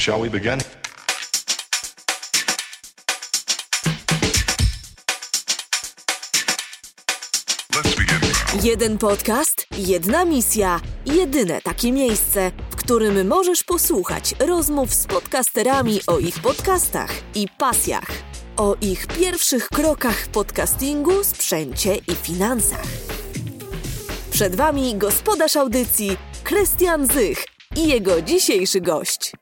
Shall we begin? Jeden podcast, jedna misja, jedyne takie miejsce, w którym możesz posłuchać rozmów z podcasterami o ich podcastach i pasjach, o ich pierwszych krokach w podcastingu, sprzęcie i finansach. Przed Wami gospodarz audycji, Krystian Zych i jego dzisiejszy gość.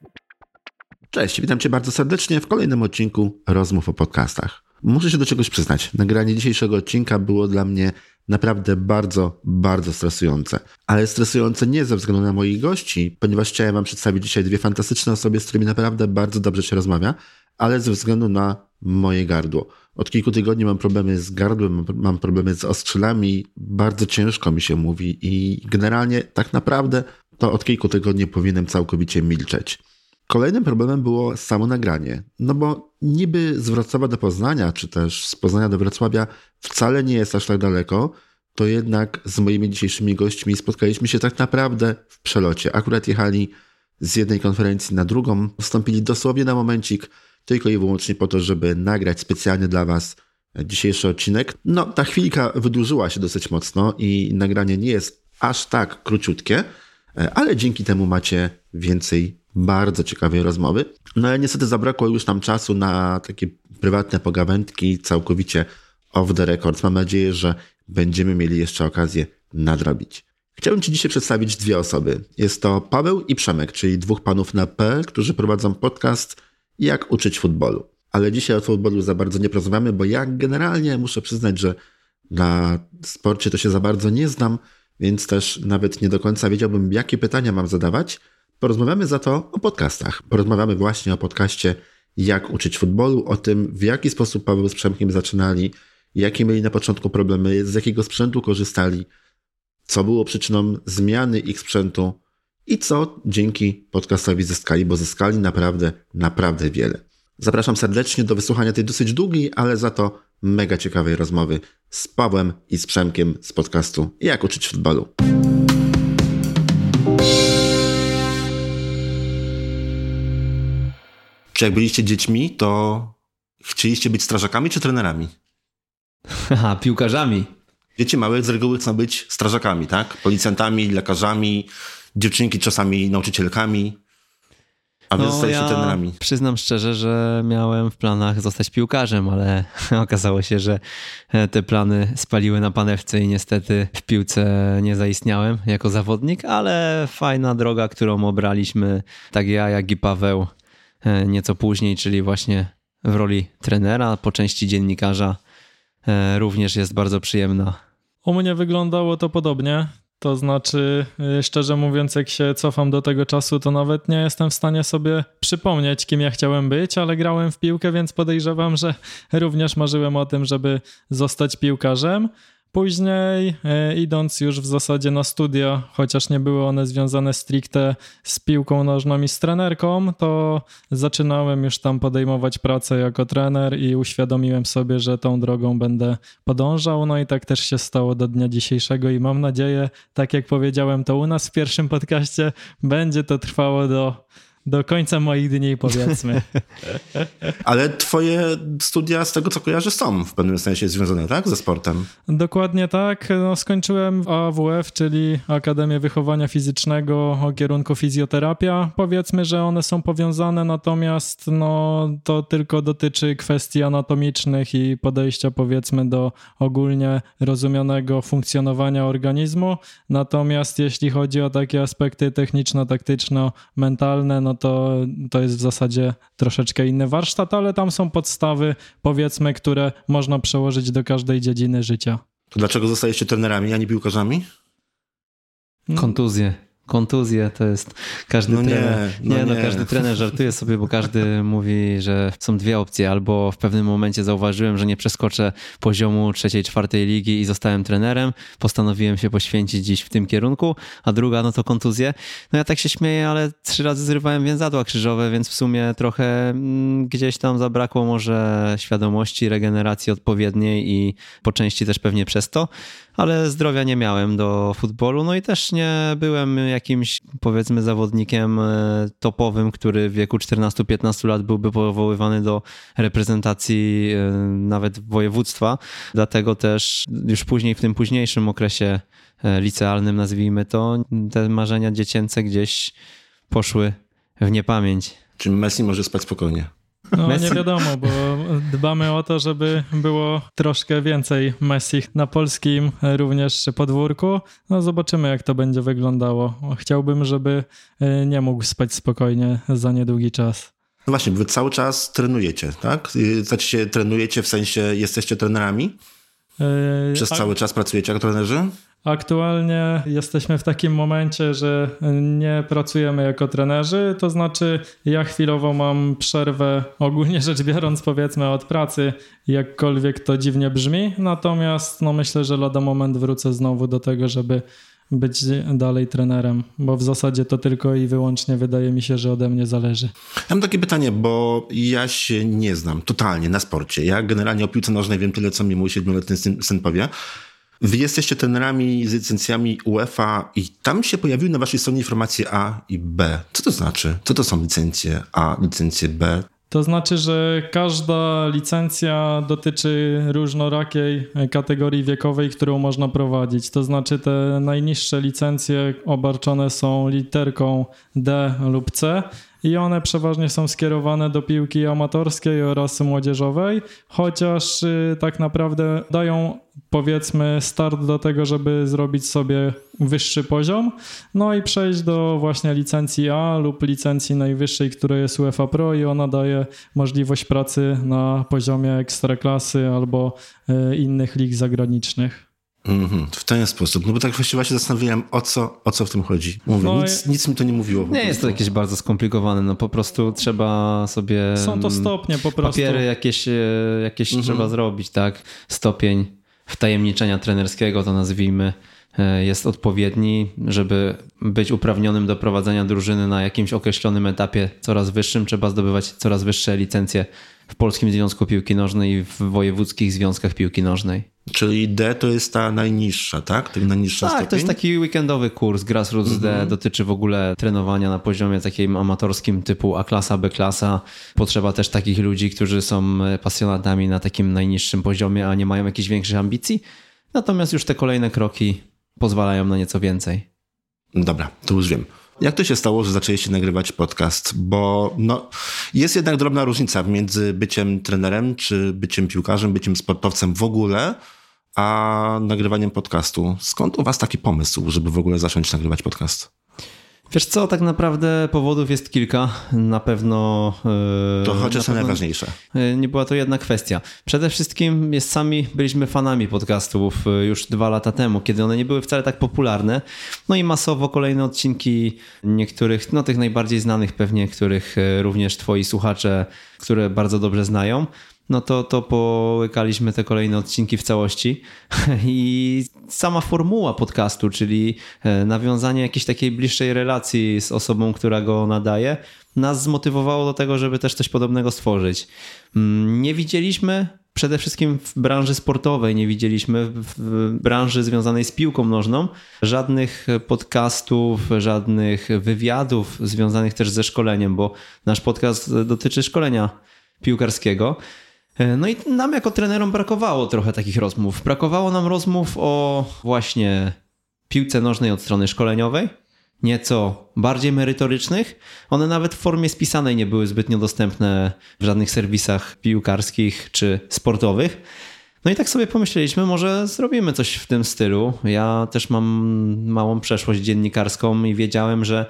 Cześć, witam Cię bardzo serdecznie w kolejnym odcinku Rozmów o podcastach. Muszę się do czegoś przyznać. Nagranie dzisiejszego odcinka było dla mnie naprawdę bardzo, bardzo stresujące. Ale stresujące nie ze względu na moich gości, ponieważ chciałem Wam przedstawić dzisiaj dwie fantastyczne osoby, z którymi naprawdę bardzo dobrze się rozmawia, ale ze względu na moje gardło. Od kilku tygodni mam problemy z gardłem, mam- problemy z ostrzelami, bardzo ciężko mi się mówi i generalnie tak naprawdę to od kilku tygodni powinienem całkowicie milczeć. Kolejnym problemem było samo nagranie. No bo niby z Wrocławia do Poznania, czy też z Poznania do Wrocławia wcale nie jest aż tak daleko, to jednak z moimi dzisiejszymi gośćmi spotkaliśmy się tak naprawdę w przelocie. Akurat jechali z jednej konferencji na drugą, wstąpili dosłownie na momencik, tylko i wyłącznie po to, żeby nagrać specjalnie dla Was dzisiejszy odcinek. No, ta chwilka wydłużyła się dosyć mocno i nagranie nie jest aż tak króciutkie, E, ale dzięki temu macie więcej bardzo ciekawej rozmowy. No ale niestety zabrakło już nam czasu na takie prywatne pogawędki całkowicie off the record. Mam nadzieję, że będziemy mieli jeszcze okazję nadrobić. Chciałbym Ci dzisiaj przedstawić dwie osoby. Jest to Paweł i Przemek, czyli dwóch panów na P, którzy prowadzą podcast Jak uczyć futbolu. Ale dzisiaj o futbolu za bardzo nie porozmawiamy, bo ja generalnie muszę przyznać, że na sporcie to się za bardzo nie znam, więc też nawet nie do końca wiedziałbym, jakie pytania mam zadawać. Porozmawiamy za to o podcastach. Porozmawiamy właśnie o podcaście Jak uczyć futbolu, o tym, w jaki sposób Paweł z Przemkiem zaczynali, jakie mieli na początku problemy, z jakiego sprzętu korzystali, co było przyczyną zmiany ich sprzętu i co dzięki podcastowi zyskali, bo zyskali naprawdę, naprawdę wiele. Zapraszam serdecznie do wysłuchania tej dosyć długiej, ale za to mega ciekawej rozmowy z Pawłem i z Przemkiem z podcastu Jak uczyć futbolu. Czy jak byliście dziećmi, to chcieliście być strażakami czy trenerami? Haha, piłkarzami. Dzieci małe z reguły chcą być strażakami, tak? Policjantami, lekarzami, dziewczynki czasami nauczycielkami, a wy zostaliście trenerami. przyznam szczerze, że miałem w planach zostać piłkarzem, ale okazało się, że e, te plany spaliły na panewce i niestety w piłce nie zaistniałem jako zawodnik, ale fajna droga, którą obraliśmy, tak ja, jak i Paweł, nieco później, czyli właśnie w roli trenera, po części dziennikarza, e, również jest bardzo przyjemna. U mnie wyglądało to podobnie. To znaczy, y, szczerze mówiąc, jak się cofam do tego czasu, to nawet nie jestem w stanie sobie przypomnieć, kim ja chciałem być, ale grałem w piłkę, więc podejrzewam, że również marzyłem o tym, żeby zostać piłkarzem. Później, y, idąc już w zasadzie na studia, chociaż nie były one związane stricte z piłką nożną i z trenerką, to zaczynałem już tam podejmować pracę jako trener i uświadomiłem sobie, że tą drogą będę podążał. No i tak też się stało do dnia dzisiejszego i mam nadzieję, tak jak powiedziałem to u nas w pierwszym podcaście, będzie to trwało do, do końca moich dni, powiedzmy. Ale twoje studia, z tego co kojarzę, są w pewnym sensie związane, tak? Ze sportem. Dokładnie tak. No, skończyłem AWF, czyli Akademię Wychowania Fizycznego o kierunku fizjoterapia. Powiedzmy, że one są powiązane, natomiast no, to tylko dotyczy kwestii anatomicznych i podejścia powiedzmy do ogólnie rozumianego funkcjonowania organizmu. Natomiast jeśli chodzi o takie aspekty techniczno-taktyczno-mentalne, no to to jest w zasadzie troszeczkę inny warsztat, ale tam są podstawy, powiedzmy, które można przełożyć do każdej dziedziny życia. To dlaczego zostaliście trenerami, a nie piłkarzami? Kontuzje. Kontuzje to jest każdy No nie, trener. no nie, no nie. każdy trener żartuje sobie, bo każdy mówi, że są dwie opcje. Albo w pewnym momencie zauważyłem, że nie przeskoczę poziomu trzeciej, czwartej ligi i zostałem trenerem. Postanowiłem się poświęcić dziś w tym kierunku, a druga no to kontuzje. No ja tak się śmieję, ale trzy razy zrywałem więzadła krzyżowe, więc w sumie trochę mm, gdzieś tam zabrakło może świadomości, regeneracji odpowiedniej i po części też pewnie przez to ale zdrowia nie miałem do futbolu, no i też nie byłem jakimś powiedzmy zawodnikiem e, topowym, który w wieku 14-15 lat byłby powoływany do reprezentacji e, nawet województwa. Dlatego też już później w tym późniejszym okresie e, licealnym, nazwijmy to, te marzenia dziecięce gdzieś poszły w niepamięć. Czy Messi może spać spokojnie? No Messi? nie wiadomo, bo dbamy o to, żeby było troszkę więcej Messi na polskim również podwórku. No zobaczymy, jak to będzie wyglądało. Chciałbym, żeby e, nie mógł spać spokojnie za niedługi czas. No właśnie, wy cały czas trenujecie, tak? Znaczy się trenujecie, w sensie jesteście trenerami? E, Przez cały czas pracujecie jako trenerzy? Aktualnie jesteśmy w takim momencie, że nie pracujemy jako trenerzy, to znaczy ja chwilowo mam przerwę, ogólnie rzecz biorąc, powiedzmy od pracy, jakkolwiek to dziwnie brzmi, natomiast no myślę, że lada moment wrócę znowu do tego, żeby być dalej trenerem, bo w zasadzie to tylko i wyłącznie wydaje mi się, że ode mnie zależy. Mam takie pytanie, bo ja się nie znam totalnie na sporcie. Ja generalnie o piłce nożnej wiem tyle, co mi mój siedmioletni syn, syn powie. Wy jesteście trenerami z licencjami UEFA i tam się pojawiły na waszej stronie informacje A i B. Co to znaczy? Co to są licencje A, licencje B? To znaczy, że każda licencja dotyczy różnorakiej kategorii wiekowej, którą można prowadzić. To znaczy, te najniższe licencje obarczone są literką D lub C i one przeważnie są skierowane do piłki amatorskiej oraz młodzieżowej, chociaż y, tak naprawdę dają powiedzmy start do tego, żeby zrobić sobie wyższy poziom, no i przejść do właśnie licencji A lub licencji najwyższej, która jest UEFA Pro i ona daje możliwość pracy na poziomie ekstraklasy albo y, innych lig zagranicznych. Mhm, w ten sposób. No bo tak właściwie się zastanawiałem, o co, o co w tym chodzi. Mówię, No nic, i- nic mi to nie mówiło. Nie jest to jakieś bardzo skomplikowane, no po prostu trzeba sobie... Są to stopnie po prostu. Papiery jakieś, e, jakieś trzeba zrobić, tak? Stopień wtajemniczenia trenerskiego, to nazwijmy, e, jest odpowiedni, żeby być uprawnionym do prowadzenia drużyny na jakimś określonym etapie coraz wyższym. Trzeba zdobywać coraz wyższe licencje w Polskim Związku Piłki Nożnej i w wojewódzkich związkach piłki nożnej. Czyli D to jest ta najniższa, tak? Ten najniższy Tak, stopień? to jest taki weekendowy kurs. Grassroots D dotyczy w ogóle trenowania na poziomie takim amatorskim typu A-klasa, B-klasa. Potrzeba też takich ludzi, którzy są pasjonatami na takim najniższym poziomie, a nie mają jakichś większych ambicji. Natomiast już te kolejne kroki pozwalają na nieco więcej. Dobra, to już wiem. Jak to się stało, że zaczęliście nagrywać podcast? Bo no, jest jednak drobna różnica między byciem trenerem, czy byciem piłkarzem, byciem sportowcem w ogóle, a nagrywaniem podcastu. Skąd u was taki pomysł, żeby w ogóle zacząć nagrywać podcast? Wiesz co, tak naprawdę powodów jest kilka. Na pewno... e, To chociaż pewno- najważniejsze. E, Nie była to jedna kwestia. Przede wszystkim jest sami byliśmy fanami podcastów e, już dwa lata temu, kiedy one nie były wcale tak popularne. No i masowo kolejne odcinki niektórych, no tych najbardziej znanych pewnie, których również twoi słuchacze, które bardzo dobrze znają. No to, to połykaliśmy te kolejne odcinki w całości i sama formuła podcastu, czyli e, nawiązanie jakiejś takiej bliższej relacji z osobą, która go nadaje, nas zmotywowało do tego, żeby też coś podobnego stworzyć. Mm, Nie widzieliśmy przede wszystkim w branży sportowej, nie widzieliśmy w- w branży związanej z piłką nożną żadnych podcastów, żadnych wywiadów związanych też ze szkoleniem, bo nasz podcast dotyczy szkolenia piłkarskiego. E, No i nam jako trenerom brakowało trochę takich rozmów. Brakowało nam rozmów o właśnie piłce nożnej od strony szkoleniowej, nieco bardziej merytorycznych. One nawet w formie spisanej nie były zbytnio dostępne w żadnych serwisach piłkarskich czy sportowych. No i tak sobie pomyśleliśmy, może zrobimy coś w tym stylu. Ja też mam małą przeszłość dziennikarską i wiedziałem, że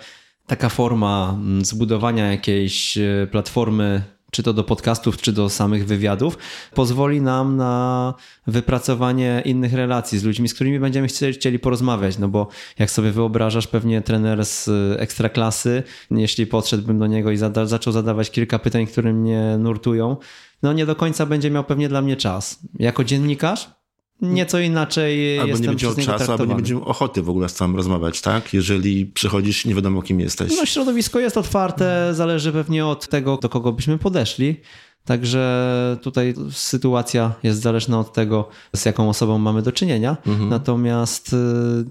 taka forma zbudowania jakiejś e, platformy, czy to do podcastów, czy do samych wywiadów, pozwoli nam na wypracowanie innych relacji z ludźmi, z którymi będziemy chcieli, porozmawiać. No bo jak sobie wyobrażasz, pewnie trener z e, ekstraklasy, jeśli podszedłbym do niego i zada, zaczął zadawać kilka pytań, które mnie nurtują, no nie do końca będzie miał pewnie dla mnie czas. Jako dziennikarz nieco inaczej Albo jestem nie będzie czasu, albo nie traktowany. będzie miał ochoty w ogóle z tobą rozmawiać, tak? Jeżeli przychodzisz, nie wiadomo kim jesteś. No, środowisko jest otwarte, zależy pewnie od tego, do kogo byśmy podeszli. Także tutaj sytuacja jest zależna od tego, z jaką osobą mamy do czynienia. Mhm. Natomiast, y,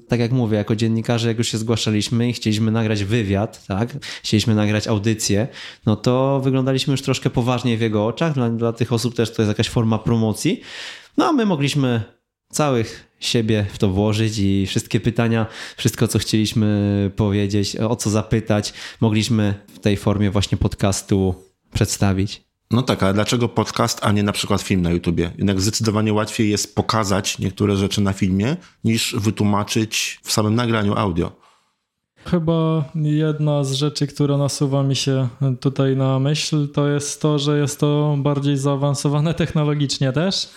tak jak mówię, jako dziennikarze, jak już się zgłaszaliśmy i chcieliśmy nagrać wywiad, tak, chcieliśmy nagrać audycję, no to wyglądaliśmy już troszkę poważniej w jego oczach. Dla, dla tych osób też to jest jakaś forma promocji. No a my mogliśmy całych siebie w to włożyć i wszystkie pytania, wszystko co chcieliśmy powiedzieć, o co zapytać, mogliśmy w tej formie właśnie podcastu przedstawić. No tak, ale dlaczego podcast, a nie na przykład film na YouTubie? Jednak zdecydowanie łatwiej jest pokazać niektóre rzeczy na filmie, niż wytłumaczyć w samym nagraniu audio. Chyba jedna z rzeczy, która nasuwa mi się tutaj na myśl, to jest to, że jest to bardziej zaawansowane technologicznie też.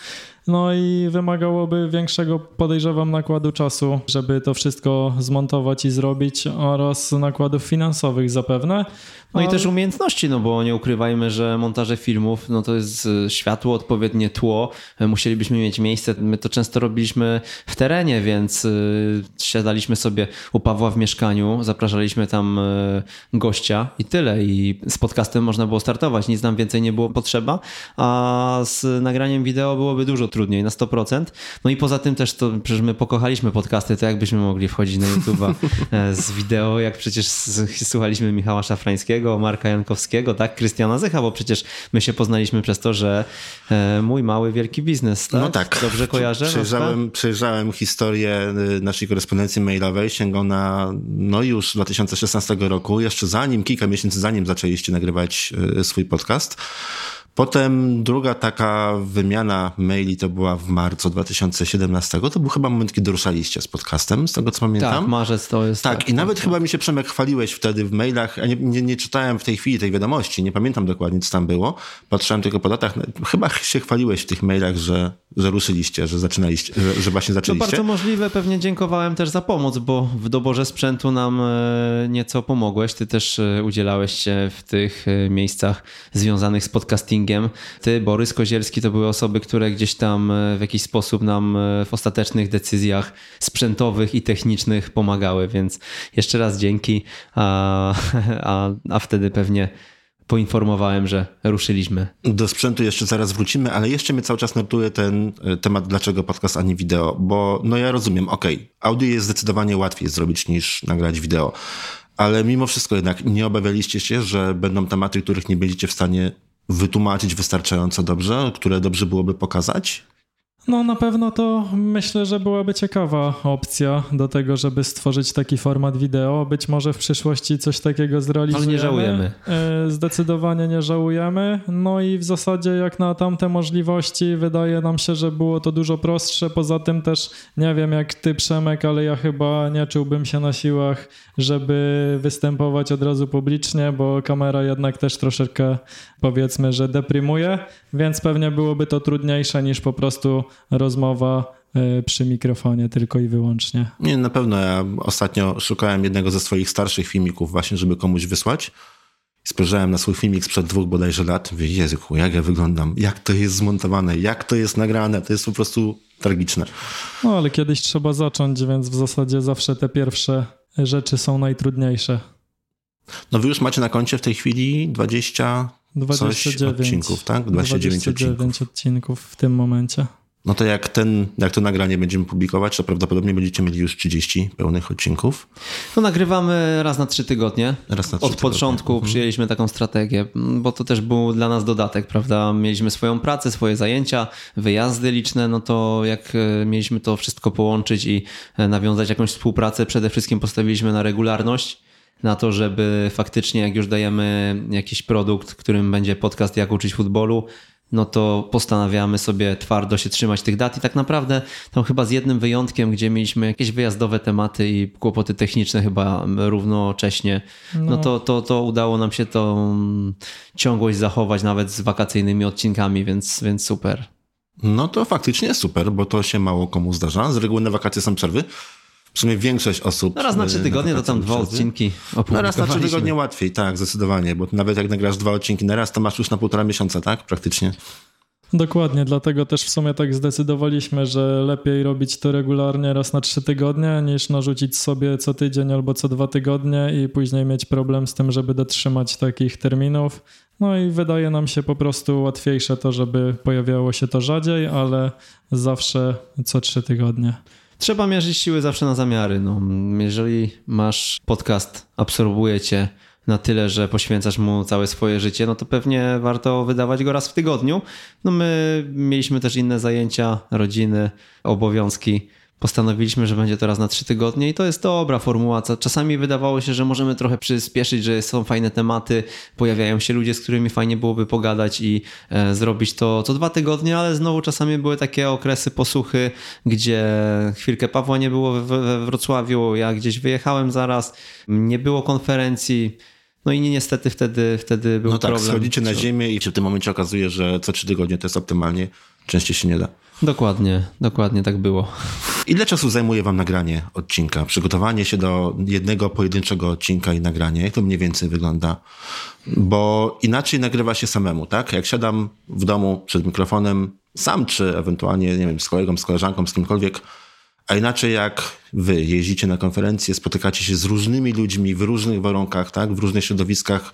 No i wymagałoby większego, podejrzewam, nakładu czasu, żeby to wszystko zmontować i zrobić, oraz nakładów finansowych zapewne. No i też umiejętności, no bo nie ukrywajmy, że montaże filmów, no to jest y, światło, odpowiednie tło, y, musielibyśmy mieć miejsce. My to często robiliśmy w terenie, więc y, siadaliśmy sobie u Pawła w mieszkaniu, zapraszaliśmy tam gościa i tyle. I z podcastem można było startować, nic nam więcej nie było potrzeba, a z nagraniem wideo byłoby dużo trudniej, na 100%. No i poza tym też to, przecież my pokochaliśmy podcasty, to jakbyśmy mogli wchodzić na YouTube'a e, z wideo, jak przecież słuchaliśmy Michała Szafrańskiego, Marka Jankowskiego, tak, Krystiana Zycha, bo przecież my się poznaliśmy przez to, że e, mój mały, wielki biznes, tak? No tak. Dobrze kojarzę? Przejrzałem, przejrzałem historię y, naszej korespondencji mailowej, sięgał na no już 2016 roku, jeszcze zanim, kilka miesięcy zanim zaczęliście nagrywać y, swój podcast. Potem druga taka wymiana maili to była w marcu 2017. To był chyba moment, kiedy ruszaliście z podcastem, z tego co pamiętam. Tak, marzec to jest. Tak, i nawet chyba mi się Przemek chwaliłeś wtedy w mailach, a nie, nie, nie czytałem w tej chwili tej wiadomości, nie pamiętam dokładnie, co tam było. Patrzyłem tylko po datach. Chyba się chwaliłeś w tych mailach, że, że ruszyliście, że zaczynaliście, że, że właśnie zaczęliście. bardzo możliwe, pewnie dziękowałem też za pomoc, bo w doborze sprzętu nam e, nieco pomogłeś. Ty też e, udzielałeś się w tych e, miejscach związanych z podcastingiem. Ty, Borys Kozielski to były osoby, które gdzieś tam w jakiś sposób nam w ostatecznych decyzjach sprzętowych i technicznych pomagały, więc jeszcze raz dzięki, a, a, a wtedy pewnie poinformowałem, że ruszyliśmy. Do sprzętu jeszcze zaraz wrócimy, ale jeszcze mnie cały czas nurtuje ten e, temat, dlaczego podcast, a nie wideo, bo no ja rozumiem, okej, audio jest zdecydowanie łatwiej zrobić niż nagrać wideo, ale mimo wszystko jednak nie obawialiście się, że będą tematy, których nie będziecie w stanie wytłumaczyć wystarczająco dobrze, które dobrze byłoby pokazać? No na pewno to myślę, że byłaby ciekawa opcja do tego, żeby stworzyć taki format wideo. Być może w przyszłości coś takiego zrealizujemy. Ale nie żałujemy. E, Zdecydowanie nie żałujemy. No i w zasadzie jak na tamte możliwości wydaje nam się, że było to dużo prostsze. Poza tym też nie wiem jak ty Przemek, ale ja chyba nie czułbym się na siłach, żeby występować od razu publicznie, bo kamera jednak też troszeczkę powiedzmy, że deprymuje, więc pewnie byłoby to trudniejsze niż po prostu rozmowa e, przy mikrofonie tylko i wyłącznie. Nie, na pewno. Ja ostatnio szukałem jednego ze swoich starszych filmików właśnie, żeby komuś wysłać. Spojrzałem na swój filmik sprzed dwóch bodajże lat. Mówię, Jezyku, jak ja wyglądam, jak to jest zmontowane, jak to jest nagrane. To jest po prostu tragiczne. No ale kiedyś trzeba zacząć, więc w zasadzie zawsze te pierwsze rzeczy są najtrudniejsze. No wy już macie na koncie w tej chwili 20 coś 29 odcinków, tak? 29, 29 odcinków. odcinków w tym momencie. No to jak, ten, jak to nagranie będziemy publikować, to prawdopodobnie będziecie mieli już 30 pełnych odcinków. No nagrywamy raz na trzy tygodnie. Raz na trzy Od tygodnie. początku Mhm. przyjęliśmy taką strategię, bo to też był dla nas dodatek, prawda? Mieliśmy swoją pracę, swoje zajęcia, wyjazdy liczne, no to jak e, mieliśmy to wszystko połączyć i e, nawiązać jakąś współpracę, przede wszystkim postawiliśmy na regularność, na to, żeby faktycznie jak już dajemy jakiś produkt, którym będzie podcast Jak uczyć futbolu, no to postanawiamy sobie twardo się trzymać tych dat i tak naprawdę tam chyba z jednym wyjątkiem, gdzie mieliśmy jakieś wyjazdowe tematy i kłopoty techniczne chyba równocześnie, no, No. to, to, to udało nam się tą ciągłość zachować nawet z wakacyjnymi odcinkami, więc, więc super. No to faktycznie super, bo to się mało komu zdarza. Z reguły na wakacje są przerwy. W sumie większość osób... No raz na e, trzy tygodnie to tam dwa odcinki No raz na trzy tygodnie łatwiej, tak, zdecydowanie, bo nawet jak nagrasz dwa odcinki na raz, to masz już na półtora miesiąca, tak? Praktycznie. Dokładnie, dlatego też w sumie tak zdecydowaliśmy, że lepiej robić to regularnie raz na trzy tygodnie, niż narzucić sobie co tydzień albo co dwa tygodnie i później mieć problem z tym, żeby dotrzymać takich terminów. No i wydaje nam się po prostu łatwiejsze to, żeby pojawiało się to rzadziej, ale zawsze co trzy tygodnie. Trzeba mierzyć siły zawsze na zamiary. No, jeżeli masz podcast, absorbuje cię na tyle, że poświęcasz mu całe swoje życie, no to pewnie warto wydawać go raz w tygodniu. No my mieliśmy też inne zajęcia, rodziny, obowiązki postanowiliśmy, że będzie to raz na trzy tygodnie i to jest dobra formuła. Czasami wydawało się, że możemy trochę przyspieszyć, że są fajne tematy, pojawiają się ludzie, z którymi fajnie byłoby pogadać i e, zrobić to co dwa tygodnie, ale znowu czasami były takie okresy posłuchy, gdzie chwilkę Pawła nie było we Wrocławiu, ja gdzieś wyjechałem zaraz, nie było konferencji. No i niestety wtedy, wtedy był no tak, problem. schodzicie na ziemię i się w tym momencie okazuje, że co trzy tygodnie to jest optymalnie. Częściej się nie da. Dokładnie, dokładnie tak było. Ile czasu zajmuje wam nagranie odcinka? Przygotowanie się do jednego pojedynczego odcinka i nagranie? Jak to mniej więcej wygląda? Bo inaczej nagrywa się samemu, tak? Jak siadam w domu przed mikrofonem, sam czy ewentualnie, nie wiem, z kolegą, z koleżanką, z kimkolwiek, a inaczej jak wy jeździcie na konferencje, spotykacie się z różnymi ludźmi w różnych warunkach, tak? W różnych środowiskach.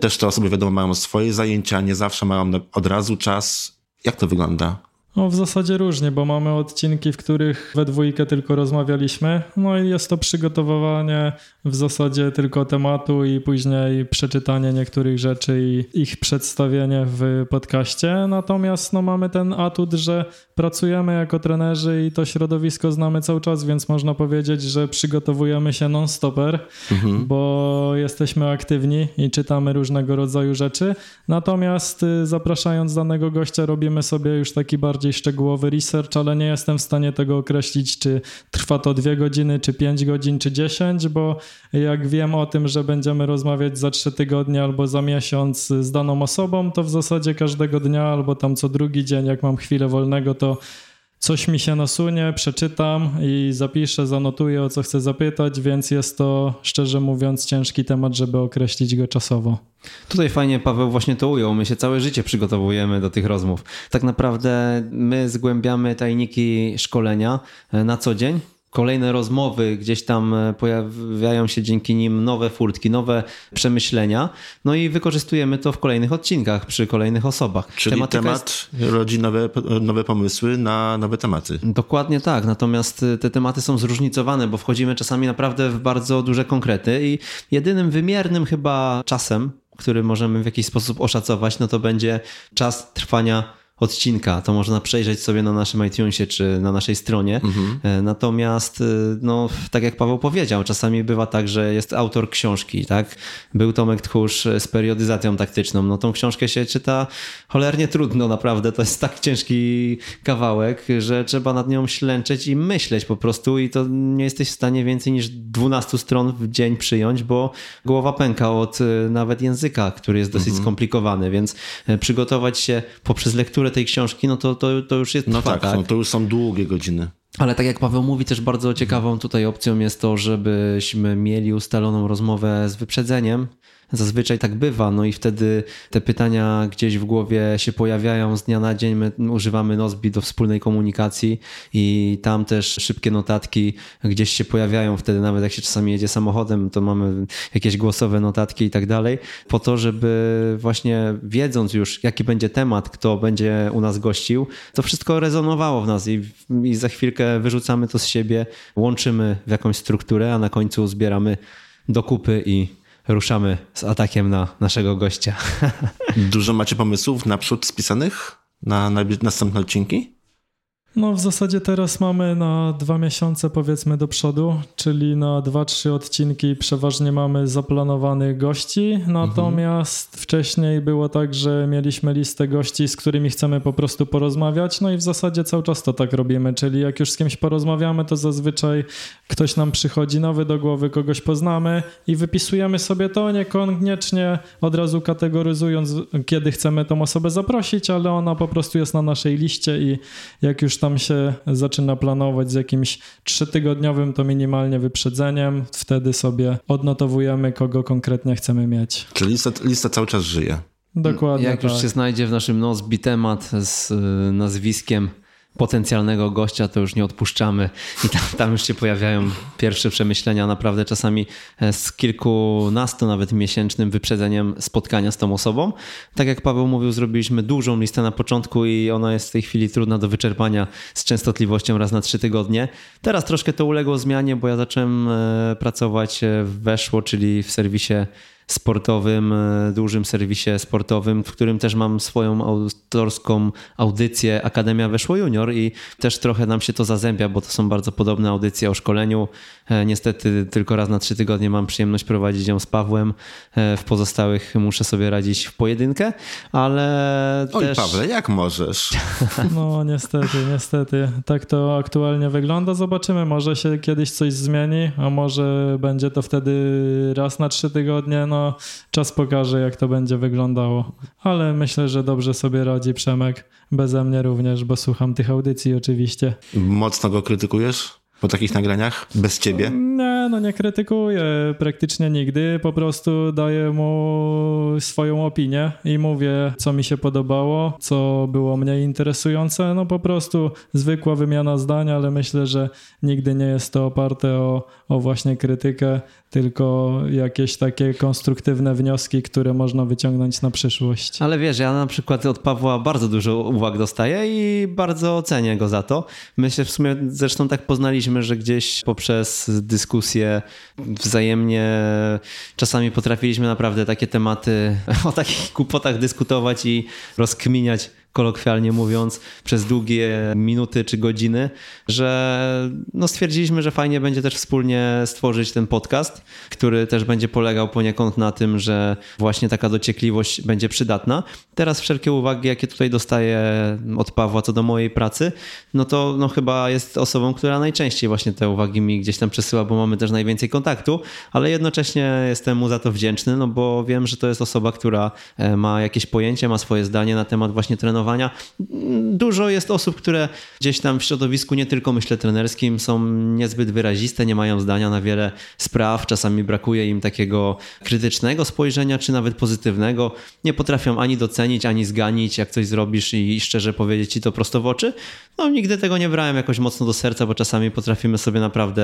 Też te osoby, wiadomo, mają swoje zajęcia, nie zawsze mają od razu czas. Jak to wygląda? No w zasadzie różnie, bo mamy odcinki, w których we dwójkę tylko rozmawialiśmy, no i jest to przygotowywanie w zasadzie tylko tematu i później przeczytanie niektórych rzeczy i ich przedstawienie w podcaście. Natomiast no, mamy ten atut, że pracujemy jako trenerzy i to środowisko znamy cały czas, więc można powiedzieć, że przygotowujemy się non-stopper, mhm. bo jesteśmy aktywni i czytamy różnego rodzaju rzeczy. Natomiast y, zapraszając danego gościa robimy sobie już taki bardziej szczegółowy research, ale nie jestem w stanie tego określić, czy trwa to dwie godziny, czy pięć godzin, czy dziesięć, bo jak wiem o tym, że będziemy rozmawiać za trzy tygodnie albo za miesiąc z daną osobą, to w zasadzie każdego dnia albo tam co drugi dzień, jak mam chwilę wolnego, to coś mi się nasunie, przeczytam i zapiszę, zanotuję o co chcę zapytać, więc jest to szczerze mówiąc ciężki temat, żeby określić go czasowo. Tutaj fajnie Paweł właśnie to ujął. My się całe życie przygotowujemy do tych rozmów. Tak naprawdę my zgłębiamy tajniki szkolenia e, na co dzień kolejne rozmowy, gdzieś tam e, pojawiają się dzięki nim nowe furtki, nowe przemyślenia, no i wykorzystujemy to w kolejnych odcinkach przy kolejnych osobach. Czyli Tematyka temat jest... rodzi nowe, nowe pomysły na nowe tematy. Dokładnie tak, natomiast e, te tematy są zróżnicowane, bo wchodzimy czasami naprawdę w bardzo duże konkrety i jedynym wymiernym chyba czasem, który możemy w jakiś sposób oszacować, no to będzie czas trwania odcinka. To można przejrzeć sobie na naszym iTunesie czy na naszej stronie. Mhm. E, natomiast, e, no, tak jak Paweł powiedział, czasami bywa tak, że jest autor książki, tak? Był Tomek Tchórz z periodyzacją taktyczną. No tą książkę się czyta cholernie trudno, naprawdę. To jest tak ciężki kawałek, że trzeba nad nią ślęczeć i myśleć po prostu i to nie jesteś w stanie więcej niż 12 stron w dzień przyjąć, bo głowa pęka od e, nawet języka, który jest dosyć mhm. skomplikowany, więc przygotować się poprzez lekturę tej książki, no to, to, to już jest No trwa, tak, tak? to już są długie godziny. Ale tak jak Paweł mówi, też bardzo ciekawą tutaj opcją jest to, żebyśmy mieli ustaloną rozmowę z wyprzedzeniem, Zazwyczaj tak bywa, no i wtedy te pytania gdzieś w głowie się pojawiają z dnia na dzień. My używamy Nozbi do wspólnej komunikacji i tam też szybkie notatki gdzieś się pojawiają. Wtedy nawet jak się czasami jedzie samochodem, to mamy jakieś głosowe notatki i tak dalej, po to, żeby właśnie wiedząc już, jaki będzie temat, kto będzie u nas gościł, to wszystko rezonowało w nas i, i za chwilkę wyrzucamy to z siebie, łączymy w jakąś strukturę, a na końcu zbieramy do kupy i ruszamy z atakiem na naszego gościa. Dużo macie pomysłów naprzód spisanych na, na następne odcinki? No w zasadzie teraz mamy na dwa miesiące powiedzmy do przodu, czyli na dwa, trzy odcinki przeważnie mamy zaplanowanych gości, natomiast mhm. wcześniej było tak, że mieliśmy listę gości, z którymi chcemy po prostu porozmawiać, no i w zasadzie cały czas to tak robimy, czyli jak już z kimś porozmawiamy, to zazwyczaj ktoś nam przychodzi nowy do głowy, kogoś poznamy i wypisujemy sobie to, niekoniecznie od razu kategoryzując, kiedy chcemy tą osobę zaprosić, ale ona po prostu jest na naszej liście i jak już tam się zaczyna planować z jakimś trzytygodniowym to minimalnie wyprzedzeniem, wtedy sobie odnotowujemy, kogo konkretnie chcemy mieć. Czyli lista, lista cały czas żyje. Dokładnie. Jak tak. już się znajdzie w naszym Nozbi temat z y, nazwiskiem potencjalnego gościa, to już nie odpuszczamy i tam, tam już się pojawiają pierwsze przemyślenia, naprawdę czasami e, z kilkunastu nawet miesięcznym wyprzedzeniem spotkania z tą osobą. Tak jak Paweł mówił, zrobiliśmy dużą listę na początku i ona jest w tej chwili trudna do wyczerpania z częstotliwością raz na trzy tygodnie. Teraz troszkę to uległo zmianie, bo ja zacząłem e, pracować w Weszło, czyli w serwisie sportowym, e, dużym serwisie sportowym, w którym też mam swoją autorską audycję Akademia Weszło Junior i też trochę nam się to zazębia, bo to są bardzo podobne audycje o szkoleniu. E, niestety tylko raz na trzy tygodnie mam przyjemność prowadzić ją z Pawłem. E, w pozostałych muszę sobie radzić w pojedynkę, ale Oj też... Pawle, jak możesz? No niestety, niestety. Tak to aktualnie wygląda. Zobaczymy, może się kiedyś coś zmieni, a może będzie to wtedy raz na trzy tygodnie. No czas pokaże, jak to będzie wyglądało. Ale myślę, że dobrze sobie radzi Przemek. Beze mnie również, bo słucham tych audycji oczywiście. Mocno go krytykujesz? po takich nagraniach? Bez ciebie? Nie, no nie krytykuję praktycznie nigdy. Po prostu daję mu swoją opinię i mówię, co mi się podobało, co było mniej interesujące. No po prostu zwykła wymiana zdań, ale myślę, że nigdy nie jest to oparte o, o właśnie krytykę, tylko jakieś takie konstruktywne wnioski, które można wyciągnąć na przyszłość. Ale wiesz, ja na przykład od Pawła bardzo dużo uwag dostaję i bardzo cenię go za to. Myślę w sumie, zresztą tak poznaliśmy, że gdzieś poprzez dyskusję wzajemnie czasami potrafiliśmy naprawdę takie tematy, o takich kłopotach dyskutować i rozkminiać kolokwialnie mówiąc, przez długie minuty czy godziny, że no stwierdziliśmy, że fajnie będzie też wspólnie stworzyć ten podcast, który też będzie polegał poniekąd na tym, że właśnie taka dociekliwość będzie przydatna. Teraz wszelkie uwagi, jakie tutaj dostaję od Pawła co do mojej pracy, no to no chyba jest osobą, która najczęściej właśnie te uwagi mi gdzieś tam przesyła, bo mamy też najwięcej kontaktu, ale jednocześnie jestem mu za to wdzięczny, no bo wiem, że to jest osoba, która e, ma jakieś pojęcie, ma swoje zdanie na temat właśnie trenowania Dużo jest osób, które gdzieś tam w środowisku, nie tylko myślę trenerskim, są niezbyt wyraziste, nie mają zdania na wiele spraw. Czasami brakuje im takiego krytycznego spojrzenia, czy nawet pozytywnego. Nie potrafią ani docenić, ani zganić, jak coś zrobisz i szczerze powiedzieć ci to prosto w oczy. No, nigdy tego nie brałem jakoś mocno do serca, bo czasami potrafimy sobie naprawdę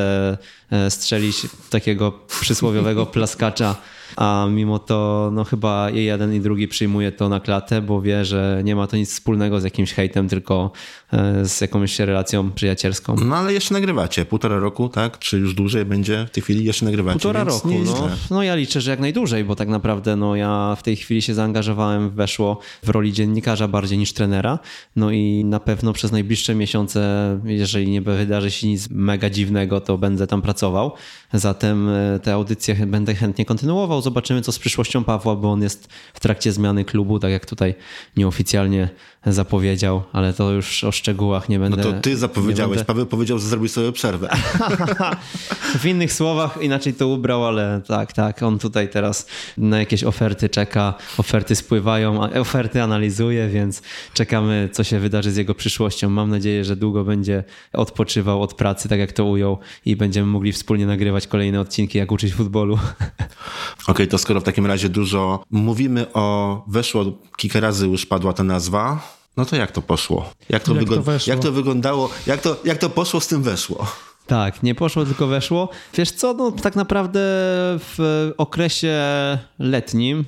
e, strzelić takiego przysłowiowego plaskacza a mimo to no chyba i jeden i drugi przyjmuje to na klatę, bo wie, że nie ma to nic wspólnego z jakimś hejtem, tylko e, z jakąś relacją przyjacielską. No ale jeszcze nagrywacie, półtora roku, tak? Czy już dłużej będzie w tej chwili jeszcze nagrywacie? Półtora roku, no, no ja liczę, że jak najdłużej, bo tak naprawdę no ja w tej chwili się zaangażowałem, weszło w roli dziennikarza bardziej niż trenera, no i na pewno przez najbliższe miesiące, jeżeli nie wydarzy się nic mega dziwnego, to będę tam pracował, zatem e, te audycje będę chętnie kontynuował, zobaczymy co z przyszłością Pawła, bo on jest w trakcie zmiany klubu, tak jak tutaj nieoficjalnie zapowiedział, ale to już o szczegółach nie będę. No to ty zapowiedziałeś, będę... Paweł powiedział, że zrobił sobie przerwę. w innych słowach inaczej to ubrał, ale tak, tak, on tutaj teraz na jakieś oferty czeka, oferty spływają, oferty analizuje, więc czekamy co się wydarzy z jego przyszłością. Mam nadzieję, że długo będzie odpoczywał od pracy, tak jak to ujął i będziemy mogli wspólnie nagrywać kolejne odcinki, jak uczyć futbolu. Okej, okay, to skoro w takim razie dużo mówimy o, weszło kilka razy już padła ta nazwa, no to jak to poszło? Jak to, jak, to jak to wyglądało? Jak to, jak to poszło z tym weszło? Tak, nie poszło, tylko weszło. Wiesz co, no tak naprawdę w okresie letnim,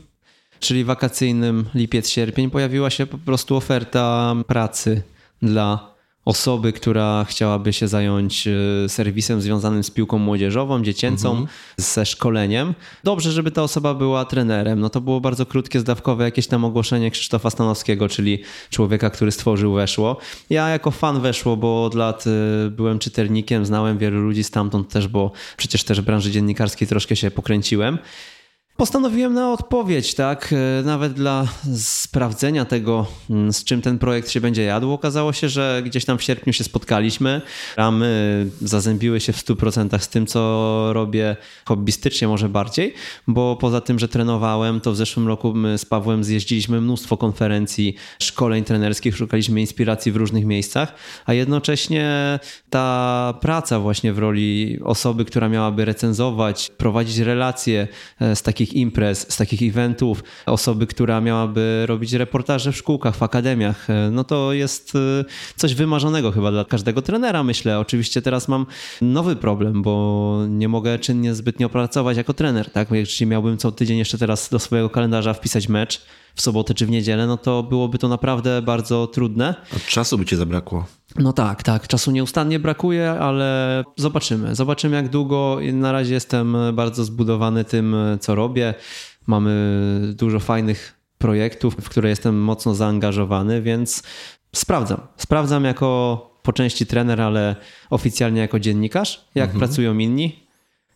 czyli wakacyjnym lipiec, sierpień, pojawiła się po prostu oferta pracy dla osoby, która chciałaby się zająć e, serwisem związanym z piłką młodzieżową, dziecięcą, mhm. ze szkoleniem. Dobrze, żeby ta osoba była trenerem. No to było bardzo krótkie, zdawkowe jakieś tam ogłoszenie Krzysztofa Stanowskiego, czyli człowieka, który stworzył Weszło. Ja jako fan Weszło, bo od lat e, byłem czytelnikiem, znałem wielu ludzi stamtąd też, bo przecież też w branży dziennikarskiej troszkę się pokręciłem postanowiłem na odpowiedź, tak? E, nawet dla sprawdzenia tego, mm, z czym ten projekt się będzie jadł. Okazało się, że gdzieś tam w sierpniu się spotkaliśmy. Ramy zazębiły się w 100% z tym, co robię hobbystycznie, może bardziej, bo poza tym, że trenowałem, to w zeszłym roku my z Pawłem zjeździliśmy mnóstwo konferencji, szkoleń trenerskich, szukaliśmy inspiracji w różnych miejscach, a jednocześnie ta praca właśnie w roli osoby, która miałaby recenzować, prowadzić relacje e, z takich takich imprez, z takich eventów, osoby, która miałaby robić reportaże w szkółkach, w akademiach, e, no to jest e, coś wymarzonego chyba dla każdego trenera, myślę. Oczywiście teraz mam nowy problem, bo nie mogę czynnie zbytnio pracować jako trener, tak? Jeśli miałbym co tydzień jeszcze teraz do swojego kalendarza wpisać mecz w sobotę czy w niedzielę, no to byłoby to naprawdę bardzo trudne. Od czasu by cię zabrakło. No tak, tak. Czasu nieustannie brakuje, ale zobaczymy. Zobaczymy jak długo. Na razie jestem bardzo zbudowany tym, co robię. Mamy dużo fajnych projektów, w które jestem mocno zaangażowany, więc sprawdzam. Sprawdzam jako po części trener, ale oficjalnie jako dziennikarz, jak mhm. pracują inni,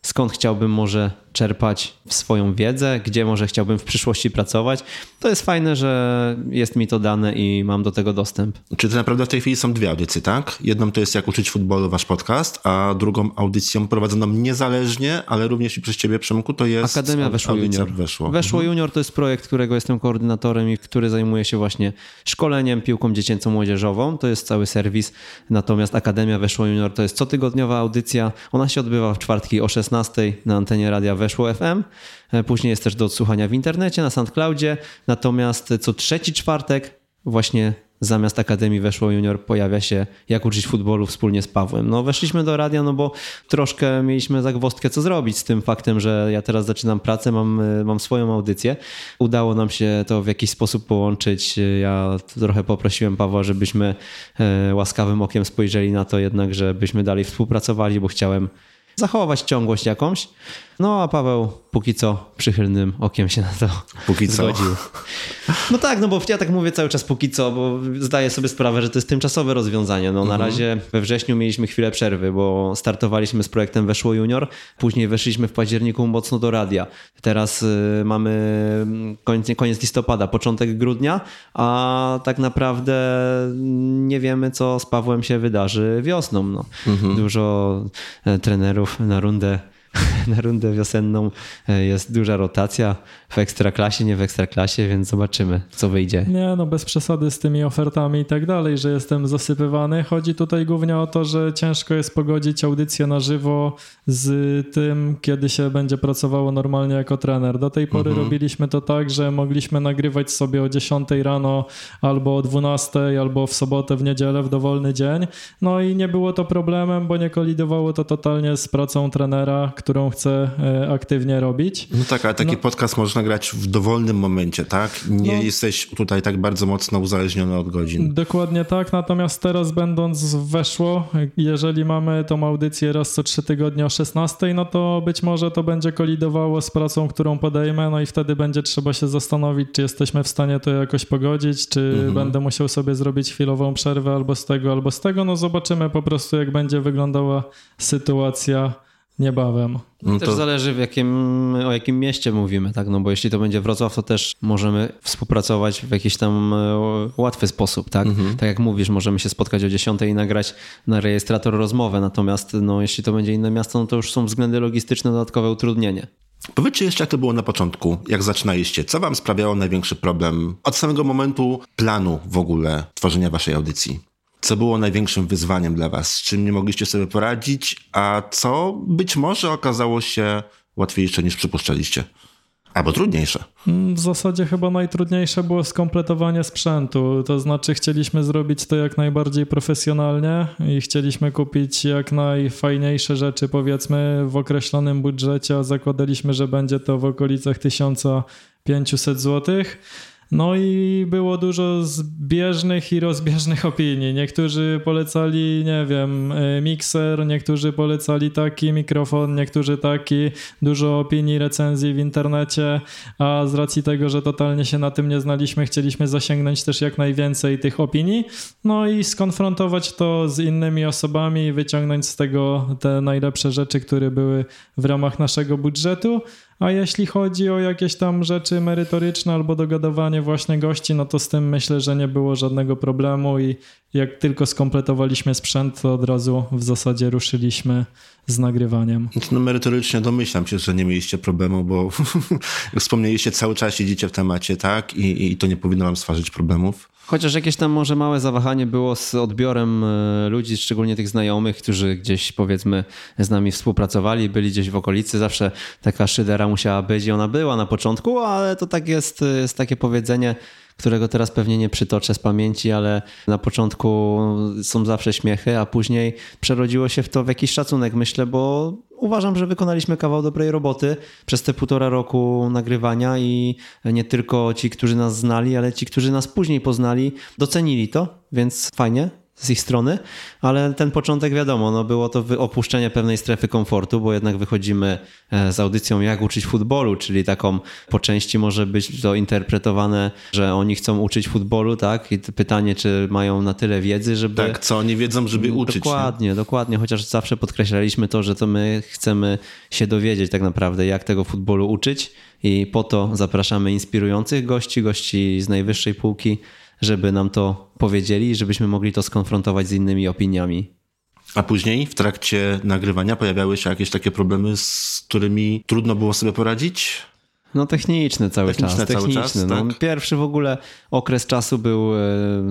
skąd chciałbym może czerpać swoją wiedzę, gdzie może chciałbym w przyszłości pracować. To jest fajne, że jest mi to dane i mam do tego dostęp. Czy to naprawdę w tej chwili są dwie audycje, tak? Jedną to jest Jak uczyć futbolu, wasz podcast, a drugą audycją prowadzoną niezależnie, ale również i przez ciebie, Przemku, to jest Akademia Weszło Junior. Weszło. Weszło mhm. Junior to jest projekt, którego jestem koordynatorem i który zajmuje się właśnie szkoleniem, piłką dziecięcą młodzieżową. To jest cały serwis. Natomiast Akademia Weszło Junior to jest cotygodniowa audycja. Ona się odbywa w czwartki o 16 na antenie Radia Weszło FM. E, później jest też do odsłuchania w internecie, na SoundCloudzie. Natomiast co trzeci czwartek właśnie zamiast Akademii Weszło Junior pojawia się Jak uczyć futbolu wspólnie z Pawłem. No weszliśmy do radia, no bo troszkę mieliśmy zagwostkę co zrobić z tym faktem, że ja teraz zaczynam pracę, mam, e, mam swoją audycję. Udało nam się to w jakiś sposób połączyć. Ja trochę poprosiłem Pawła, żebyśmy e, łaskawym okiem spojrzeli na to jednak, żebyśmy dalej współpracowali, bo chciałem zachować ciągłość jakąś. No a Paweł póki co przychylnym okiem się na to póki zgodził. Co? No tak, no bo ja tak mówię cały czas póki co, bo zdaję sobie sprawę, że to jest tymczasowe rozwiązanie. No na mhm. razie we wrześniu mieliśmy chwilę przerwy, bo startowaliśmy z projektem Weszło Junior, później weszliśmy w październiku mocno do radia. Teraz y, mamy koniec, koniec listopada, początek grudnia, a tak naprawdę nie wiemy, co z Pawłem się wydarzy wiosną. No. Mhm. Dużo e, trenerów na rundę na rundę wiosenną e, jest duża rotacja w ekstraklasie, nie w ekstraklasie, więc zobaczymy, co wyjdzie. Nie, no bez przesady z tymi ofertami i tak dalej, że jestem zasypywany. Chodzi tutaj głównie o to, że ciężko jest pogodzić audycję na żywo z tym, kiedy się będzie pracowało normalnie jako trener. Do tej pory mhm. robiliśmy to tak, że mogliśmy nagrywać sobie o 10 rano albo o 12, albo w sobotę, w niedzielę, w dowolny dzień. No i nie było to problemem, bo nie kolidowało to totalnie z pracą trenera, którą chcę e, aktywnie robić. No tak, ale taki no. podcast można grać w dowolnym momencie, tak? Nie no. jesteś tutaj tak bardzo mocno uzależniony od godzin. Dokładnie tak, natomiast teraz będąc weszło, jeżeli mamy tą audycję raz co trzy tygodnie o 16, no to być może to będzie kolidowało z pracą, którą podejmę, no i wtedy będzie trzeba się zastanowić, czy jesteśmy w stanie to jakoś pogodzić, czy mhm. będę musiał sobie zrobić chwilową przerwę albo z tego, albo z tego. No zobaczymy po prostu, jak będzie wyglądała sytuacja niebawem. No to... Też zależy w jakim, o jakim mieście mówimy, tak? No bo jeśli to będzie Wrocław, to też możemy współpracować w jakiś tam e, łatwy sposób, tak? Mhm. Tak jak mówisz, możemy się spotkać o 10 i nagrać na rejestrator rozmowę, natomiast no, jeśli to będzie inne miasto, no to już są względy logistyczne, dodatkowe utrudnienie. Powiedzcie jeszcze, jak to było na początku, jak zaczynaliście. Co wam sprawiało największy problem od samego momentu planu w ogóle tworzenia waszej audycji? Co było największym wyzwaniem dla was, z czym nie mogliście sobie poradzić, a co być może okazało się łatwiejsze niż przypuszczaliście. Albo trudniejsze. W zasadzie chyba najtrudniejsze było skompletowanie sprzętu. To znaczy, chcieliśmy zrobić to jak najbardziej profesjonalnie i chcieliśmy kupić jak najfajniejsze rzeczy, powiedzmy, w określonym budżecie, a zakładaliśmy, że będzie to w okolicach 1500 złotych. No i było dużo zbieżnych i rozbieżnych opinii. Niektórzy polecali, nie wiem, e, mikser, niektórzy polecali taki mikrofon, niektórzy taki. Dużo opinii, recenzji w internecie, a z racji tego, że totalnie się na tym nie znaliśmy, chcieliśmy zasięgnąć też jak najwięcej tych opinii. No i skonfrontować to z innymi osobami i wyciągnąć z tego te najlepsze rzeczy, które były w ramach naszego budżetu. A jeśli chodzi o jakieś tam rzeczy merytoryczne albo dogadywanie właśnie gości, no to z tym myślę, że nie było żadnego problemu i jak tylko skompletowaliśmy sprzęt, to od razu w zasadzie ruszyliśmy z nagrywaniem. No merytorycznie domyślam się, że nie mieliście problemu, bo wspomnieliście, cały czas siedzicie w temacie, tak? I, I to nie powinno wam stwarzać problemów. Chociaż jakieś tam może małe zawahanie było z odbiorem e, ludzi, szczególnie tych znajomych, którzy gdzieś powiedzmy z nami współpracowali, byli gdzieś w okolicy. Zawsze taka szydera musiała być i ona była na początku, ale to tak jest, jest takie powiedzenie, którego teraz pewnie nie przytoczę z pamięci, ale na początku są zawsze śmiechy, a później przerodziło się w to w jakiś szacunek, myślę, bo uważam, że wykonaliśmy kawał dobrej roboty przez te półtora roku nagrywania i nie tylko ci, którzy nas znali, ale ci, którzy nas później poznali, docenili to, więc fajnie z ich strony, ale ten początek wiadomo, no było to opuszczenie pewnej strefy komfortu, bo jednak wychodzimy e, z audycją jak uczyć futbolu, czyli taką po części może być to interpretowane, że oni chcą uczyć futbolu, tak? I pytanie, czy mają na tyle wiedzy, żeby... Tak, co oni wiedzą, żeby Mm, uczyć. Dokładnie, nie? dokładnie, chociaż zawsze podkreślaliśmy to, że to my chcemy się dowiedzieć tak naprawdę, jak tego futbolu uczyć i po to zapraszamy inspirujących gości, gości z najwyższej półki, żeby nam to powiedzieli, żebyśmy mogli to skonfrontować z innymi opiniami. A później w trakcie nagrywania pojawiały się jakieś takie problemy, z którymi trudno było sobie poradzić? No techniczny cały Techniczne czas. cały Techniczny. czas, no, tak? Pierwszy w ogóle okres czasu był e,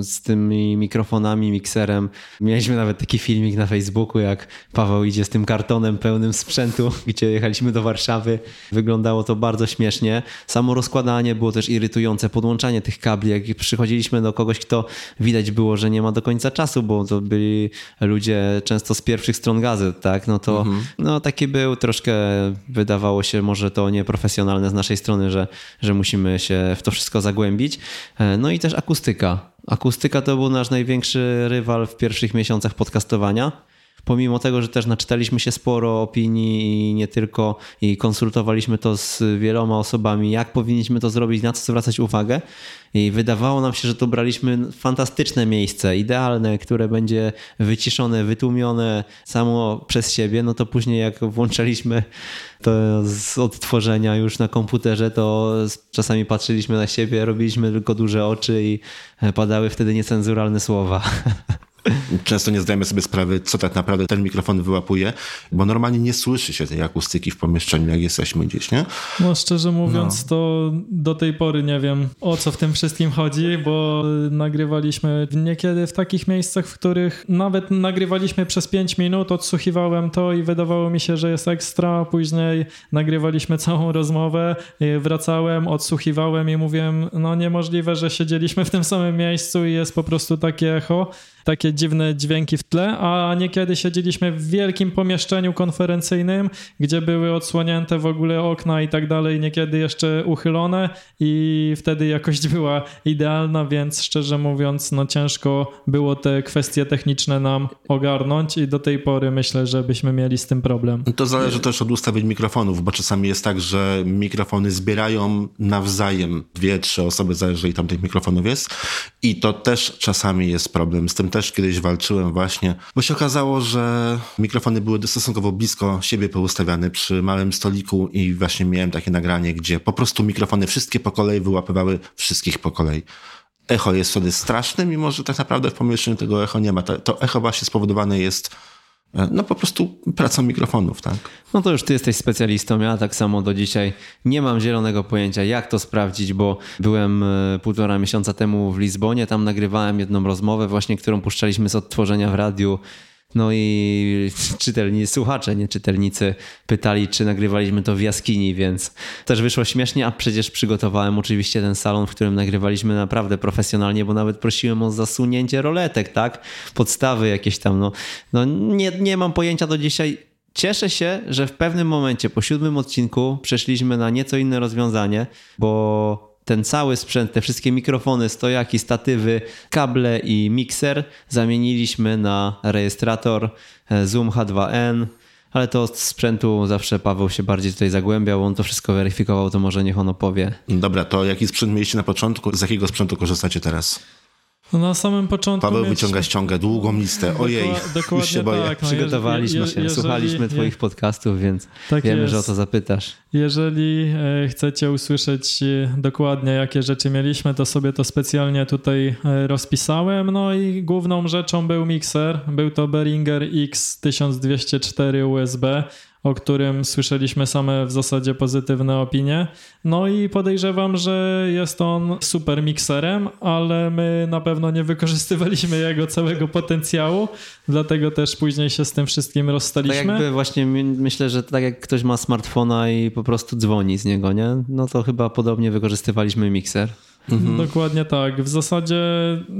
z tymi mikrofonami, mikserem. Mieliśmy nawet taki filmik na Facebooku, jak Paweł idzie z tym kartonem pełnym sprzętu, gdzie jechaliśmy do Warszawy. Wyglądało to bardzo śmiesznie. Samo rozkładanie było też irytujące, podłączanie tych kabli. Jak przychodziliśmy do kogoś, kto widać było, że nie ma do końca czasu, bo to byli ludzie często z pierwszych stron gazet, tak? No to no, taki był troszkę, wydawało się może to nieprofesjonalne z naszej strony, że, że musimy się w to wszystko zagłębić. E, No i też akustyka. Akustyka to był nasz największy rywal w pierwszych miesiącach podcastowania. Pomimo tego, że też naczytaliśmy się sporo opinii i nie tylko i konsultowaliśmy to z wieloma osobami, jak powinniśmy to zrobić, na co zwracać uwagę. I wydawało nam się, że to braliśmy fantastyczne miejsce, idealne, które będzie wyciszone, wytłumione samo przez siebie. No to później, jak włączaliśmy to z odtworzenia już na komputerze, to czasami patrzyliśmy na siebie, robiliśmy tylko duże oczy i padały wtedy niecenzuralne słowa. Często nie zdajemy sobie sprawy, co tak naprawdę ten mikrofon wyłapuje, bo normalnie nie słyszy się tej akustyki w pomieszczeniu, jak jesteśmy gdzieś, nie? No szczerze mówiąc, to do tej pory nie wiem o co w tym wszystkim chodzi, bo nagrywaliśmy niekiedy w takich miejscach, w których nawet nagrywaliśmy przez 5 minut, odsłuchiwałem to i wydawało mi się, że jest ekstra. Później nagrywaliśmy całą rozmowę, i wracałem, odsłuchiwałem i mówiłem, no niemożliwe, że siedzieliśmy w tym samym miejscu i jest po prostu takie echo takie dziwne dźwięki w tle, a niekiedy siedzieliśmy w wielkim pomieszczeniu konferencyjnym, gdzie były odsłonięte w ogóle okna i tak dalej, niekiedy jeszcze uchylone i wtedy jakość była idealna, więc szczerze mówiąc, no ciężko było te kwestie techniczne nam ogarnąć i do tej pory myślę, że byśmy mieli z tym problem. To zależy też od ustawień mikrofonów, bo czasami jest tak, że mikrofony zbierają nawzajem dwie, trzy osoby, zależy ile tam tych mikrofonów jest i to też czasami jest problem. Z tym też kiedyś walczyłem właśnie, bo się okazało, że mikrofony były stosunkowo blisko siebie poustawiane przy małym stoliku i właśnie miałem takie nagranie, gdzie po prostu mikrofony wszystkie po kolei wyłapywały wszystkich po kolei. Echo jest wtedy straszne, mimo że tak naprawdę w pomieszczeniu tego echo nie ma. To, to echo właśnie spowodowane jest no po prostu pracą mikrofonów, tak? No to już ty jesteś specjalistą, ja tak samo do dzisiaj nie mam zielonego pojęcia, jak to sprawdzić, bo byłem e, półtora miesiąca temu w Lizbonie, tam nagrywałem jedną rozmowę właśnie, którą puszczaliśmy z odtworzenia w radiu. No i czytelnicy, słuchacze, nie czytelnicy, pytali, czy nagrywaliśmy to w jaskini, więc też wyszło śmiesznie, a przecież przygotowałem oczywiście ten salon, w którym nagrywaliśmy naprawdę profesjonalnie, bo nawet prosiłem o zasunięcie roletek, tak? Podstawy jakieś tam, no, no nie, nie mam pojęcia do dzisiaj, Cieszę się, że w pewnym momencie po siódmym odcinku przeszliśmy na nieco inne rozwiązanie, bo ten cały sprzęt, te wszystkie mikrofony, stojaki, statywy, kable i mikser zamieniliśmy na rejestrator e, Zoom H2n. Ale to od sprzętu zawsze Paweł się bardziej tutaj zagłębiał, on to wszystko weryfikował, to może niech on opowie. Dobra, to jaki sprzęt mieliście na początku? Z jakiego sprzętu korzystacie teraz? No na samym początku... Paweł mieć- wyciąga ściągę, długą listę. Ojej, już dokładnie się boję. tak. No, Przygotowaliśmy je- je- się, jeżeli- słuchaliśmy twoich podcastów, więc Tak wiemy, jest. że o to zapytasz. Jeżeli e, chcecie usłyszeć e, dokładnie, jakie rzeczy mieliśmy, to sobie to specjalnie tutaj e, rozpisałem. No i główną rzeczą był mikser. Był to Behringer X1204 USB. O którym słyszeliśmy same w zasadzie pozytywne opinie. No i podejrzewam, że jest on super mikserem, ale my na pewno nie wykorzystywaliśmy jego całego potencjału, dlatego też później się z tym wszystkim Tak rozstaliśmy. jakby właśnie myślę, że tak jak ktoś ma smartfona i po prostu dzwoni z niego, nie? No to chyba podobnie wykorzystywaliśmy mikser. Dokładnie tak. W zasadzie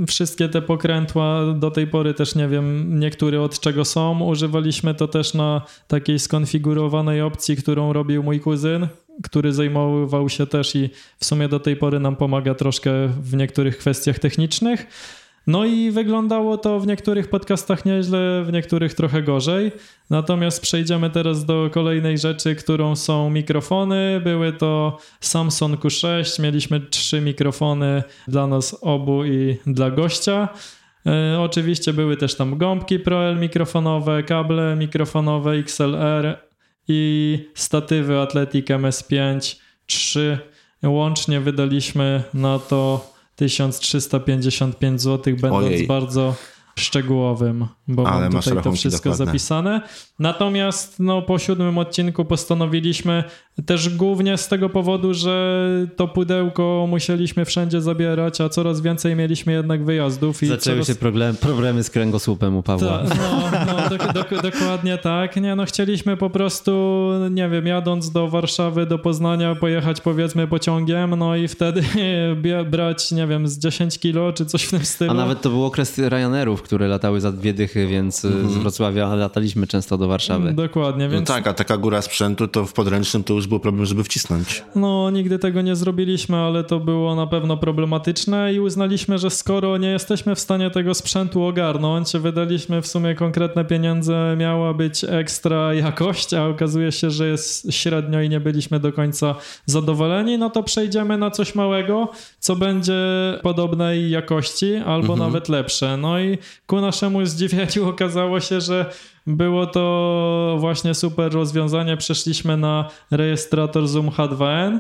wszystkie te pokrętła do tej pory też nie wiem, niektóre od czego są. Używaliśmy to też na takiej skonfigurowanej opcji, którą robił mój kuzyn, który zajmował się też i w sumie do tej pory nam pomaga troszkę w niektórych kwestiach technicznych. No i wyglądało to w niektórych podcastach nieźle, w niektórych trochę gorzej. Natomiast przejdziemy teraz do kolejnej rzeczy, którą są mikrofony. Były to Samsung Q6. Mieliśmy trzy mikrofony dla nas obu i dla gościa. E, oczywiście były też tam gąbki ProL mikrofonowe, kable mikrofonowe XLR i statywy Athletic MS5 3. Łącznie wydaliśmy na to 1355 zł, będąc Ojej. bardzo szczegółowym, bo Ale mam tutaj to wszystko dokładne. zapisane. Natomiast no, po siódmym odcinku postanowiliśmy też głównie z tego powodu, że to pudełko musieliśmy wszędzie zabierać, a coraz więcej mieliśmy jednak wyjazdów. I Zaczęły coraz... się problem, problemy z kręgosłupem u Pawła. Ta, no, no dok- dok- dokładnie tak. Nie, no chcieliśmy po prostu, nie wiem, jadąc do Warszawy, do Poznania, pojechać powiedzmy pociągiem, no i wtedy brać, nie wiem, z 10 kilo czy coś w tym stylu. A nawet to był okres Ryanerów, które latały za dwie dychy, więc Mhm. z Wrocławia lataliśmy często do Warszawy. Dokładnie, No więc tak, a taka góra sprzętu to w podręcznym to już był problem, żeby wcisnąć. No, nigdy tego nie zrobiliśmy, ale to było na pewno problematyczne i uznaliśmy, że skoro nie jesteśmy w stanie tego sprzętu ogarnąć, wydaliśmy w sumie konkretne pieniądze, miała być ekstra jakość, a okazuje się, że jest średnio i nie byliśmy do końca zadowoleni, no to przejdziemy na coś małego, co będzie podobnej jakości albo nawet lepsze. No i ku naszemu zdziwieniu okazało się, że było to właśnie super rozwiązanie. Przeszliśmy na rejestrator Zoom H2n,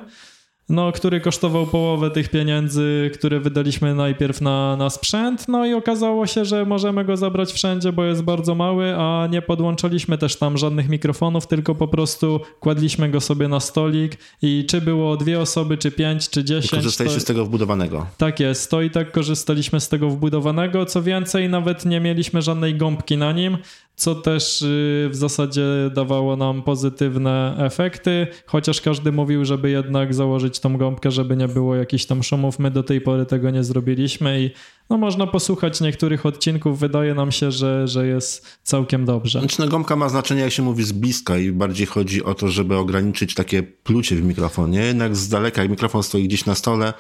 no, który kosztował połowę tych pieniędzy, które wydaliśmy najpierw na, na sprzęt. No i okazało się, że możemy go zabrać wszędzie, bo jest bardzo mały, a nie podłączaliśmy też tam żadnych mikrofonów, tylko po prostu kładliśmy go sobie na stolik i czy było dwie osoby, czy pięć, czy I dziesięć. korzystaliście to- z tego wbudowanego. tak jest, to i tak korzystaliśmy z tego wbudowanego. Co więcej, nawet nie mieliśmy żadnej gąbki na nim, co też y, w zasadzie dawało nam pozytywne efekty, chociaż każdy mówił, żeby jednak założyć tą gąbkę, żeby nie było jakichś tam szumów. My do tej pory tego nie zrobiliśmy i no, można posłuchać niektórych odcinków. Wydaje nam się, że, że jest całkiem dobrze. Znaczy, no, gąbka ma znaczenie, jak się mówi, z bliska i bardziej chodzi o to, żeby ograniczyć takie plucie w mikrofonie. Jednak z daleka, jak mikrofon stoi gdzieś na stole,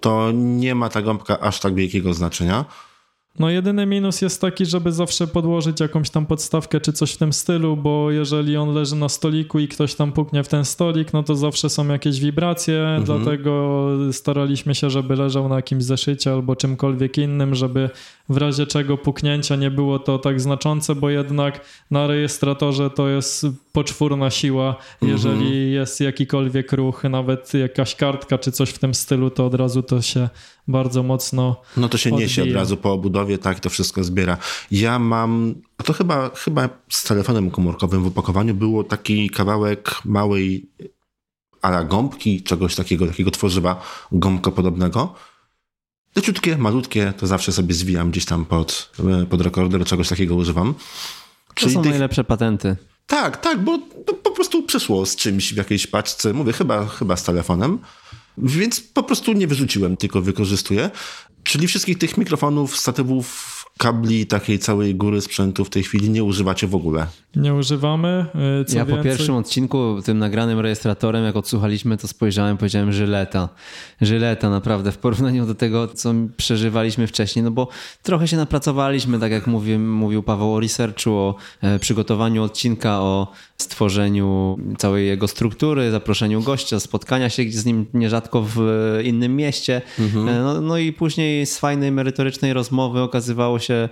to nie ma ta gąbka aż tak wielkiego znaczenia. No jedyny minus jest taki, żeby zawsze podłożyć jakąś tam podstawkę czy coś w tym stylu, bo jeżeli on leży na stoliku i ktoś tam puknie w ten stolik, no to zawsze są jakieś wibracje, dlatego staraliśmy się, żeby leżał na jakimś zeszycie albo czymkolwiek innym, żeby w razie czego puknięcia nie było to tak znaczące, bo jednak na rejestratorze to jest poczwórna siła. Jeżeli jest jakikolwiek ruch, nawet jakaś kartka czy coś w tym stylu, to od razu to się bardzo mocno No to się niesie od Odbija. razu po obudowie, tak, to wszystko zbiera. Ja mam, to chyba, chyba z telefonem komórkowym w opakowaniu było taki kawałek małej ala gąbki, czegoś takiego, takiego tworzywa gąbkopodobnego. Leciutkie, malutkie, to zawsze sobie zwijam gdzieś tam pod, pod rekorder, czegoś takiego używam. To są tych- najlepsze patenty. tak, tak, bo po prostu przyszło z czymś w jakiejś paczce. Mówię, chyba, chyba z telefonem. Więc po prostu nie wyrzuciłem, tylko wykorzystuję. Czyli wszystkich tych mikrofonów, statywów, kabli, takiej całej góry sprzętu w tej chwili nie używacie w ogóle. nie używamy. Yy, Co ja więcej, po pierwszym odcinku, tym nagranym rejestratorem, jak odsłuchaliśmy, to spojrzałem, powiedziałem żyleta. Żyleta naprawdę w porównaniu do tego, co przeżywaliśmy wcześniej, no bo trochę się napracowaliśmy, tak jak mówi, mówił Paweł o researchu, o e, przygotowaniu odcinka, o stworzeniu całej jego struktury, zaproszeniu gościa, spotkania się z nim nierzadko w e, innym mieście. E, No, no i później z fajnej, merytorycznej rozmowy okazywało się, e,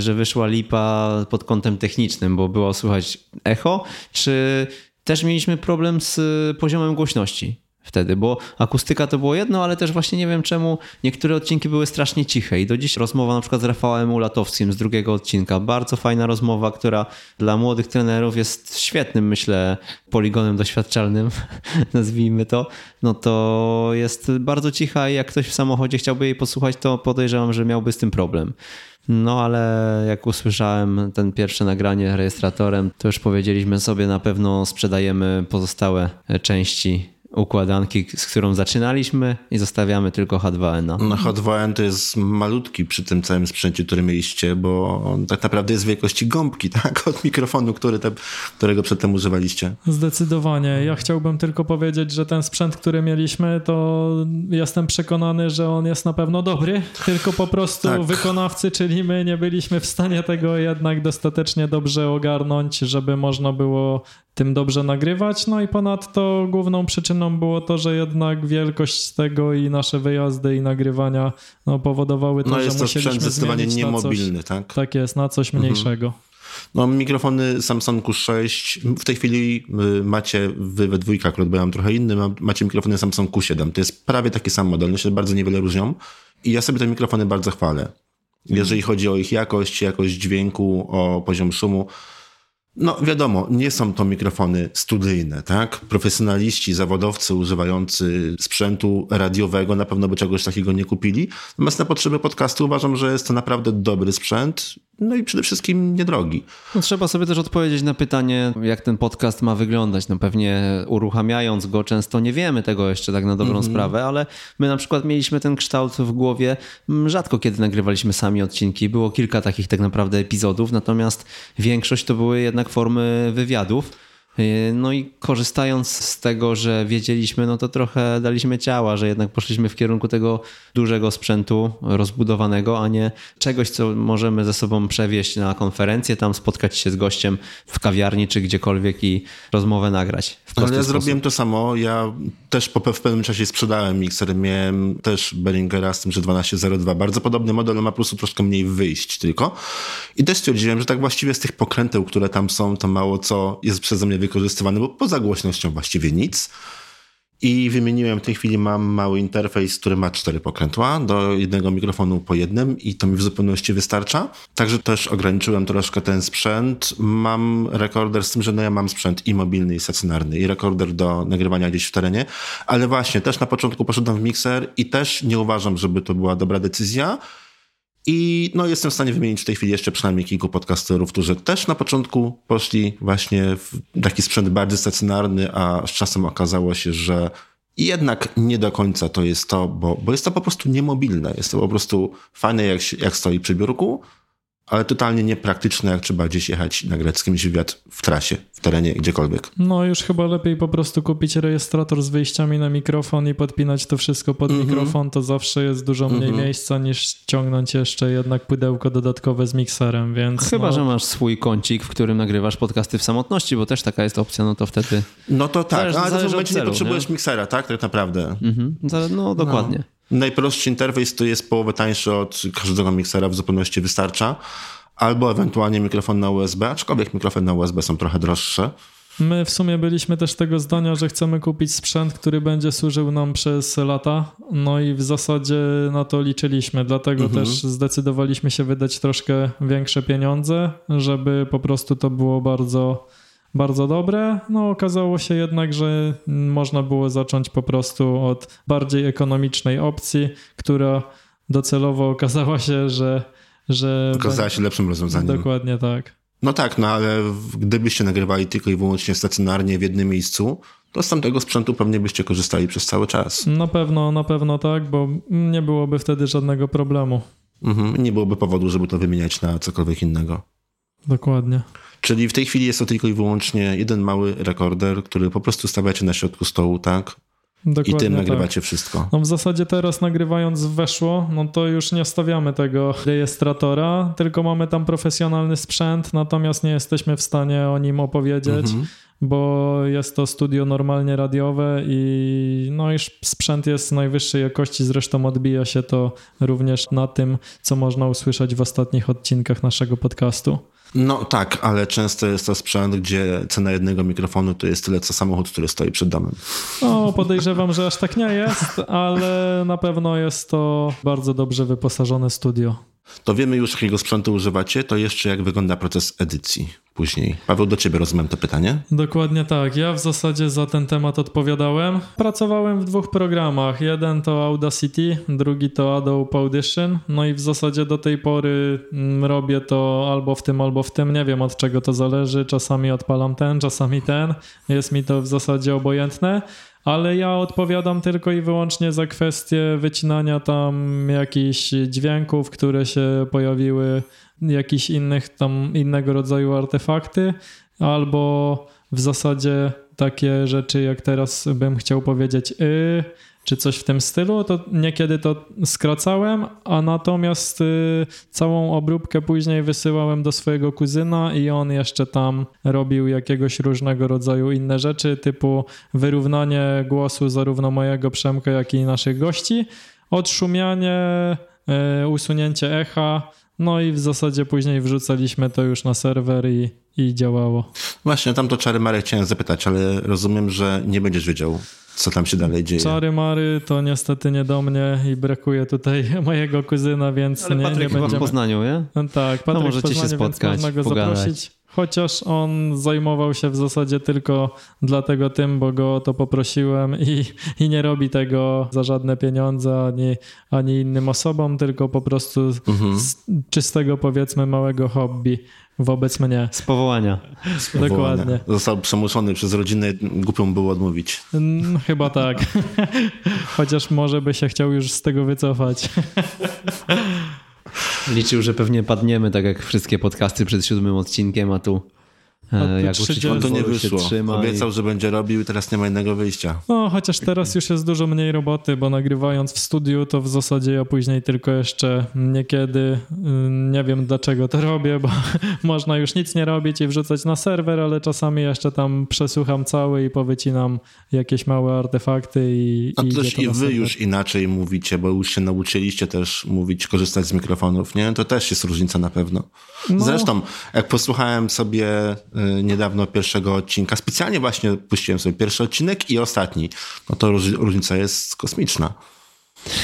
że wyszła lipa pod kątem technicznym, bo było słychać echo, czy też mieliśmy problem z poziomem głośności. wtedy, bo akustyka to było jedno, ale też właśnie nie wiem czemu niektóre odcinki były strasznie ciche i do dziś rozmowa na przykład z Rafałem Ulatowskim z drugiego odcinka, bardzo fajna rozmowa, która dla młodych trenerów jest świetnym, myślę, poligonem doświadczalnym, nazwijmy to, no to jest bardzo cicha i jak ktoś w samochodzie chciałby jej posłuchać, to podejrzewam, że miałby z tym problem. No ale jak usłyszałem ten pierwsze nagranie rejestratorem, to już powiedzieliśmy sobie, na pewno sprzedajemy pozostałe części układanki, z którą zaczynaliśmy i zostawiamy tylko H2N. No H2N to jest malutki przy tym całym sprzęcie, który mieliście, bo on tak naprawdę jest wielkości gąbki, tak? Od mikrofonu, który te, którego przedtem używaliście. Zdecydowanie. Ja chciałbym tylko powiedzieć, że ten sprzęt, który mieliśmy, to jestem przekonany, że on jest na pewno dobry, tylko po prostu tak. wykonawcy, czyli my nie byliśmy w stanie tego jednak dostatecznie dobrze ogarnąć, żeby można było tym dobrze nagrywać. No i ponadto główną przyczyną było to, że jednak wielkość tego i nasze wyjazdy i nagrywania no, powodowały to, no, jest że to sprzęt zdecydowanie niemobilny, coś, tak? Tak jest, na coś mhm. mniejszego. Mhm. No, mikrofony Samsung Q6, w tej chwili y, macie, wy we dwójkę akurat, bo ja mam trochę inny, macie mikrofony Samsung Q7. To jest prawie taki sam model, one się bardzo niewiele różnią i ja sobie te mikrofony bardzo chwalę. Jeżeli chodzi o ich jakość, jakość dźwięku, o poziom szumu, no wiadomo, nie są to mikrofony studyjne, tak? Profesjonaliści, zawodowcy używający sprzętu radiowego na pewno by czegoś takiego nie kupili. Natomiast na potrzeby podcastu uważam, że jest to naprawdę dobry sprzęt no i przede wszystkim niedrogi. No, trzeba sobie też odpowiedzieć na pytanie, jak ten podcast ma wyglądać. No pewnie uruchamiając go często nie wiemy tego jeszcze tak na dobrą mm -hmm. sprawę, ale my na przykład mieliśmy ten kształt w głowie mm, rzadko kiedy nagrywaliśmy sami odcinki. Było kilka takich tak naprawdę epizodów, natomiast większość to były jednak formy wywiadów. Y, no i korzystając z tego, że wiedzieliśmy, no to trochę daliśmy ciała, że jednak poszliśmy w kierunku tego dużego sprzętu rozbudowanego, a nie czegoś, co możemy ze sobą przewieźć na konferencję, tam spotkać się z gościem w kawiarni czy gdziekolwiek i rozmowę nagrać. Ale ja sposób. zrobiłem to samo. Ja też po, w pewnym czasie sprzedałem mikser. Miałem też Behringera z tym, że 1202. Bardzo podobny model, ma po prostu troszkę mniej wyjść tylko. I też stwierdziłem, że tak właściwie z tych pokręteł, które tam są, to mało co jest przeze mnie wykorzystywane, bo poza głośnością właściwie nic. I wymieniłem, w tej chwili mam mały interfejs, który ma cztery pokrętła, do jednego mikrofonu po jednym i to mi w zupełności wystarcza. Także też ograniczyłem troszkę ten sprzęt. Mam rekorder z tym, że no ja mam sprzęt i mobilny, i stacjonarny, i rekorder do nagrywania gdzieś w terenie, ale właśnie też na początku poszedłem w mikser i też nie uważam, żeby to była dobra decyzja, i no, jestem w stanie wymienić w tej chwili jeszcze przynajmniej kilku podcasterów, którzy też na początku poszli właśnie w taki sprzęt bardziej stacjonarny, a z czasem okazało się, że jednak nie do końca to jest to, bo, bo jest to po prostu niemobilne. Jest to po prostu fajne, jak, jak stoi przy biurku, ale totalnie niepraktyczne, jak trzeba gdzieś jechać na greckim wywiad w trasie, w terenie, gdziekolwiek. No już chyba lepiej po prostu kupić rejestrator z wyjściami na mikrofon i podpinać to wszystko pod mm -hmm. mikrofon, to zawsze jest dużo mniej mm -hmm. miejsca niż ciągnąć jeszcze jednak pudełko dodatkowe z mikserem, więc... Chyba, no... że masz swój kącik, w którym nagrywasz podcasty w samotności, bo też taka jest opcja, no to wtedy... No to tak, zależy, ale w momencie nie potrzebujesz nie? miksera, tak? Tak naprawdę. Mm -hmm. No dokładnie. No. Najprostszy interfejs to jest połowę tańszy od każdego miksera, w zupełności wystarcza. Albo ewentualnie mikrofon na USB, aczkolwiek mikrofon na USB są trochę droższe. My w sumie byliśmy też tego zdania, że chcemy kupić sprzęt, który będzie służył nam przez lata. No i w zasadzie na to liczyliśmy, dlatego mhm. też zdecydowaliśmy się wydać troszkę większe pieniądze, żeby po prostu to było bardzo bardzo dobre. No okazało się jednak, że można było zacząć po prostu od bardziej ekonomicznej opcji, która docelowo okazała się, że. że okazała się lepszym rozwiązaniem. Dokładnie tak. No tak, no ale gdybyście nagrywali tylko i wyłącznie stacjonarnie w jednym miejscu, to z tamtego sprzętu pewnie byście korzystali przez cały czas. Na pewno, na pewno tak, bo nie byłoby wtedy żadnego problemu. Mhm, nie byłoby powodu, żeby to wymieniać na cokolwiek innego. Dokładnie. Czyli w tej chwili jest to tylko i wyłącznie jeden mały rekorder, który po prostu stawiacie na środku stołu, tak? Dokładnie I tym nagrywacie tak. wszystko. No w zasadzie teraz nagrywając weszło, no to już nie stawiamy tego rejestratora, tylko mamy tam profesjonalny sprzęt, natomiast nie jesteśmy w stanie o nim opowiedzieć, mhm. bo jest to studio normalnie radiowe i no i sprzęt jest najwyższej jakości, zresztą odbija się to również na tym, co można usłyszeć w ostatnich odcinkach naszego podcastu. No tak, ale często jest to sprzęt, gdzie cena jednego mikrofonu to jest tyle, co samochód, który stoi przed domem. No, podejrzewam, że aż tak nie jest, ale na pewno jest to bardzo dobrze wyposażone studio. To wiemy już, jakiego sprzętu używacie, to jeszcze jak wygląda proces edycji później. Paweł, do ciebie rozumiem to pytanie. Dokładnie tak. Ja w zasadzie za ten temat odpowiadałem. Pracowałem w dwóch programach. Jeden to Audacity, drugi to Adobe Audition. No i w zasadzie do tej pory mm, robię to albo w tym, albo w tym. Nie wiem od czego to zależy. Czasami odpalam ten, czasami ten. Jest mi to w zasadzie obojętne ale ja odpowiadam tylko i wyłącznie za kwestię wycinania tam jakichś dźwięków, które się pojawiły, jakichś innych tam innego rodzaju artefakty, albo w zasadzie takie rzeczy, jak teraz bym chciał powiedzieć, y, czy coś w tym stylu, to niekiedy to skracałem, a natomiast y, całą obróbkę później wysyłałem do swojego kuzyna i on jeszcze tam robił jakiegoś różnego rodzaju inne rzeczy, typu wyrównanie głosu zarówno mojego Przemka, jak i naszych gości, odszumianie, y, usunięcie echa, no i w zasadzie później wrzucaliśmy to już na serwer i, i działało. Właśnie, tam to czary Marek chciałem zapytać, ale rozumiem, że nie będziesz wiedział, co tam się dalej dzieje. Czary Mary to niestety nie do mnie i brakuje tutaj mojego kuzyna, więc Ale nie, Patryk nie będziemy... w Poznaniu, nie? No tak, Patryk No możecie w się Poznaniu, więc spotkać, można go pogadać. zaprosić. Chociaż on zajmował się w zasadzie tylko dlatego tym, bo go o to poprosiłem i, i nie robi tego za żadne pieniądze ani, ani innym osobom, tylko po prostu Mhm. z czystego powiedzmy małego hobby wobec mnie. Z powołania. Dokładnie. Został przemuszony przez rodzinę, głupią było odmówić. Mm, Chyba tak. Chociaż może by się chciał już z tego wycofać. Liczył, że pewnie padniemy, tak jak wszystkie podcasty przed siódmym odcinkiem, a tu, jak 30 On to nie wyszło. trzyma i- Obiecał, że będzie robił i teraz nie ma innego wyjścia. No, chociaż teraz już jest dużo mniej roboty, bo nagrywając w studiu, to w zasadzie ja później tylko jeszcze niekiedy, y, nie wiem dlaczego to robię, bo można już nic nie robić i wrzucać na serwer, ale czasami jeszcze tam przesłucham cały i powycinam jakieś małe artefakty i, No i to idzie też i wy serwer. już inaczej mówicie, bo już się nauczyliście też mówić, korzystać z mikrofonów, nie? To też jest różnica na pewno. No. Zresztą, jak posłuchałem sobie y, niedawno pierwszego odcinka, specjalnie właśnie puściłem sobie pierwszy odcinek i ostatni, no to róż, różnica jest kosmiczna.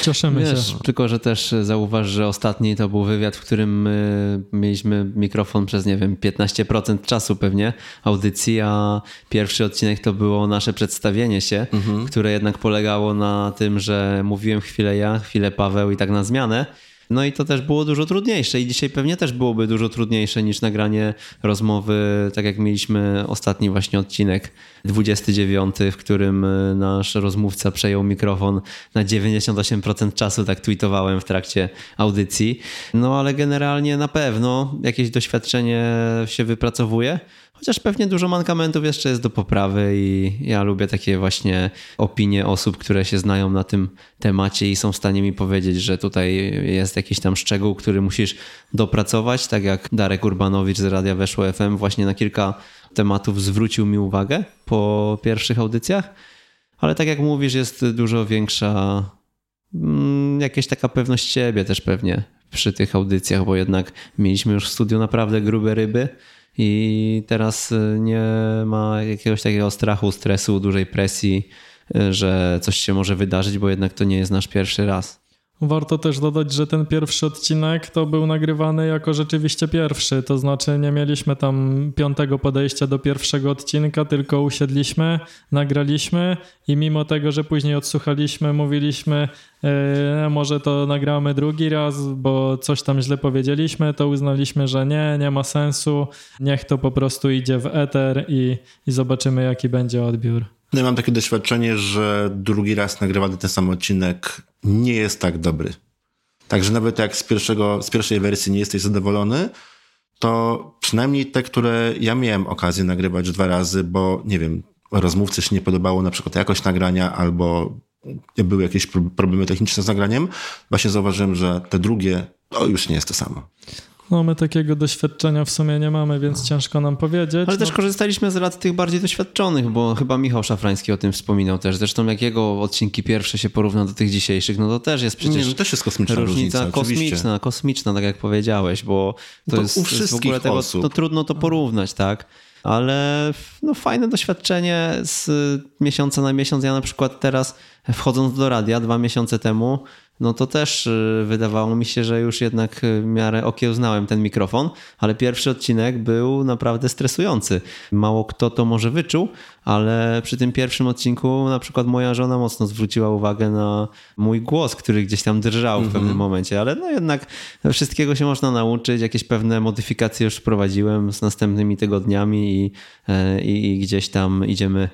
Cieszymy Wiesz, się. tylko, że też zauważ, że ostatni to był wywiad, w którym y, mieliśmy mikrofon przez, nie wiem, 15% czasu pewnie audycji, a pierwszy odcinek to było nasze przedstawienie się, które jednak polegało na tym, że mówiłem chwilę ja, chwilę Paweł i tak na zmianę. No i to też było dużo trudniejsze i dzisiaj pewnie też byłoby dużo trudniejsze niż nagranie rozmowy, tak jak mieliśmy ostatni właśnie odcinek 29, w którym y, nasz rozmówca przejął mikrofon na 98% czasu, tak tweetowałem w trakcie audycji. No ale generalnie na pewno jakieś doświadczenie się wypracowuje. Chociaż pewnie dużo mankamentów jeszcze jest do poprawy i ja lubię takie właśnie opinie osób, które się znają na tym temacie i są w stanie mi powiedzieć, że tutaj jest jakiś tam szczegół, który musisz dopracować, tak jak Darek Urbanowicz z Radia Weszło FM właśnie na kilka tematów zwrócił mi uwagę po pierwszych audycjach, ale tak jak mówisz, jest dużo większa mm, jakaś taka pewność siebie też pewnie przy tych audycjach, bo jednak mieliśmy już w studiu naprawdę grube ryby i teraz y, nie ma jakiegoś takiego strachu, stresu, dużej presji, y, że coś się może wydarzyć, bo jednak to nie jest nasz pierwszy raz. Warto też dodać, że ten pierwszy odcinek to był nagrywany jako rzeczywiście pierwszy, to znaczy nie mieliśmy tam piątego podejścia do pierwszego odcinka, tylko usiedliśmy, nagraliśmy i mimo tego, że później odsłuchaliśmy, mówiliśmy, e, może to nagramy drugi raz, bo coś tam źle powiedzieliśmy, to uznaliśmy, że nie, nie ma sensu, niech to po prostu idzie w eter i, i zobaczymy, jaki będzie odbiór. No ja mam takie doświadczenie, że drugi raz nagrywany ten sam odcinek nie jest tak dobry. Także nawet jak z, pierwszego, z pierwszej wersji nie jesteś zadowolony, to przynajmniej te, które ja miałem okazję nagrywać dwa razy, bo nie wiem, rozmówcy się nie podobało na przykład jakość nagrania albo były jakieś pro- problemy techniczne z nagraniem, właśnie zauważyłem, że te drugie to już nie jest to samo. No my takiego doświadczenia w sumie nie mamy, więc ciężko nam powiedzieć. Ale też no, korzystaliśmy z rad tych bardziej doświadczonych, bo chyba Michał Szafrański o tym wspominał też. Zresztą jak jego odcinki pierwsze się porówna do tych dzisiejszych, no to też jest przecież Nie, no też jest kosmiczna różnica, różnica, oczywiście. kosmiczna, kosmiczna, tak jak powiedziałeś, bo to, To jest, u jest w wszystkich ogóle tego, osób. to trudno to porównać, tak? Ale no, fajne doświadczenie z miesiąca na miesiąc. Ja na przykład teraz wchodząc do radia dwa miesiące temu, no to też y, wydawało mi się, że już jednak y, w miarę okiełznałem ten mikrofon, ale pierwszy odcinek był naprawdę stresujący. Mało kto to może wyczuł, ale przy tym pierwszym odcinku na przykład moja żona mocno zwróciła uwagę na mój głos, który gdzieś tam drżał w pewnym momencie, ale no jednak wszystkiego się można nauczyć, jakieś pewne modyfikacje już wprowadziłem z następnymi tygodniami i, e, i, i gdzieś tam idziemy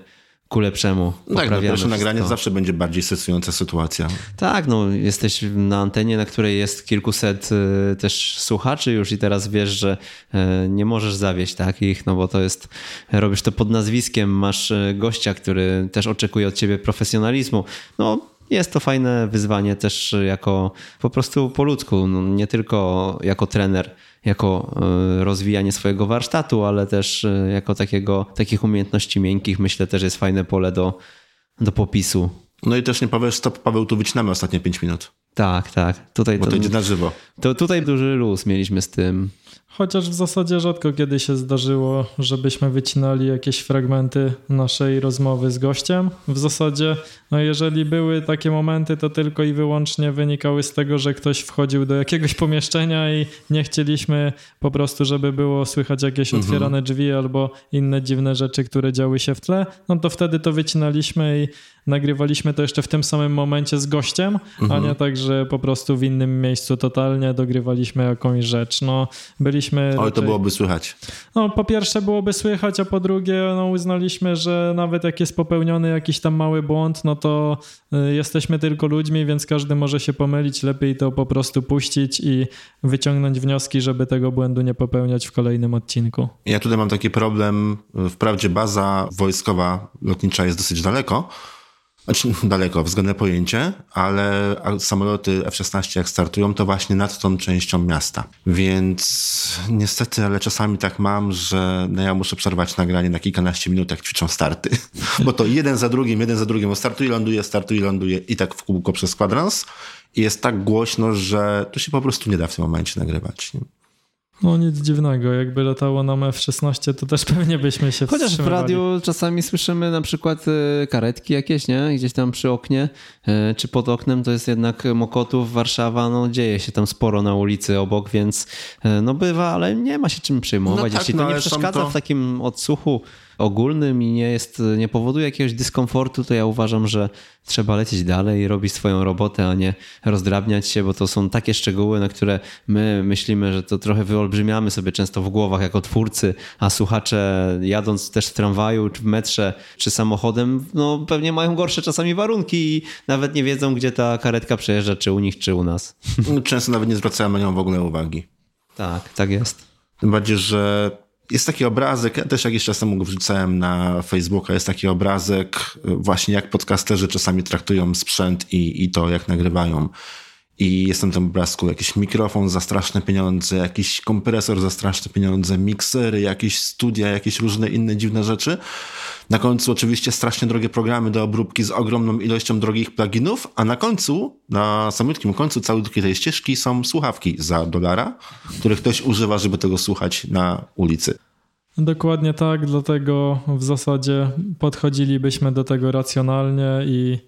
ku lepszemu. Tak, no pierwsze nagranie zawsze będzie bardziej stresująca sytuacja. Tak, no jesteś na antenie, na której jest kilkuset y, też słuchaczy już i teraz wiesz, że y, nie możesz zawieść takich, no bo to jest, robisz to pod nazwiskiem, masz y, gościa, który też oczekuje od ciebie profesjonalizmu. No jest to fajne wyzwanie też jako po prostu po ludzku, no, nie tylko jako trener, jako y, rozwijanie swojego warsztatu, ale też y, jako takiego, takich umiejętności miękkich myślę też jest fajne pole do, do popisu. No i też nie powiesz, stop, Paweł, tu wycinamy ostatnie 5 minut, Tak, tak. Tutaj bo to idzie na żywo. To tutaj duży luz mieliśmy z tym. Chociaż w zasadzie rzadko kiedy się zdarzyło, żebyśmy wycinali jakieś fragmenty naszej rozmowy z gościem. W zasadzie, no jeżeli były takie momenty, to tylko i wyłącznie wynikały z tego, że ktoś wchodził do jakiegoś pomieszczenia i nie chcieliśmy po prostu, żeby było słychać jakieś otwierane drzwi albo inne dziwne rzeczy, które działy się w tle. No to wtedy to wycinaliśmy i nagrywaliśmy to jeszcze w tym samym momencie z gościem, a nie tak, że po prostu w innym miejscu totalnie dogrywaliśmy jakąś rzecz. No, byliśmy. To raczej- byłoby słychać. no, po pierwsze byłoby słychać, a po drugie no, uznaliśmy, że nawet jak jest popełniony jakiś tam mały błąd, no to y, jesteśmy tylko ludźmi, więc każdy może się pomylić. Lepiej to po prostu puścić i wyciągnąć wnioski, żeby tego błędu nie popełniać w kolejnym odcinku. Ja tutaj mam taki problem. Wprawdzie baza wojskowa lotnicza jest dosyć daleko, znaczy daleko, względne pojęcie, ale samoloty F-16 jak startują, to właśnie nad tą częścią miasta. Więc niestety, ale czasami tak mam, że no ja muszę przerwać nagranie na kilkanaście minut, jak ćwiczą starty. Bo to jeden za drugim, jeden za drugim, bo startuje, ląduje, startuje, ląduje i tak w kółko przez kwadrans. I jest tak głośno, że to się po prostu nie da w tym momencie nagrywać. Nie? No nic dziwnego, jakby latało nam F-16, to też pewnie byśmy się Chociaż w radiu czasami słyszymy na przykład e, karetki jakieś, nie? Gdzieś tam przy oknie, e, czy pod oknem to jest jednak Mokotów, Warszawa, no dzieje się tam sporo na ulicy obok, więc e, no bywa, ale nie ma się czym przejmować. No tak, Jeśli no to nie ale są przeszkadza to- w takim odsłuchu ogólnym i nie jest, nie powoduje jakiegoś dyskomfortu, to ja uważam, że trzeba lecieć dalej i robić swoją robotę, a nie rozdrabniać się, bo to są takie szczegóły, na które my myślimy, że to trochę wyolbrzymiamy sobie często w głowach jako twórcy, a słuchacze jadąc też w tramwaju, czy w metrze, czy samochodem, no pewnie mają gorsze czasami warunki i nawet nie wiedzą, gdzie ta karetka przejeżdża, czy u nich, czy u nas. Często nawet nie zwracają na nią w ogóle uwagi. Tak, tak jest. Tym bardziej, że jest taki obrazek, ja też jakiś czas temu go wrzucałem na Facebooka, jest taki obrazek y, właśnie jak podcasterzy czasami traktują sprzęt i, i to, jak nagrywają. I jest na tym obrazku jakiś mikrofon za straszne pieniądze, jakiś kompresor za straszne pieniądze, miksery, jakieś studia, jakieś różne inne dziwne rzeczy. Na końcu oczywiście strasznie drogie programy do obróbki z ogromną ilością drogich pluginów, a na końcu, na samotnym końcu całej tej ścieżki są słuchawki za dolara, których ktoś używa, żeby tego słuchać na ulicy. Dokładnie tak, dlatego w zasadzie podchodzilibyśmy do tego racjonalnie i,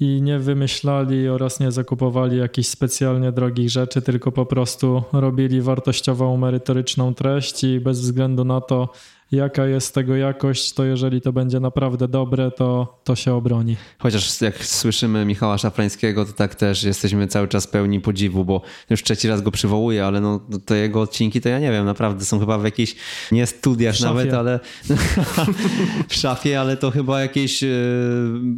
i nie wymyślali oraz nie zakupowali jakichś specjalnie drogich rzeczy, tylko po prostu robili wartościową, merytoryczną treść i bez względu na to, jaka jest tego jakość, to jeżeli to będzie naprawdę dobre, to, to się obroni. Chociaż jak słyszymy Michała Szafrańskiego, to tak też jesteśmy cały czas pełni podziwu, bo już trzeci raz go przywołuję, ale no, te jego odcinki to ja nie wiem, naprawdę są chyba w jakichś, nie studiach nawet, ale w szafie, ale to chyba jakieś e,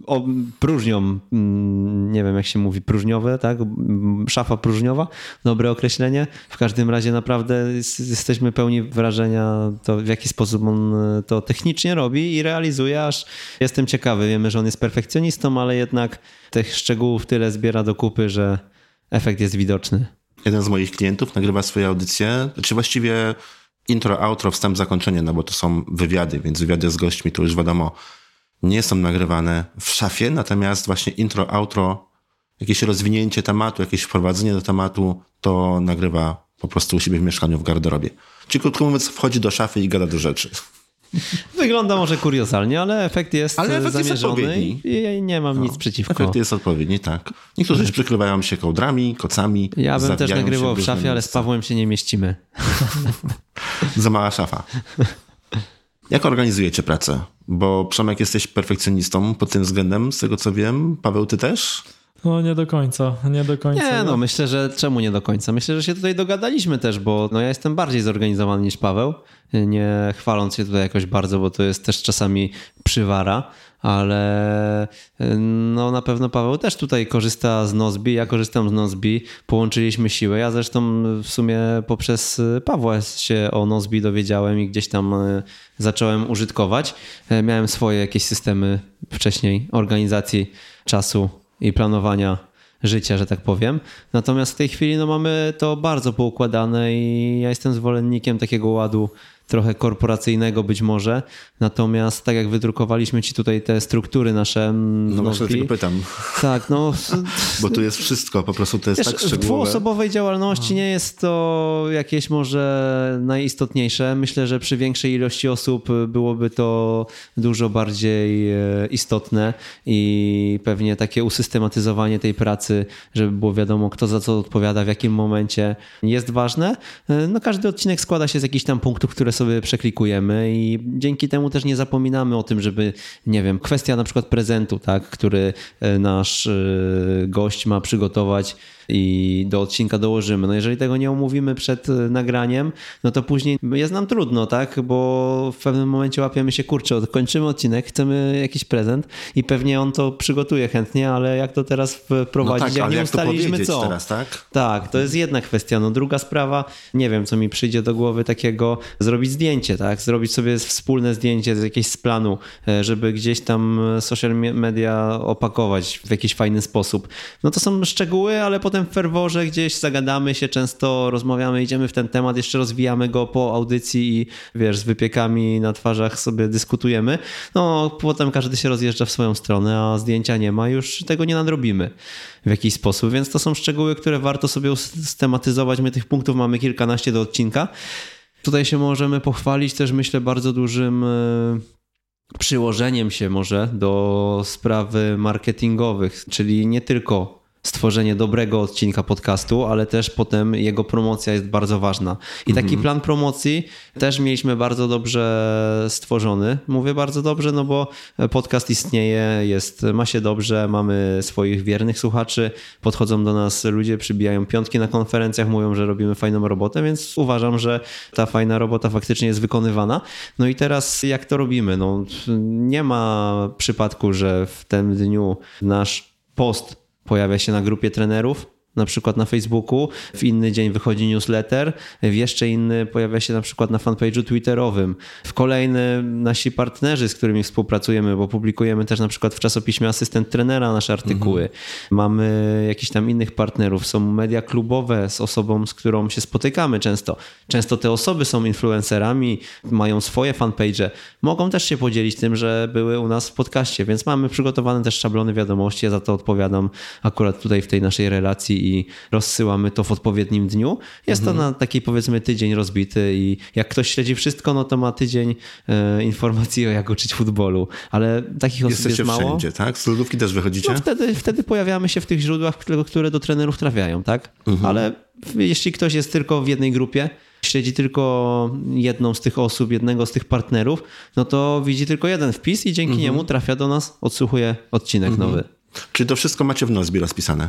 o, próżnią, mm, nie wiem jak się mówi, próżniowe, tak? Szafa próżniowa, dobre określenie. W każdym razie naprawdę jest- jesteśmy pełni wrażenia to w jaki sposób on e, to technicznie robi i realizuje, aż jestem ciekawy. Wiemy, że on jest perfekcjonistą, ale jednak tych szczegółów tyle zbiera do kupy, że efekt jest widoczny. jeden z moich klientów nagrywa swoje audycje, czy właściwie intro, outro, wstęp, zakończenie, no bo to są wywiady, więc wywiady z gośćmi to już wiadomo, nie są nagrywane w szafie, natomiast właśnie intro, outro, jakieś rozwinięcie tematu, jakieś wprowadzenie do tematu, to nagrywa po prostu u siebie w mieszkaniu, w garderobie. Czyli krótko mówiąc, wchodzi do szafy i gada do rzeczy. Wygląda może kuriozalnie, ale efekt jest Ale efekt jest zamierzony odpowiedni. i nie mam nic przeciwko. Efekt jest odpowiedni, tak. Niektórzy już przykrywają się kołdrami, kocami. Ja bym też nagrywał w szafie, ale z. Pawłem się nie mieścimy. Za mała szafa. Jak organizujecie pracę? Bo Przemek jesteś perfekcjonistą pod tym względem, z tego co wiem. Paweł, ty też? No nie do końca, nie do końca. Nie, no myślę, że czemu nie do końca? Myślę, że się tutaj dogadaliśmy też, bo no, ja jestem bardziej zorganizowany niż Paweł, nie chwaląc się tutaj jakoś bardzo, bo to jest też czasami przywara, ale no na pewno Paweł też tutaj korzysta z Nozbi, ja korzystam z Nozbi, połączyliśmy siłę, ja zresztą w sumie poprzez Pawła się o Nozbi dowiedziałem i gdzieś tam e, zacząłem użytkować. E, Miałem swoje jakieś systemy wcześniej organizacji czasu i planowania życia, że tak powiem. Natomiast w tej chwili no, mamy to bardzo poukładane i ja jestem zwolennikiem takiego ładu trochę korporacyjnego być może. Natomiast tak jak wydrukowaliśmy ci tutaj te struktury nasze mm, No w właśnie dlatego pytam, tak, no bo tu jest wszystko, po prostu to jest Wiesz, tak w szczegółowe. dwuosobowej działalności nie jest to jakieś może najistotniejsze. Myślę, że przy większej ilości osób byłoby to dużo bardziej e, istotne i pewnie takie usystematyzowanie tej pracy, żeby było wiadomo, kto za co odpowiada, w jakim momencie jest ważne. E, No każdy odcinek składa się z jakichś tam punktów, które sobie przeklikujemy i dzięki temu też nie zapominamy o tym, żeby, nie wiem, kwestia na przykład prezentu, tak, który e, nasz e, gość ma przygotować i do odcinka dołożymy. No jeżeli tego nie omówimy przed e, nagraniem, no to później jest nam trudno, tak? Bo w pewnym momencie łapiemy się, kurczę, kończymy odcinek, chcemy jakiś prezent i pewnie on to przygotuje chętnie, ale jak to teraz wprowadzić, No tak, jak nie jak ustaliliśmy co? teraz, tak? Tak, to jest jedna kwestia. No druga sprawa, nie wiem, co mi przyjdzie do głowy takiego, zrobić zdjęcie, tak? Zrobić sobie wspólne zdjęcie z jakiegoś z planu, e, żeby gdzieś tam social me- media opakować w jakiś fajny sposób. No to są szczegóły, ale potem w ferworze gdzieś zagadamy się, często rozmawiamy, idziemy w ten temat, jeszcze rozwijamy go po audycji i wiesz, z wypiekami na twarzach sobie dyskutujemy. No potem każdy się rozjeżdża w swoją stronę, a zdjęcia nie ma, już tego nie nadrobimy w jakiś sposób, więc to są szczegóły, które warto sobie usystematyzować. My tych punktów mamy kilkanaście do odcinka. Tutaj się możemy pochwalić też, myślę, bardzo dużym e, przyłożeniem się może do sprawy marketingowych, czyli nie tylko stworzenie dobrego odcinka podcastu, ale też potem jego promocja jest bardzo ważna. I taki plan promocji też mieliśmy bardzo dobrze stworzony. Mówię bardzo dobrze, no bo podcast istnieje, jest, ma się dobrze, mamy swoich wiernych słuchaczy, podchodzą do nas ludzie, przybijają piątki na konferencjach, mówią, że robimy fajną robotę, więc uważam, że ta fajna robota faktycznie jest wykonywana. No i teraz jak to robimy? No, nie ma przypadku, że w tym dniu nasz post pojawia się na grupie trenerów, na przykład na Facebooku, w inny dzień wychodzi newsletter, w jeszcze inny pojawia się na przykład na fanpage'u twitterowym. W kolejny nasi partnerzy, z którymi współpracujemy, bo publikujemy też na przykład w czasopiśmie Asystent Trenera nasze artykuły. Mamy jakichś tam innych partnerów, są media klubowe z osobą, z którą się spotykamy często. Często te osoby są influencerami, mają swoje fanpage, mogą też się podzielić tym, że były u nas w podcaście, więc mamy przygotowane też szablony wiadomości, ja za to odpowiadam akurat tutaj w tej naszej relacji i rozsyłamy to w odpowiednim dniu. Jest to na taki powiedzmy tydzień rozbity i jak ktoś śledzi wszystko, no to ma tydzień e, informacji o jak uczyć futbolu, ale takich osób Jesteście jest mało. wszędzie, tak? Z lodówki też wychodzicie? No wtedy, wtedy pojawiamy się w tych źródłach, które- które do trenerów trafiają, tak? Ale jeśli ktoś jest tylko w jednej grupie, śledzi tylko jedną z tych osób, jednego z tych partnerów, no to widzi tylko jeden wpis i dzięki niemu trafia do nas, odsłuchuje odcinek nowy. Czyli to wszystko macie w Nozbi rozpisane?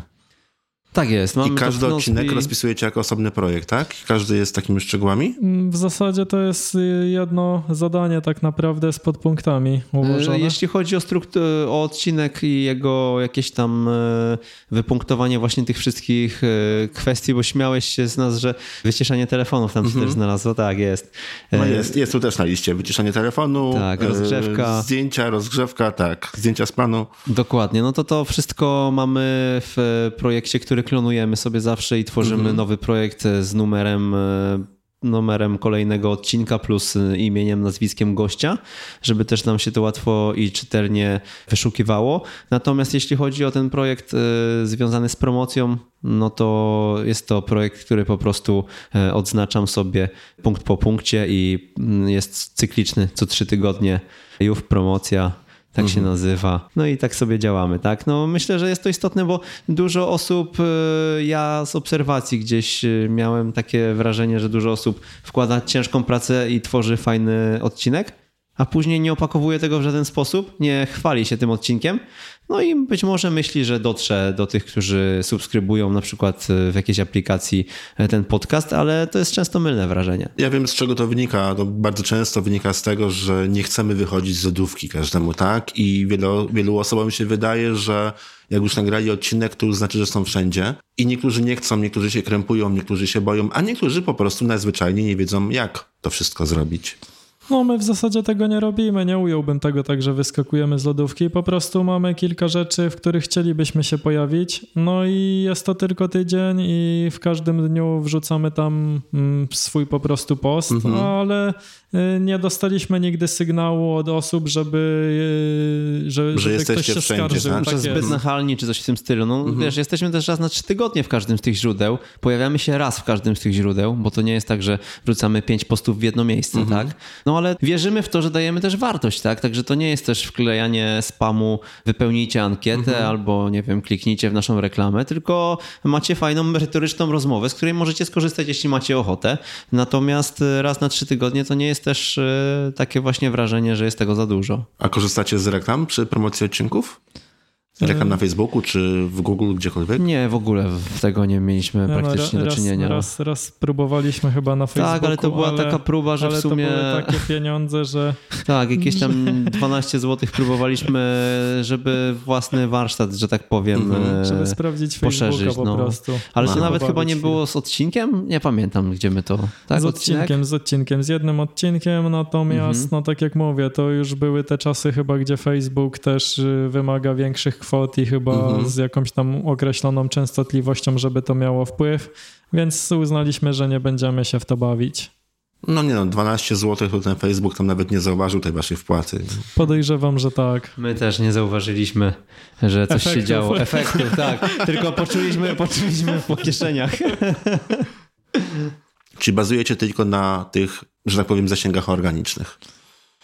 Tak jest. Mamy I każdy odcinek rozpisujecie jako osobny projekt, tak? Każdy jest takimi szczegółami? Mm, W zasadzie to jest y, jedno zadanie tak naprawdę z podpunktami ułożone. E, Jeśli chodzi o, o odcinek i jego jakieś tam e, wypunktowanie właśnie tych wszystkich e, kwestii, bo śmiałeś się z nas, że wyciszanie telefonów tam się też znalazło. Tak, jest. No jest, jest tu też na liście. Wyciszanie telefonu, Tak, rozgrzewka. zdjęcia, rozgrzewka, tak. Zdjęcia z planu. Dokładnie. No to to wszystko mamy w projekcie, który klonujemy sobie zawsze i tworzymy Mhm. nowy projekt z numerem e, numerem kolejnego odcinka plus e, imieniem, nazwiskiem gościa, żeby też nam się to łatwo i czytelnie wyszukiwało. Natomiast jeśli chodzi o ten projekt e, związany z promocją, no to jest to projekt, który po prostu e, odznaczam sobie punkt po punkcie i mm, jest cykliczny co trzy tygodnie. Już promocja, tak się nazywa. No i tak sobie działamy, tak? No myślę, że jest to istotne, bo dużo osób, e, ja z obserwacji gdzieś e, miałem takie wrażenie, że dużo osób wkłada ciężką pracę i tworzy fajny odcinek, a później nie opakowuje tego w żaden sposób, nie chwali się tym odcinkiem. No i być może myśli, że dotrze do tych, którzy subskrybują na przykład e, w jakiejś aplikacji e, ten podcast, ale to jest często mylne wrażenie. Ja wiem, z czego to wynika. To bardzo często wynika z tego, że nie chcemy wychodzić z lodówki każdemu, tak? I wielu, wielu osobom się wydaje, że jak już nagrali odcinek, to znaczy, że są wszędzie. I niektórzy nie chcą, niektórzy się krępują, niektórzy się boją, a niektórzy po prostu najzwyczajniej nie wiedzą, jak to wszystko zrobić. No, my w zasadzie tego nie robimy. Nie ująłbym tego tak, że wyskakujemy z lodówki. Po prostu mamy kilka rzeczy, w których chcielibyśmy się pojawić. No i jest to tylko tydzień, i w każdym dniu wrzucamy tam mm, swój po prostu post, Mhm. ale y, nie dostaliśmy nigdy sygnału od osób, żeby, y, że, żeby ktoś się wszędzie, skarżył. tak? Tak Że zbyt jest. nachalni czy coś w tym stylu. No wiesz, jesteśmy też raz na trzy tygodnie w każdym z tych źródeł. Pojawiamy się raz w każdym z tych źródeł, bo to nie jest tak, że wrzucamy pięć postów w jedno miejsce, tak? No ale wierzymy w to, że dajemy też wartość, tak? Także to nie jest też wklejanie spamu, wypełnijcie ankietę albo, nie wiem, kliknijcie w naszą reklamę, tylko macie fajną, merytoryczną rozmowę, z której możecie skorzystać, jeśli macie ochotę. Natomiast e, raz na trzy tygodnie to nie jest też e, takie właśnie wrażenie, że jest tego za dużo. A korzystacie z reklam przy promocji odcinków? Reklam na Facebooku czy w Google, gdziekolwiek? Nie, w ogóle w tego nie mieliśmy Ja no, praktycznie ra- do raz, czynienia. Raz, raz próbowaliśmy chyba na Facebooku. tak, ale to była ale, taka próba, że ale w sumie. to były takie pieniądze, że Tak, jakieś tam 12 zł próbowaliśmy, żeby własny warsztat, że tak powiem. e, żeby sprawdzić poszerzyć, Facebooka po no. prostu. Ale to Żeby nawet chyba nie było z odcinkiem? Nie pamiętam, gdzie my to. Tak, z odcinek? odcinkiem, z odcinkiem, z jednym odcinkiem, natomiast, Mhm. no tak jak mówię, to już były te czasy chyba, gdzie Facebook też y, wymaga większych kwot i chyba Mhm. z jakąś tam określoną częstotliwością, żeby to miało wpływ, więc uznaliśmy, że nie będziemy się w to bawić. No nie no, 12 zł to ten Facebook tam nawet nie zauważył tej waszej wpłaty. Podejrzewam, że tak. My też nie zauważyliśmy, że coś się Efektów. działo. Efektów, tak. Tylko poczuliśmy, poczuliśmy po kieszeniach. Czyli bazujecie tylko na tych, że tak powiem, zasięgach organicznych.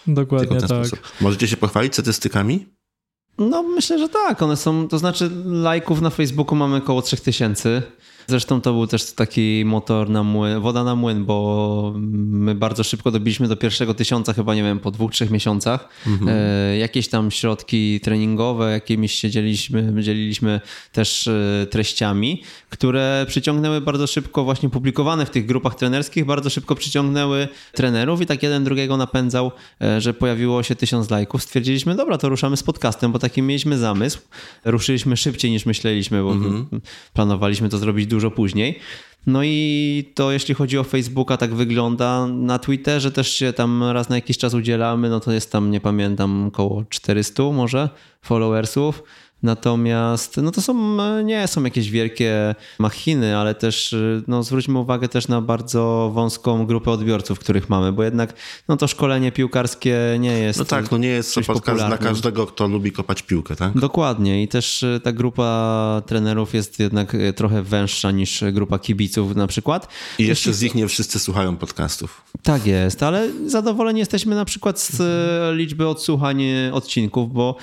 Dokładnie w tak. sposób. Możecie się pochwalić statystykami? No myślę, że tak. One są, to znaczy lajków na Facebooku mamy około 3000. Zresztą to był też taki motor na młyn, woda na młyn, bo my bardzo szybko dobiliśmy do pierwszego tysiąca, chyba nie wiem, po dwóch, trzech miesiącach. E, jakieś tam środki treningowe, jakimiś się dzieliliśmy, dzieliliśmy też e, treściami, które przyciągnęły bardzo szybko, właśnie publikowane w tych grupach trenerskich, bardzo szybko przyciągnęły trenerów i tak jeden drugiego napędzał, e, że pojawiło się tysiąc lajków. Stwierdziliśmy, dobra, to ruszamy z podcastem, bo taki mieliśmy zamysł. Ruszyliśmy szybciej niż myśleliśmy, bo planowaliśmy to zrobić dużo później. No i to jeśli chodzi o Facebooka, tak wygląda. Na Twitterze też się tam raz na jakiś czas udzielamy, no to jest tam, nie pamiętam, około 400 może followersów. Natomiast no to są, nie są jakieś wielkie machiny, ale też no, zwróćmy uwagę też na bardzo wąską grupę odbiorców, których mamy, bo jednak no, to szkolenie piłkarskie nie jest. No tak, no nie jest to podcast dla każdego, kto lubi kopać piłkę, tak? Dokładnie i też e, ta grupa trenerów jest jednak e, trochę węższa niż grupa kibiców na przykład. I jeszcze z nich nie wszyscy słuchają podcastów. Tak jest, ale zadowoleni jesteśmy na przykład z e, liczby odsłuchań odcinków, bo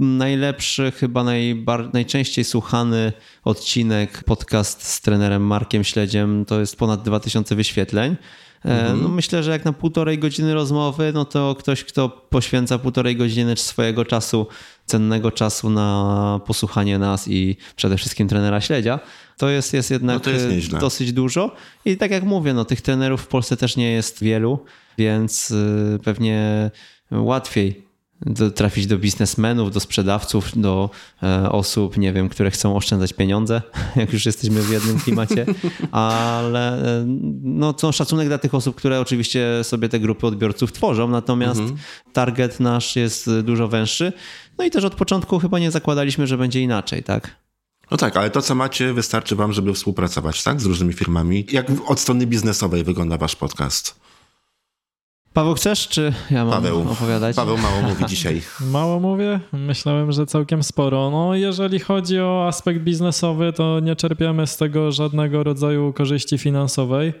najlepszy, chyba najbar- najczęściej słuchany odcinek, podcast z trenerem Markiem Śledziem, to jest ponad 2000 wyświetleń. E, No myślę, że jak na półtorej godziny rozmowy, no to ktoś, kto poświęca półtorej godziny swojego czasu, cennego czasu na posłuchanie nas i przede wszystkim trenera śledzia, to jest, jest jednak No to jest e, dosyć dużo. I tak jak mówię, no tych trenerów w Polsce też nie jest wielu, więc y, pewnie łatwiej do, trafić do biznesmenów, do sprzedawców, do e, osób, nie wiem, które chcą oszczędzać pieniądze, jak już jesteśmy w jednym klimacie, ale e, no, to szacunek dla tych osób, które oczywiście sobie te grupy odbiorców tworzą, natomiast target nasz jest dużo węższy. No i też od początku chyba nie zakładaliśmy, że będzie inaczej, tak? No tak, ale to, co macie, wystarczy wam, żeby współpracować, tak? Z różnymi firmami. Jak od strony biznesowej wygląda wasz podcast? Paweł, chcesz, czy ja mam Paweł. opowiadać? Paweł mało mówi dzisiaj. Mało mówię? Myślałem, że całkiem sporo. No, jeżeli chodzi o aspekt biznesowy, to nie czerpiemy z tego żadnego rodzaju korzyści finansowej.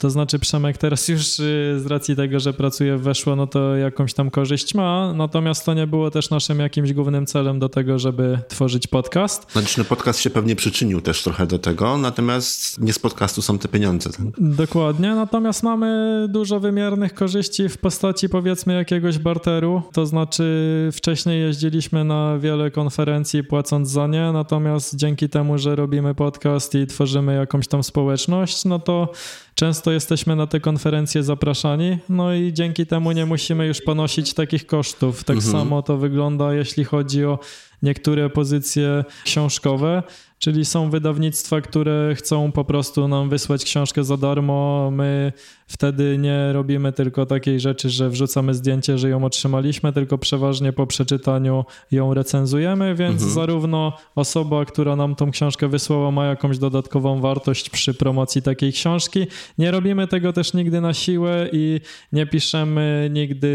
To znaczy Przemek teraz już y, z racji tego, że pracuje w Weszło, no to jakąś tam korzyść ma, natomiast to nie było też naszym jakimś głównym celem do tego, żeby tworzyć podcast. Znaczy, no podcast się pewnie przyczynił też trochę do tego, natomiast nie z podcastu są te pieniądze. Tak? Dokładnie, natomiast mamy dużo wymiernych korzyści w postaci powiedzmy jakiegoś barteru, to znaczy wcześniej jeździliśmy na wiele konferencji płacąc za nie, natomiast dzięki temu, że robimy podcast i tworzymy jakąś tam społeczność, no to często jesteśmy na te konferencje zapraszani, no i dzięki temu nie musimy już ponosić takich kosztów. Tak samo to wygląda, jeśli chodzi o niektóre pozycje książkowe, czyli są wydawnictwa, które chcą po prostu nam wysłać książkę za darmo. My wtedy nie robimy tylko takiej rzeczy, że wrzucamy zdjęcie, że ją otrzymaliśmy, tylko przeważnie po przeczytaniu ją recenzujemy, więc zarówno osoba, która nam tą książkę wysłała, ma jakąś dodatkową wartość przy promocji takiej książki. Nie robimy tego też nigdy na siłę i nie piszemy nigdy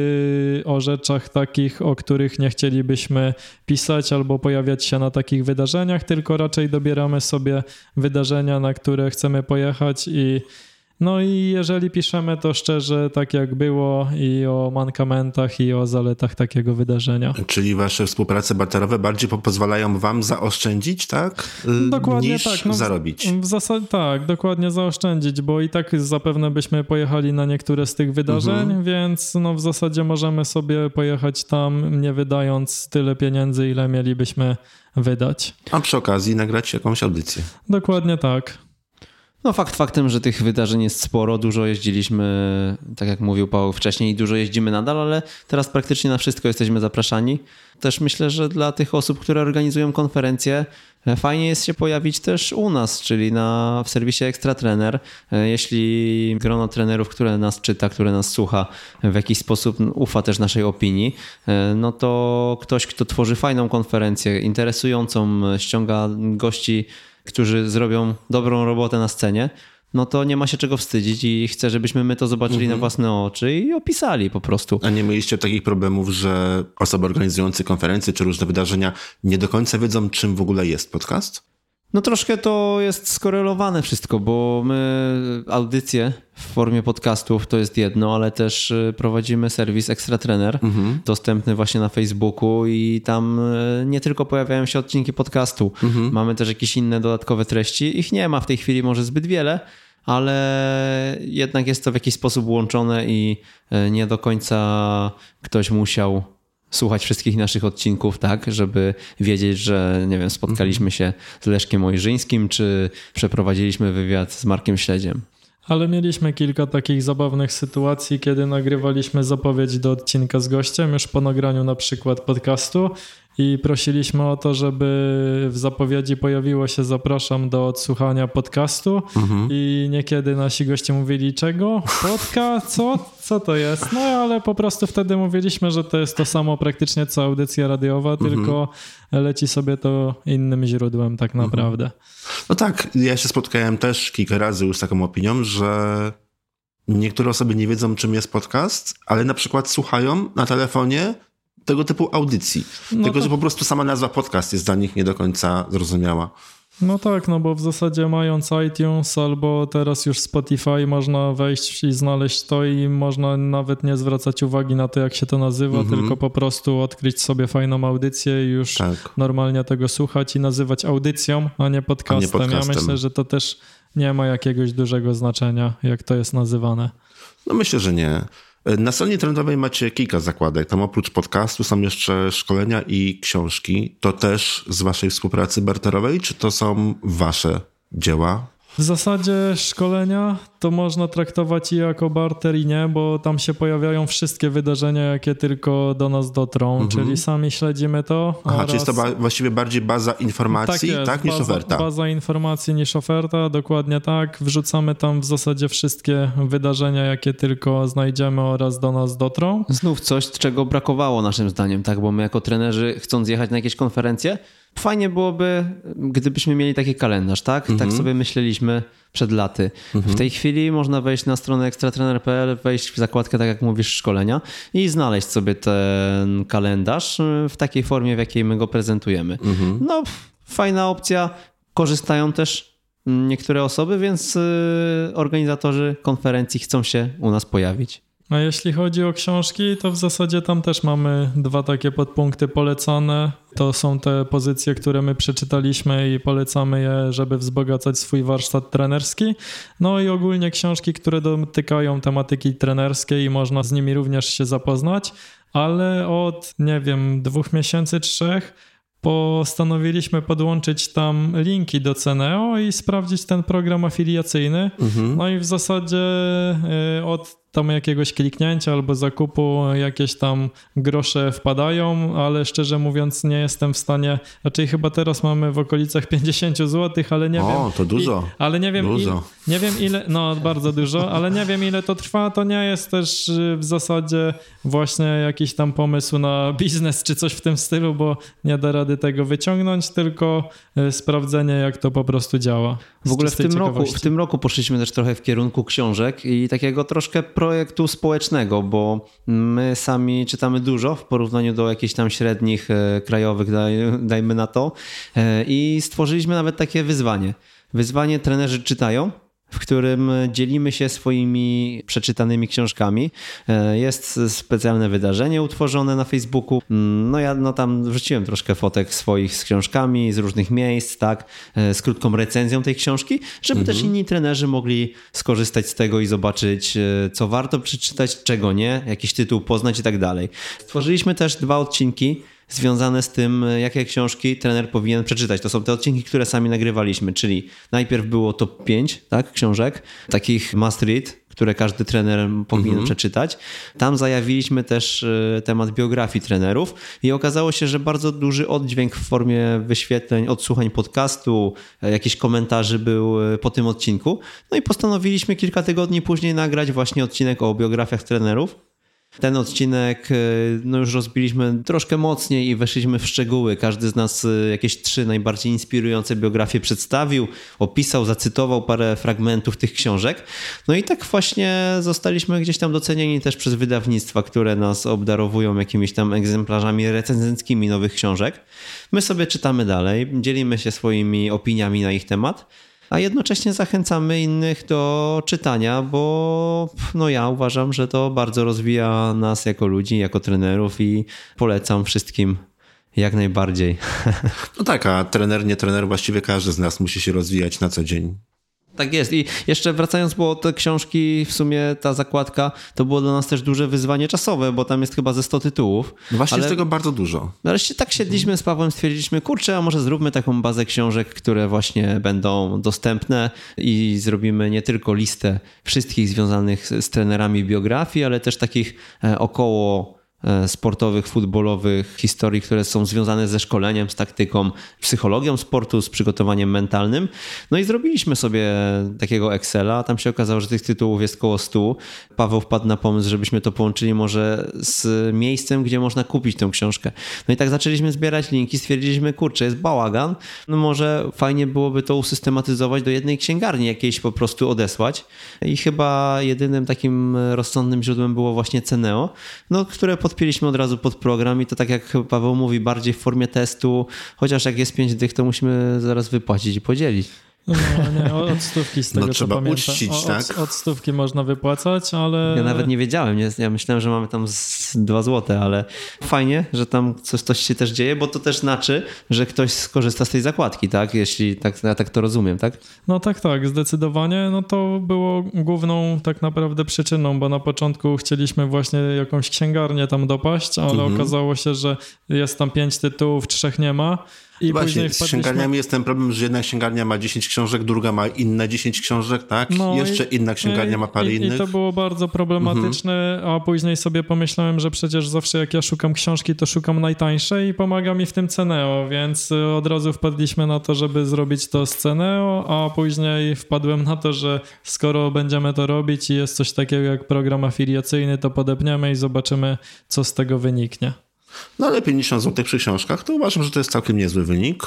o rzeczach takich, o których nie chcielibyśmy pisać albo pojawiać się na takich wydarzeniach, tylko raczej dobieramy sobie wydarzenia, na które chcemy pojechać i no i jeżeli piszemy to szczerze, tak jak było i o mankamentach i o zaletach takiego wydarzenia. Czyli wasze współprace barterowe bardziej po- pozwalają wam zaoszczędzić, tak? Y, Dokładnie niż tak. No, zarobić. W zasadzie tak, dokładnie zaoszczędzić, bo i tak zapewne byśmy pojechali na niektóre z tych wydarzeń, Mhm. więc no w zasadzie możemy sobie pojechać tam, nie wydając tyle pieniędzy, ile mielibyśmy wydać. A przy okazji nagrać jakąś audycję. Dokładnie tak. No fakt faktem, że tych wydarzeń jest sporo, dużo jeździliśmy, tak jak mówił Paweł wcześniej, dużo jeździmy nadal, ale teraz praktycznie na wszystko jesteśmy zapraszani. Też myślę, że dla tych osób, które organizują konferencje, fajnie jest się pojawić też u nas, czyli na, w serwisie Extra Trener. Jeśli grono trenerów, które nas czyta, które nas słucha, w jakiś sposób ufa też naszej opinii, no to ktoś, kto tworzy fajną konferencję, interesującą, ściąga gości którzy zrobią dobrą robotę na scenie, no to nie ma się czego wstydzić i chcę, żebyśmy my to zobaczyli na własne oczy i opisali po prostu. A nie mieliście takich problemów, że osoby organizujące konferencje czy różne wydarzenia nie do końca wiedzą, czym w ogóle jest podcast? No troszkę to jest skorelowane wszystko, bo my audycje w formie podcastów to jest jedno, ale też y, prowadzimy serwis Extra Trener, dostępny właśnie na Facebooku i tam y, nie tylko pojawiają się odcinki podcastu, mamy też jakieś inne dodatkowe treści. Ich nie ma w tej chwili może zbyt wiele, ale jednak jest to w jakiś sposób łączone i y, nie do końca ktoś musiał słuchać wszystkich naszych odcinków, tak, żeby wiedzieć, że nie wiem, spotkaliśmy się z Leszkiem Ojrzyńskim, czy przeprowadziliśmy wywiad z Markiem Śledziem. Ale mieliśmy kilka takich zabawnych sytuacji, kiedy nagrywaliśmy zapowiedź do odcinka z gościem, już po nagraniu na przykład podcastu i prosiliśmy o to, żeby w zapowiedzi pojawiło się zapraszam do odsłuchania podcastu i niekiedy nasi goście mówili czego? Podcast? Co? Co to jest? No ale po prostu wtedy mówiliśmy, że to jest to samo praktycznie co audycja radiowa, tylko leci sobie to innym źródłem tak naprawdę. No tak, ja się spotkałem też kilka razy już z taką opinią, że niektóre osoby nie wiedzą, czym jest podcast, ale na przykład słuchają na telefonie tego typu audycji. No że po prostu sama nazwa podcast jest dla nich nie do końca zrozumiała. No tak, no bo w zasadzie mając iTunes albo teraz już Spotify można wejść i znaleźć to i można nawet nie zwracać uwagi na to, jak się to nazywa, tylko po prostu odkryć sobie fajną audycję i już Tak. normalnie tego słuchać i nazywać audycją, a nie podcastem. podcastem. Ja myślę, że to też nie ma jakiegoś dużego znaczenia, jak to jest nazywane. No myślę, że nie. Na stronie internetowej macie kilka zakładek. Tam oprócz podcastu są jeszcze szkolenia i książki. To też z waszej współpracy barterowej, czy to są wasze dzieła? W zasadzie szkolenia to można traktować i jako barter i nie, bo tam się pojawiają wszystkie wydarzenia, jakie tylko do nas dotrą, czyli sami śledzimy to. Aha, oraz... czyli jest to ba- właściwie bardziej baza informacji, tak, jest, niż baza, oferta. Baza informacji niż oferta, dokładnie tak. Wrzucamy tam w zasadzie wszystkie wydarzenia, jakie tylko znajdziemy oraz do nas dotrą. Znów coś, czego brakowało naszym zdaniem, tak? Bo my jako trenerzy, chcąc jechać na jakieś konferencje, fajnie byłoby, gdybyśmy mieli taki kalendarz, tak? Tak sobie myśleliśmy przed laty. W tej chwili można wejść na stronę ekstratrener.pl, wejść w zakładkę, tak jak mówisz, szkolenia i znaleźć sobie ten kalendarz y, w takiej formie, w jakiej my go prezentujemy. No, fajna opcja. Korzystają też niektóre osoby, więc y, organizatorzy konferencji chcą się u nas pojawić. A jeśli chodzi o książki, to w zasadzie tam też mamy dwa takie podpunkty polecane. To są te pozycje, które my przeczytaliśmy i polecamy je, żeby wzbogacać swój warsztat trenerski. No i ogólnie książki, które dotykają tematyki trenerskiej i można z nimi również się zapoznać, ale od, nie wiem, dwóch miesięcy, trzech postanowiliśmy podłączyć tam linki do Ceneo i sprawdzić ten program afiliacyjny. No i w zasadzie y, od tam jakiegoś kliknięcia albo zakupu jakieś tam grosze wpadają, ale szczerze mówiąc nie jestem w stanie, raczej chyba teraz mamy w okolicach 50 zł, ale nie O, wiem. to dużo. I, ale nie wiem, Dużo. I, nie wiem ile, no bardzo dużo, ale nie wiem ile to trwa, to nie jest też y, w zasadzie właśnie jakiś tam pomysł na biznes czy coś w tym stylu, bo nie da rady tego wyciągnąć, tylko y, sprawdzenie jak to po prostu działa. W ogóle w tym, roku, w tym roku poszliśmy też trochę w kierunku książek i takiego troszkę projektu społecznego, bo my sami czytamy dużo w porównaniu do jakichś tam średnich e, krajowych, daj, dajmy na to. E, I stworzyliśmy nawet takie wyzwanie. Wyzwanie trenerzy czytają, w którym dzielimy się swoimi przeczytanymi książkami. E, Jest specjalne wydarzenie utworzone na Facebooku. Mm, No ja no tam wrzuciłem troszkę fotek swoich z książkami z różnych miejsc, tak, e, z krótką recenzją tej książki, żeby też inni trenerzy mogli skorzystać z tego i zobaczyć, e, co warto przeczytać, czego nie, jakiś tytuł poznać i tak dalej. Stworzyliśmy też dwa odcinki związane z tym, e, jakie książki trener powinien przeczytać. To są te odcinki, które sami nagrywaliśmy, czyli najpierw było top 5 tak, książek, takich must read, które każdy trener powinien przeczytać. Tam zajawiliśmy też e, temat biografii trenerów i okazało się, że bardzo duży oddźwięk w formie wyświetleń, odsłuchań podcastu, e, jakichś komentarzy był po tym odcinku. No i postanowiliśmy kilka tygodni później nagrać właśnie odcinek o biografiach trenerów. Ten odcinek e, no już rozbiliśmy troszkę mocniej i weszliśmy w szczegóły. Każdy z nas e, jakieś trzy najbardziej inspirujące biografie przedstawił, opisał, zacytował parę fragmentów tych książek. No i tak właśnie zostaliśmy gdzieś tam docenieni też przez wydawnictwa, które nas obdarowują jakimiś tam egzemplarzami recenzenckimi nowych książek. My sobie czytamy dalej, dzielimy się swoimi opiniami na ich temat a jednocześnie zachęcamy innych do czytania, bo no ja uważam, że to bardzo rozwija nas jako ludzi, jako trenerów i polecam wszystkim jak najbardziej. No tak, a trener, nie trener, właściwie każdy z nas musi się rozwijać na co dzień. Tak jest. I jeszcze wracając, bo te książki, w sumie ta zakładka, to było dla nas też duże wyzwanie czasowe, bo tam jest chyba ze 100 tytułów. No właśnie Ale- jest tego bardzo dużo. Nareszcie tak siedliśmy z Pawłem, stwierdziliśmy, kurczę, a może zróbmy taką bazę książek, które właśnie będą dostępne i zrobimy nie tylko listę wszystkich związanych z, trenerami biografii, ale też takich e, około sportowych, futbolowych historii, które są związane ze szkoleniem, z taktyką, psychologią sportu, z przygotowaniem mentalnym. No i zrobiliśmy sobie takiego Excela. Tam się okazało, że tych tytułów jest koło 100. Paweł wpadł na pomysł, żebyśmy to połączyli może z miejscem, gdzie można kupić tę książkę. No i tak zaczęliśmy zbierać linki, stwierdziliśmy, kurczę, jest bałagan, no może fajnie byłoby to usystematyzować do jednej księgarni, jakiejś po prostu odesłać. I chyba jedynym takim rozsądnym źródłem było właśnie Ceneo, no, które podpięliśmy od razu pod program i to tak jak Paweł mówi, bardziej w formie testu, chociaż jak jest pięć dych, to musimy zaraz wypłacić i podzielić. No nie, od stówki z tego No, co trzeba pamiętam. uczcić, O- od, tak? Od stówki można wypłacać, ale... Ja nawet nie wiedziałem, nie? ja myślałem, że mamy tam z 2 złote, ale fajnie, że tam coś, coś się też dzieje, bo to też znaczy, że ktoś skorzysta z tej zakładki, tak? Jeśli tak, ja tak to rozumiem, tak? No tak, tak, zdecydowanie. No to było główną tak naprawdę przyczyną, bo na początku chcieliśmy właśnie jakąś księgarnię tam dopaść, ale Mhm. okazało się, że jest tam pięć tytułów, trzech nie ma. I Właśnie, z księgarniami jest ten problem, że jedna księgarnia ma 10 książek, druga ma inne 10 książek, tak? No Jeszcze i- inna księgarnia ma parę i, innych. I to było bardzo problematyczne, a później sobie pomyślałem, że przecież zawsze jak ja szukam książki, to szukam najtańszej i pomaga mi w tym Ceneo, więc y, od razu wpadliśmy na to, żeby zrobić to z Ceneo, a później wpadłem na to, że skoro będziemy to robić i jest coś takiego jak program afiliacyjny, to podepniemy i zobaczymy, co z tego wyniknie. No ale 50 zł przy książkach to uważam, że to jest całkiem niezły wynik.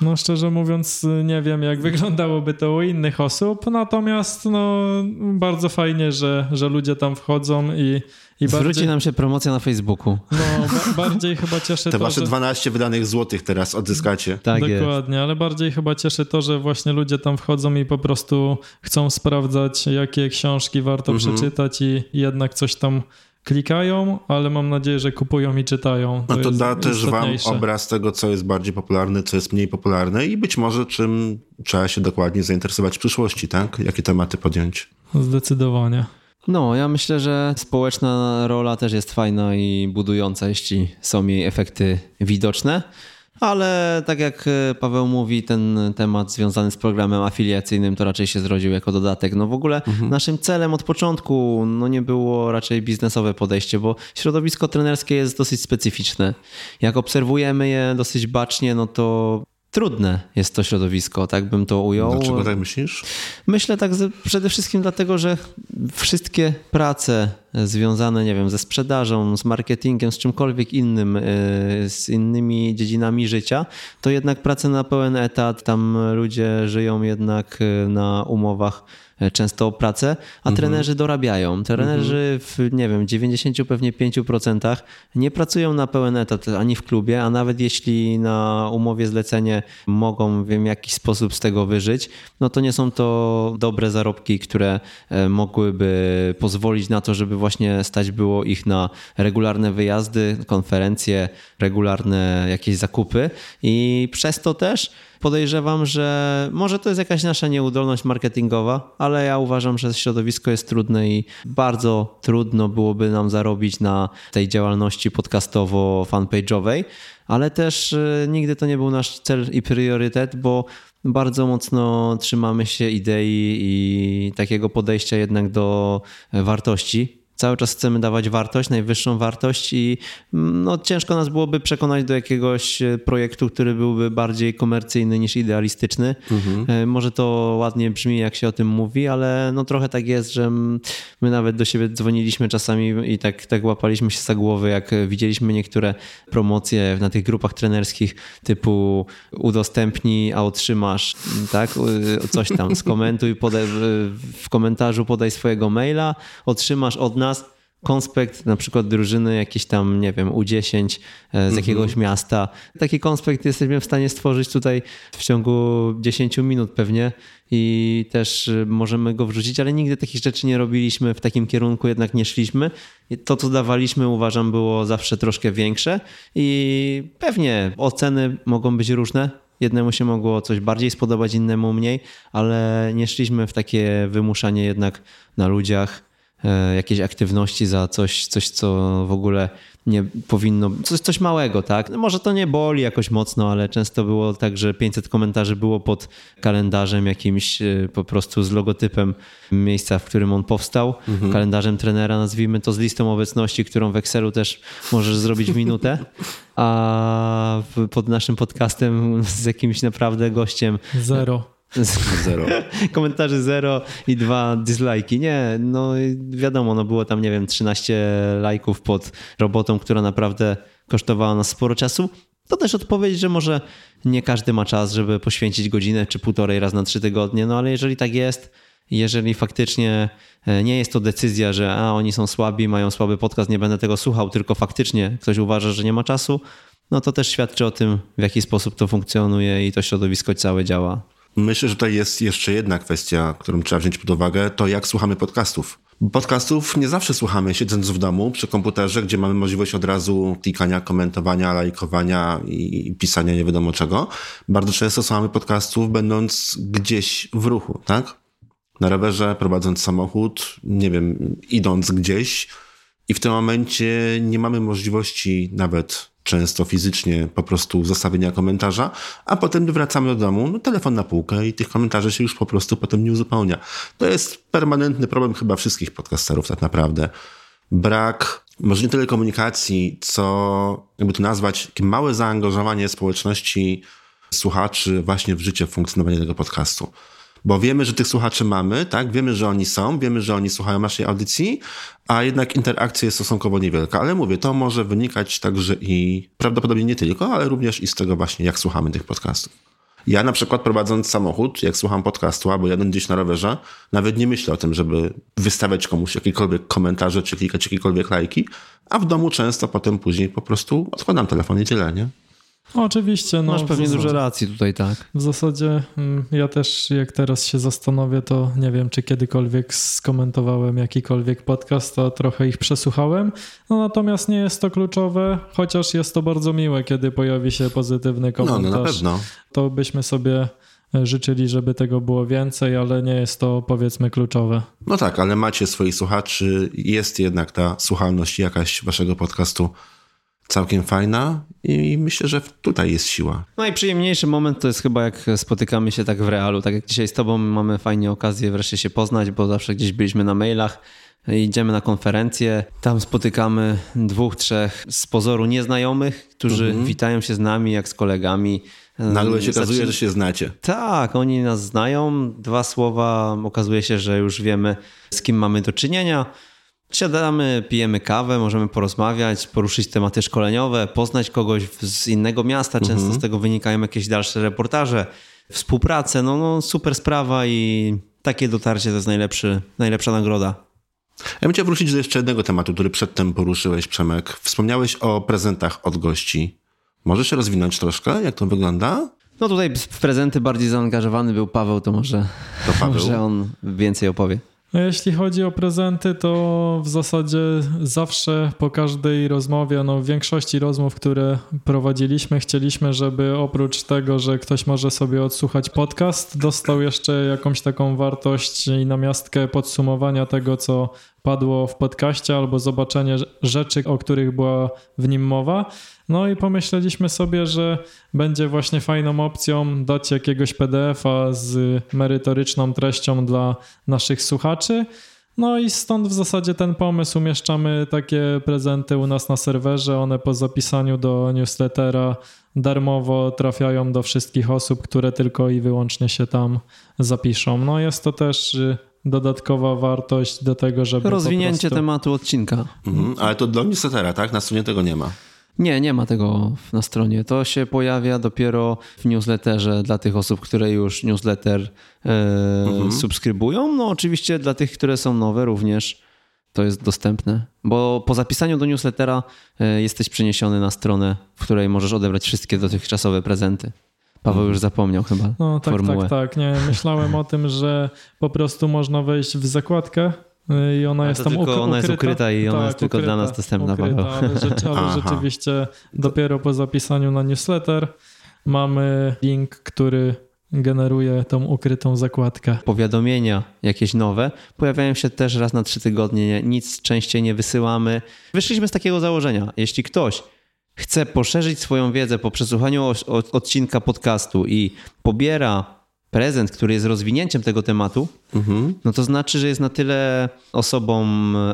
No szczerze mówiąc, nie wiem jak wyglądałoby to u innych osób, natomiast no bardzo fajnie, że, że ludzie tam wchodzą i, i Zwróci bardziej, nam się promocja na Facebooku. no, ba bardziej chyba cieszy Te to, wasze że... 12 wydanych złotych teraz odzyskacie. Tak jest. Dokładnie, ale bardziej chyba cieszy to, że właśnie ludzie tam wchodzą i po prostu chcą sprawdzać, jakie książki warto Mhm. przeczytać i jednak coś tam klikają, ale mam nadzieję, że kupują i czytają. No to jest da też wam obraz tego, co jest bardziej popularne, co jest mniej popularne i być może czym trzeba się dokładnie zainteresować w przyszłości, tak? Jakie tematy podjąć. Zdecydowanie. No, ja myślę, że społeczna rola też jest fajna i budująca, jeśli są jej efekty widoczne. Ale tak jak e, Paweł mówi, ten temat związany z programem afiliacyjnym to raczej się zrodził jako dodatek. No w ogóle naszym celem od początku no nie było raczej biznesowe podejście, bo środowisko trenerskie jest dosyć specyficzne. Jak obserwujemy je dosyć bacznie, no to trudne jest to środowisko, tak bym to ujął. Dlaczego tak myślisz? Myślę tak ze- przede wszystkim dlatego, że wszystkie prace związane, nie wiem, ze sprzedażą, z marketingiem, z czymkolwiek innym, y, z innymi dziedzinami życia, to jednak prace na pełen etat, tam ludzie żyją jednak y, na umowach często o pracę, a trenerzy dorabiają. Trenerzy w, nie wiem, 90 pewnie 5% nie pracują na pełen etat ani w klubie, a nawet jeśli na umowie zlecenie mogą w jakiś sposób z tego wyżyć, no to nie są to dobre zarobki, które e, mogłyby pozwolić na to, żeby właśnie stać było ich na regularne wyjazdy, konferencje, regularne jakieś zakupy. I przez to też podejrzewam, że może to jest jakaś nasza nieudolność marketingowa, ale ja uważam, że środowisko jest trudne i bardzo trudno byłoby nam zarobić na tej działalności podcastowo-fanpage'owej, ale też e, nigdy to nie był nasz cel i priorytet, bo bardzo mocno trzymamy się idei i takiego podejścia jednak do wartości. Cały czas chcemy dawać wartość, najwyższą wartość i mm, no, ciężko nas byłoby przekonać do jakiegoś e, projektu, który byłby bardziej komercyjny niż idealistyczny. E, Może to ładnie brzmi, jak się o tym mówi, ale no trochę tak jest, że my nawet do siebie dzwoniliśmy czasami i tak, tak łapaliśmy się za głowy, jak widzieliśmy niektóre promocje na tych grupach trenerskich typu udostępnij, a otrzymasz, tak? Coś tam, skomentuj, podaj, w komentarzu podaj swojego maila, otrzymasz od nas konspekt na przykład drużyny jakiś tam, nie wiem, U10 e, z jakiegoś miasta. Taki konspekt jesteśmy w stanie stworzyć tutaj w ciągu 10 minut pewnie i też e, możemy go wrzucić, ale nigdy takich rzeczy nie robiliśmy, w takim kierunku jednak nie szliśmy. I to, co dawaliśmy, uważam, było zawsze troszkę większe i pewnie oceny mogą być różne. Jednemu się mogło coś bardziej spodobać, innemu mniej, ale nie szliśmy w takie wymuszanie jednak na ludziach e, jakiejś aktywności za coś, coś, co w ogóle nie powinno, coś, coś małego, tak? No Może to nie boli jakoś mocno, ale często było tak, że 500 komentarzy było pod kalendarzem jakimś e, po prostu z logotypem miejsca, w którym on powstał, kalendarzem trenera, nazwijmy to z listą obecności, którą w Excelu też możesz zrobić w minutę, a pod naszym podcastem z jakimś naprawdę gościem Zero. Zero. komentarzy zero i dwa dislajki. Nie, no wiadomo, no było tam, nie wiem, 13 lajków pod robotą, która naprawdę kosztowała nas sporo czasu. To też odpowiedź, że może nie każdy ma czas, żeby poświęcić godzinę czy półtorej raz na trzy tygodnie, no ale jeżeli tak jest, jeżeli faktycznie e, nie jest to decyzja, że a oni są słabi, mają słaby podcast, nie będę tego słuchał, tylko faktycznie ktoś uważa, że nie ma czasu, no to też świadczy o tym, w jaki sposób to funkcjonuje i to środowisko całe działa. Myślę, że tutaj jest jeszcze jedna kwestia, którą trzeba wziąć pod uwagę, to jak słuchamy podcastów. Podcastów nie zawsze słuchamy siedząc w domu przy komputerze, gdzie mamy możliwość od razu klikania, komentowania, lajkowania i pisania nie wiadomo czego. Bardzo często słuchamy podcastów będąc gdzieś w ruchu, tak? Na rowerze, prowadząc samochód, nie wiem, idąc gdzieś i w tym momencie nie mamy możliwości nawet często fizycznie po prostu zostawienia komentarza, a potem wracamy do domu, no telefon na półkę i tych komentarzy się już po prostu potem nie uzupełnia. To jest permanentny problem chyba wszystkich podcasterów tak naprawdę. Brak może nie tyle komunikacji, co jakby to nazwać, takie małe zaangażowanie społeczności słuchaczy właśnie w życie, w funkcjonowanie tego podcastu. Bo wiemy, że tych słuchaczy mamy, tak? Wiemy, że oni są, wiemy, że oni słuchają naszej audycji, a jednak interakcja jest stosunkowo niewielka. Ale mówię, to może wynikać także i prawdopodobnie nie tylko, ale również i z tego właśnie, jak słuchamy tych podcastów. Ja na przykład prowadząc samochód, jak słucham podcastu albo jadę gdzieś na rowerze, nawet nie myślę o tym, żeby wystawiać komuś jakiekolwiek komentarze, czy klikać jakiekolwiek lajki, a w domu często potem później po prostu odkładam telefon i tyle, nie? Oczywiście. No, Masz pewnie dużo racji tutaj, tak. W zasadzie mm, ja też jak teraz się zastanowię, to nie wiem, czy kiedykolwiek skomentowałem jakikolwiek podcast, a trochę ich przesłuchałem. No natomiast nie jest to kluczowe, chociaż jest to bardzo miłe, kiedy pojawi się pozytywny No, komentarz. no na pewno. To byśmy sobie e, życzyli, żeby tego było więcej, ale nie jest to powiedzmy kluczowe. No tak, ale macie swoich słuchaczy, jest jednak ta słuchalność jakaś waszego podcastu całkiem fajna i myślę, że tutaj jest siła. Najprzyjemniejszy moment to jest chyba jak spotykamy się tak w realu. Tak jak dzisiaj z tobą mamy fajnie okazję wreszcie się poznać, bo zawsze gdzieś byliśmy na mailach. Idziemy na konferencję, tam spotykamy dwóch, trzech z pozoru nieznajomych, którzy witają się z nami jak z kolegami. Nagle się Zaczy- okazuje, że się znacie. Tak, oni nas znają. Dwa słowa, okazuje się, że już wiemy, z kim mamy do czynienia. Siadamy, pijemy kawę, możemy porozmawiać, poruszyć tematy szkoleniowe, poznać kogoś z innego miasta. Często z tego wynikają jakieś dalsze reportaże, współpracę. No, no super sprawa i takie dotarcie to jest najlepszy, najlepsza nagroda. Ja bym chciał wrócić do jeszcze jednego tematu, który przedtem poruszyłeś, Przemek. Wspomniałeś o prezentach od gości. Możesz się rozwinąć troszkę, jak to wygląda? No tutaj w prezenty bardziej zaangażowany był Paweł, to może, To Paweł. może on więcej opowie. No, Jeśli chodzi o prezenty, to w zasadzie zawsze po każdej rozmowie, no w większości rozmów, które prowadziliśmy, chcieliśmy, żeby oprócz tego, że ktoś może sobie odsłuchać podcast, dostał jeszcze jakąś taką wartość i namiastkę podsumowania tego, co padło w podcaście, albo zobaczenie rzeczy, o których była w nim mowa. No i pomyśleliśmy sobie, że będzie właśnie fajną opcją dać jakiegoś PDF-a z merytoryczną treścią dla naszych słuchaczy. No i stąd w zasadzie ten pomysł. Umieszczamy takie prezenty u nas na serwerze. One po zapisaniu do newslettera darmowo trafiają do wszystkich osób, które tylko i wyłącznie się tam zapiszą. No jest to też y, dodatkowa wartość do tego, żeby. Rozwinięcie prostu... tematu odcinka. Mhm. Ale to dla newslettera, tak? Na stronie tego nie ma. Nie, nie ma tego na stronie. To się pojawia dopiero w newsletterze dla tych osób, które już newsletter e, subskrybują. No oczywiście dla tych, które są nowe również to jest dostępne. Bo po zapisaniu do newslettera e, jesteś przeniesiony na stronę, w której możesz odebrać wszystkie dotychczasowe prezenty. Paweł już zapomniał chyba No tak, formułę. tak, tak. Nie, myślałem o tym, że po prostu można wejść w zakładkę i ona jest tam tylko ona jest ukryta. ukryta i ona Tak, jest tylko dla nas dostępna, ukryta, Paweł. ale, rzeczy, ale Aha. rzeczywiście dopiero po zapisaniu na newsletter mamy link, który generuje tą ukrytą zakładkę. powiadomienia jakieś nowe pojawiają się też raz na trzy tygodnie. Nie- Nic częściej nie wysyłamy. Wyszliśmy z takiego założenia. Jeśli ktoś chce poszerzyć swoją wiedzę po przesłuchaniu odcinka podcastu i pobiera prezent, który jest rozwinięciem tego tematu, no to znaczy, że jest na tyle osobą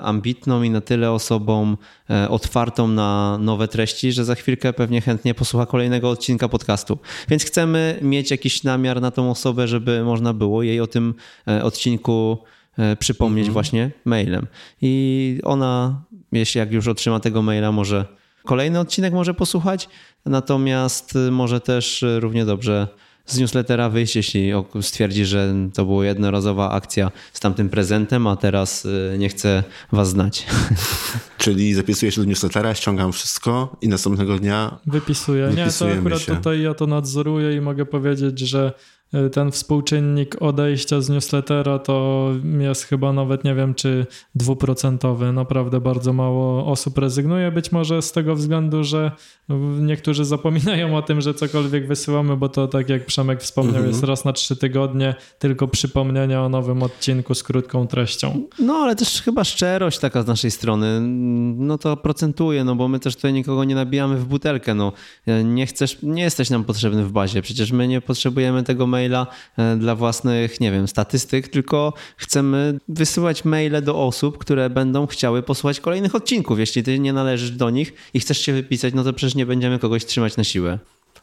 ambitną i na tyle osobą e, otwartą na nowe treści, że za chwilkę pewnie chętnie posłucha kolejnego odcinka podcastu. Więc chcemy mieć jakiś namiar na tą osobę, żeby można było jej o tym e, odcinku e, przypomnieć właśnie mailem. I ona, jeśli jak już otrzyma tego maila, może kolejny odcinek może posłuchać, natomiast może też równie dobrze z newslettera wyjść, jeśli stwierdzi, że to była jednorazowa akcja z tamtym prezentem, a teraz y, nie chce was znać. Czyli zapisuję się do newslettera, ściągam wszystko i następnego dnia Wypisuję. Nie, to akurat się. tutaj ja to nadzoruję i mogę powiedzieć, że ten współczynnik odejścia z newslettera to jest chyba nawet nie wiem czy dwuprocentowy. Naprawdę bardzo mało osób rezygnuje. Być może z tego względu, że y, niektórzy zapominają o tym, że cokolwiek wysyłamy, bo to tak jak Przemek wspomniał, Mhm. jest raz na trzy tygodnie tylko przypomnienia o nowym odcinku z krótką treścią. No, ale też chyba szczerość taka z naszej strony, no to procentuje, no bo my też tutaj nikogo nie nabijamy w butelkę, no. Nie chcesz, nie jesteś nam potrzebny w bazie, przecież my nie potrzebujemy tego maila e, dla własnych, nie wiem, statystyk, tylko chcemy wysyłać maile do osób, które będą chciały posłuchać kolejnych odcinków. Jeśli ty nie należysz do nich i chcesz się wypisać, no to przecież nie będziemy kogoś trzymać na siłę.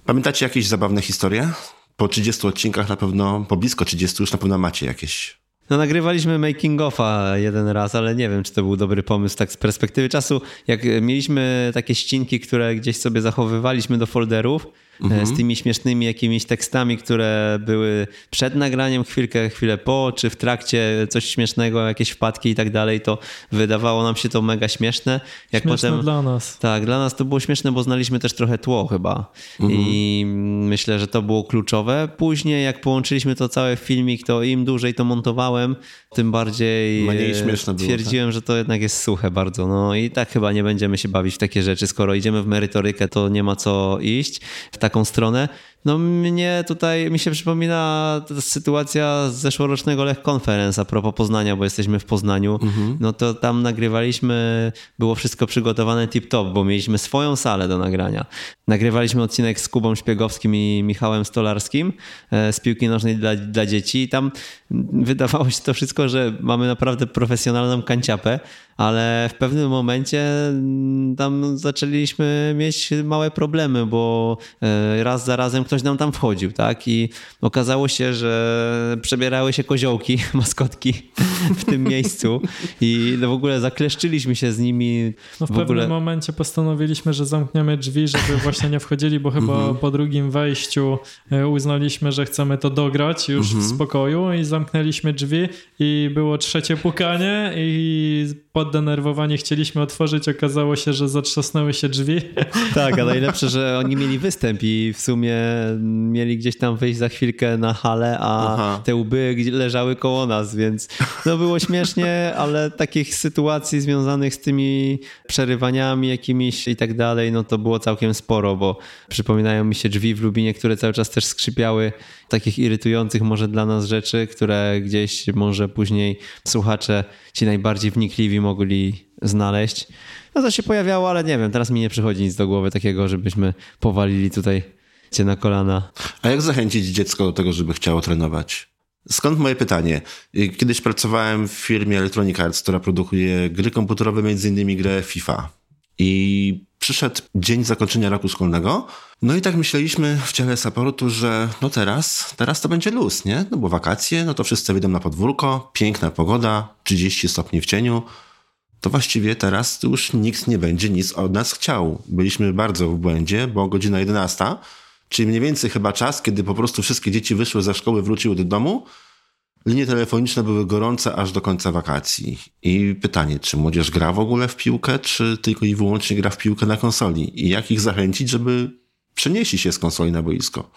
Pamiętacie jakieś zabawne historie po 30 odcinkach na pewno, po blisko 30 już na pewno macie jakieś no nagrywaliśmy making offa jeden raz, ale nie wiem, czy to był dobry pomysł tak z perspektywy czasu. Jak mieliśmy takie ścinki, które gdzieś sobie zachowywaliśmy do folderów, mhm. z tymi śmiesznymi jakimiś tekstami, które były przed nagraniem, chwilkę, chwilę po, czy w trakcie coś śmiesznego, jakieś wpadki i tak dalej, to wydawało nam się to mega śmieszne. Jak śmieszne potem, dla nas. Tak, dla nas to było śmieszne, bo znaliśmy też trochę tło chyba mhm. i myślę, że to było kluczowe. Później jak połączyliśmy to całe w filmik, to im dłużej to montowałem, tym bardziej Mniej śmieszne było, twierdziłem, tak? że to jednak jest suche bardzo. No i tak chyba nie będziemy się bawić w takie rzeczy. Skoro idziemy w merytorykę, to nie ma co iść. W taką stronę. No mnie tutaj, mi się przypomina sytuacja z zeszłorocznego Lech Conference a propos Poznania, bo jesteśmy w Poznaniu. Mhm. No to tam nagrywaliśmy, było wszystko przygotowane tip-top, bo mieliśmy swoją salę do nagrania. Nagrywaliśmy odcinek z Kubą Szpiegowskim i Michałem Stolarskim e, z piłki nożnej dla, dla dzieci i tam wydawało się to wszystko, że mamy naprawdę profesjonalną kanciapę, ale w pewnym momencie mm, tam zaczęliśmy mieć małe problemy, bo e, raz za razem ktoś nam tam wchodził, tak? I okazało się, że przebierały się koziołki, maskotki w tym miejscu i w ogóle zakleszczyliśmy się z nimi. No w, w pewnym ogóle... momencie postanowiliśmy, że zamkniemy drzwi, żeby właśnie nie wchodzili, bo chyba mhm. po drugim wejściu e, uznaliśmy, że chcemy to dograć już w mhm. spokoju i zamknęliśmy drzwi i było trzecie pukanie i poddenerwowani chcieliśmy otworzyć, okazało się, że zatrzasnęły się drzwi. Tak, a najlepsze, że oni mieli występ i w sumie mieli gdzieś tam wyjść za chwilkę na halę, a Aha. te łby leżały koło nas, więc no było śmiesznie, ale takich sytuacji związanych z tymi przerywaniami jakimiś i tak dalej, no to było całkiem sporo, bo przypominają mi się drzwi w Lubinie, które cały czas też skrzypiały, takich irytujących może dla nas rzeczy, które gdzieś może później słuchacze, ci najbardziej wnikliwi mogli znaleźć. No to się pojawiało, ale nie wiem, teraz mi nie przychodzi nic do głowy takiego, żebyśmy powalili tutaj cię na kolana. A jak zachęcić dziecko do tego, żeby chciało trenować? Skąd moje pytanie? Kiedyś pracowałem w firmie Electronic Arts, która produkuje gry komputerowe, między innymi grę FIFA. I przyszedł dzień zakończenia roku szkolnego, no i tak myśleliśmy w ciele supportu, że no teraz, teraz to będzie luz, nie? No bo wakacje, no to wszyscy wyjdą na podwórko, piękna pogoda, 30 stopni w cieniu, to właściwie teraz już nikt nie będzie nic od nas chciał. Byliśmy bardzo w błędzie, bo godzina 11, czyli mniej więcej chyba czas, kiedy po prostu wszystkie dzieci wyszły ze szkoły, wróciły do domu, linie telefoniczne były gorące aż do końca wakacji. I pytanie, czy młodzież gra w ogóle w piłkę, czy tylko i wyłącznie gra w piłkę na konsoli? I jak ich zachęcić, żeby przenieśli się z konsoli na boisko?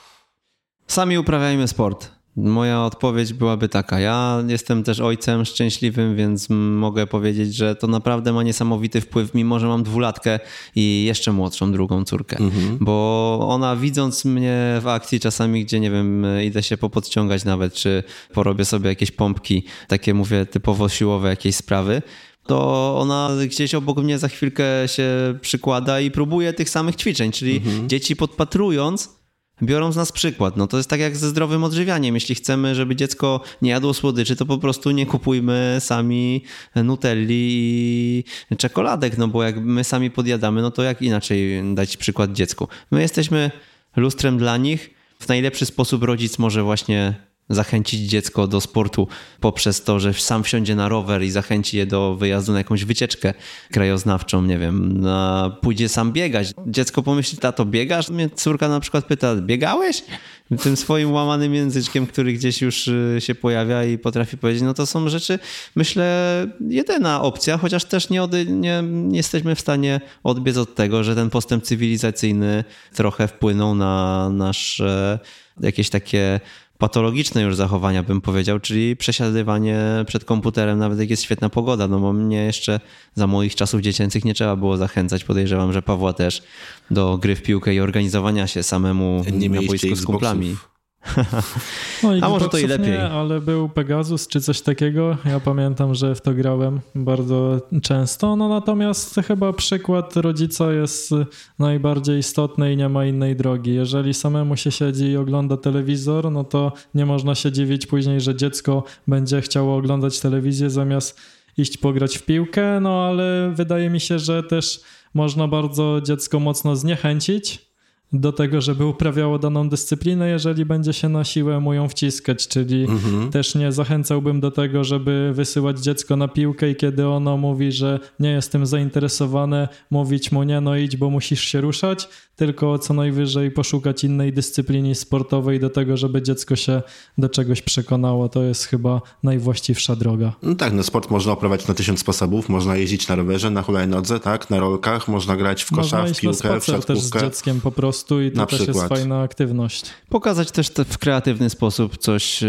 Sami uprawiajmy sport. Moja odpowiedź byłaby taka. Ja jestem też ojcem szczęśliwym, więc mogę powiedzieć, że to naprawdę ma niesamowity wpływ, mimo że mam dwulatkę i jeszcze młodszą drugą córkę. Mhm. Bo ona widząc mnie w akcji czasami, gdzie nie wiem, idę się popodciągać nawet, czy porobię sobie jakieś pompki, takie mówię typowo siłowe jakieś sprawy, to ona gdzieś obok mnie za chwilkę się przykłada i próbuje tych samych ćwiczeń, czyli mhm. dzieci podpatrując biorą z nas przykład. No to jest tak jak ze zdrowym odżywianiem. Jeśli chcemy, żeby dziecko nie jadło słodyczy, to po prostu nie kupujmy sami nutelli i czekoladek, no bo jak my sami podjadamy, no to jak inaczej dać przykład dziecku? My jesteśmy lustrem dla nich. W najlepszy sposób rodzic może właśnie zachęcić dziecko do sportu poprzez to, że sam wsiądzie na rower i zachęci je do wyjazdu na jakąś wycieczkę krajoznawczą, nie wiem, na, pójdzie sam biegać. Dziecko pomyśli, tato, biegasz? Mnie córka na przykład pyta, biegałeś? Tym swoim łamanym języczkiem, który gdzieś już y, się pojawia i potrafi powiedzieć, no to są rzeczy, myślę, jedyna opcja, chociaż też nie, nie, nie jesteśmy w stanie odbiec od tego, że ten postęp cywilizacyjny trochę wpłynął na nasze jakieś takie patologiczne już zachowania, bym powiedział, czyli przesiadywanie przed komputerem, nawet jak jest świetna pogoda. No bo mnie jeszcze za moich czasów dziecięcych nie trzeba było zachęcać. Podejrzewam, że Pawła też do gry w piłkę i organizowania się samemu nie na boisku z kumplami. No A może to i lepiej. Nie, ale był Pegasus czy coś takiego. Ja pamiętam, że w to grałem bardzo często. No natomiast chyba przykład rodzica jest najbardziej istotny i nie ma innej drogi. Jeżeli samemu się siedzi i ogląda telewizor, no to nie można się dziwić później, że dziecko będzie chciało oglądać telewizję zamiast iść pograć w piłkę. No ale wydaje mi się, że też można bardzo dziecko mocno zniechęcić do tego, żeby uprawiało daną dyscyplinę, jeżeli będzie się na siłę mu ją wciskać, czyli Mhm. też nie zachęcałbym do tego, żeby wysyłać dziecko na piłkę i kiedy ono mówi, że nie jestem zainteresowane, mówić mu nie, no idź, bo musisz się ruszać, tylko co najwyżej poszukać innej dyscypliny sportowej do tego, żeby dziecko się do czegoś przekonało. To jest chyba najwłaściwsza droga. No tak, no sport można uprawiać na tysiąc sposobów. Można jeździć na rowerze, na hulajnodze, tak, na rolkach, można grać w kosza, Można w iść na piłkę, w spacer też z siatkówkę. dzieckiem po prostu i to Na też jest przykład. fajna aktywność. Pokazać też te w kreatywny sposób coś, e,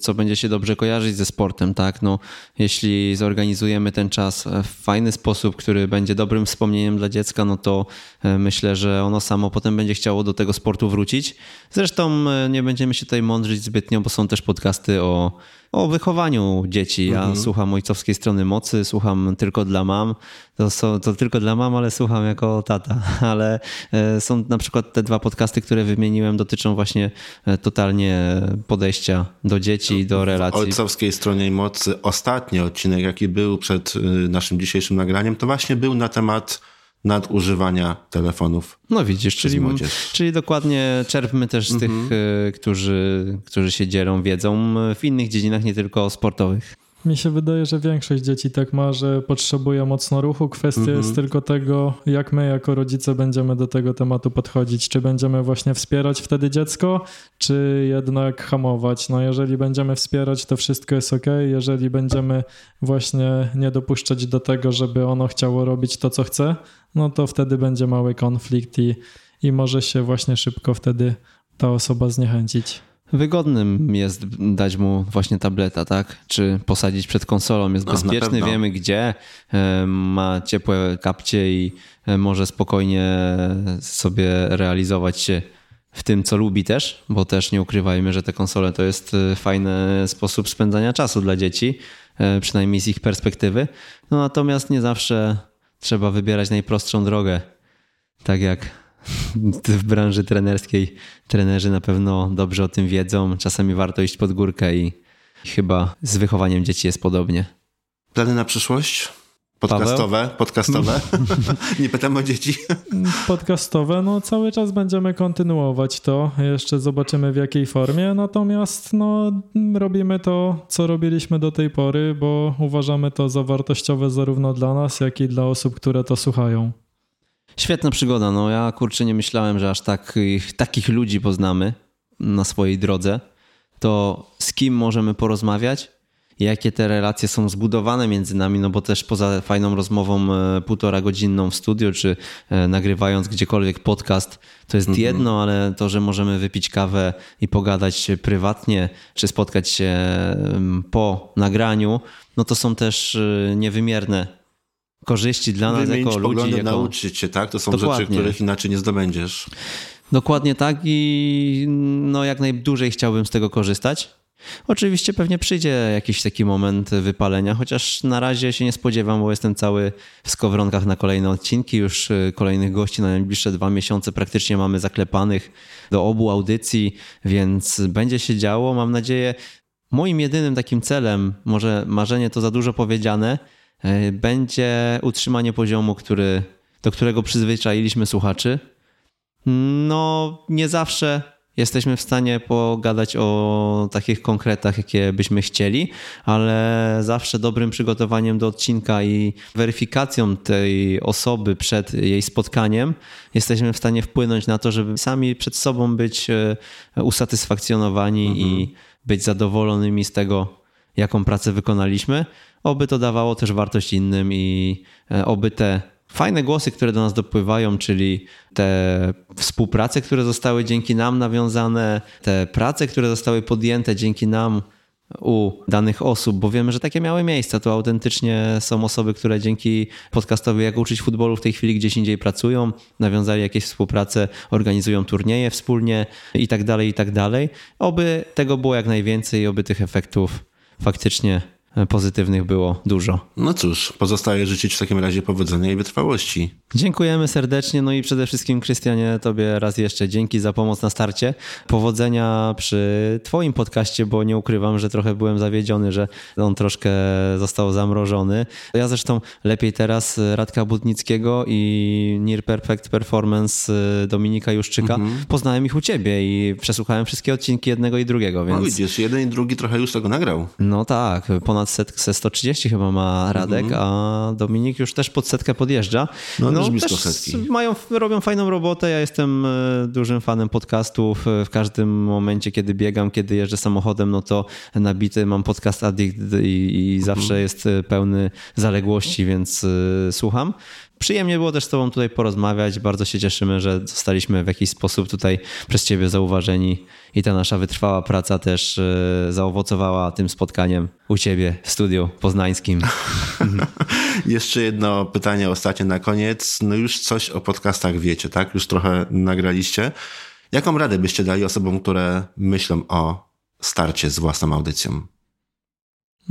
co będzie się dobrze kojarzyć ze sportem, tak? No, jeśli zorganizujemy ten czas w fajny sposób, który będzie dobrym wspomnieniem dla dziecka, no to e, myślę, że ono samo potem będzie chciało do tego sportu wrócić. Zresztą e, nie będziemy się tutaj mądrzyć zbytnio, bo są też podcasty o, o wychowaniu dzieci. Ja słucham ojcowskiej strony mocy, słucham tylko dla mam. To, są, to tylko dla mam, ale słucham jako tata. Ale e, są na przykład te dwa podcasty, które wymieniłem, dotyczą właśnie e, totalnie podejścia do dzieci i do relacji. ojcowskiej stronie mocy ostatni odcinek, jaki był przed naszym dzisiejszym nagraniem, to właśnie był na temat nadużywania telefonów. No widzisz, czyli, czyli dokładnie czerpmy też z tych, e, którzy, którzy się dzielą wiedzą w innych dziedzinach, nie tylko sportowych. Mi się wydaje, że większość dzieci tak ma, że potrzebuje mocno ruchu. Kwestia Mhm. jest tylko tego, jak my jako rodzice będziemy do tego tematu podchodzić. Czy będziemy właśnie wspierać wtedy dziecko, czy jednak hamować. No jeżeli będziemy wspierać, to wszystko jest ok. Jeżeli będziemy właśnie nie dopuszczać do tego, żeby ono chciało robić to, co chce, no to wtedy będzie mały konflikt i, i może się właśnie szybko wtedy ta osoba zniechęcić. Wygodnym jest dać mu właśnie tableta, tak? Czy posadzić przed konsolą. Jest No, bezpieczny, wiemy gdzie, e, ma ciepłe kapcie i e, może spokojnie sobie realizować się w tym, co lubi też, bo też nie ukrywajmy, że te konsole to jest e, fajny sposób spędzania czasu dla dzieci, przynajmniej z ich perspektywy. No natomiast nie zawsze trzeba wybierać najprostszą drogę. Tak jak w branży trenerskiej trenerzy na pewno dobrze o tym wiedzą. Czasami warto iść pod górkę i chyba z wychowaniem dzieci jest podobnie. Plany na przyszłość? Podcastowe? Podcastowe? Nie pytam o dzieci. podcastowe, no cały czas będziemy kontynuować to. Jeszcze zobaczymy w jakiej formie. Natomiast no, robimy to, co robiliśmy do tej pory, bo uważamy to za wartościowe zarówno dla nas, jak i dla osób, które to słuchają. Świetna przygoda. No ja kurczę nie myślałem, że aż takich, takich ludzi poznamy na swojej drodze. To z kim możemy porozmawiać? Jakie te relacje są zbudowane między nami? No bo też poza fajną rozmową e, półtora godzinną w studiu, czy e, nagrywając gdziekolwiek podcast, to jest jedno, ale to, że możemy wypić kawę i pogadać prywatnie, czy spotkać się po nagraniu, no to są też e, niewymierne korzyści dla nas Wymienić jako ludzi. poglądy, Jako... nauczyć się, tak? To są Dokładnie. rzeczy, których inaczej nie zdobędziesz. Dokładnie tak i no jak najdłużej chciałbym z tego korzystać. Oczywiście pewnie przyjdzie jakiś taki moment wypalenia, chociaż na razie się nie spodziewam, bo jestem cały w skowronkach na kolejne odcinki. Już y, kolejnych gości na najbliższe dwa miesiące praktycznie mamy zaklepanych do obu audycji, więc będzie się działo. Mam nadzieję, moim jedynym takim celem, może marzenie to za dużo powiedziane, będzie utrzymanie poziomu, który, do którego przyzwyczailiśmy słuchaczy. No, nie zawsze jesteśmy w stanie pogadać o takich konkretach, jakie byśmy chcieli, ale zawsze dobrym przygotowaniem do odcinka i weryfikacją tej osoby przed jej spotkaniem jesteśmy w stanie wpłynąć na to, żeby sami przed sobą być e, usatysfakcjonowani i być zadowolonymi z tego, jaką pracę wykonaliśmy. Oby to dawało też wartość innym i e, oby te fajne głosy, które do nas dopływają, czyli te współprace, które zostały dzięki nam nawiązane, te prace, które zostały podjęte dzięki nam u danych osób, bo wiemy, że takie miały miejsce. To autentycznie są osoby, które dzięki podcastowi Jak uczyć futbolu w tej chwili gdzieś indziej pracują, nawiązali jakieś współprace, organizują turnieje wspólnie i tak dalej, i tak dalej. Oby tego było jak najwięcej, oby tych efektów faktycznie pozytywnych było dużo. No cóż, pozostaje życzyć w takim razie powodzenia i wytrwałości. Dziękujemy serdecznie, no i przede wszystkim Krystianie, tobie raz jeszcze dzięki za pomoc na starcie. Powodzenia przy twoim podcaście, bo nie ukrywam, że trochę byłem zawiedziony, że on troszkę został zamrożony. Ja zresztą lepiej teraz Radka Budnickiego i Near Perfect Performance Dominika Juszczyka Mhm. poznałem ich u ciebie i przesłuchałem wszystkie odcinki jednego i drugiego, więc... No widzisz, jeden i drugi trochę już tego nagrał. No tak, ponad setkę, 130 chyba ma Radek, a Dominik już też pod setkę podjeżdża. Mhm. No, blisko też setki. Mają, robią fajną robotę, ja jestem e, dużym fanem podcastów. E, W każdym momencie, kiedy biegam, kiedy jeżdżę samochodem, no to nabity mam podcast Addict i, i zawsze Mhm. jest e, pełny zaległości, więc słucham. Przyjemnie było też z Tobą tutaj porozmawiać. Bardzo się cieszymy, że zostaliśmy w jakiś sposób tutaj przez Ciebie zauważeni i ta nasza wytrwała praca też e, zaowocowała tym spotkaniem u Ciebie w studiu poznańskim. Jeszcze jedno pytanie ostatnie na koniec. No już coś o podcastach wiecie, tak? Już trochę nagraliście. Jaką radę byście dali osobom, które myślą o starcie z własną audycją?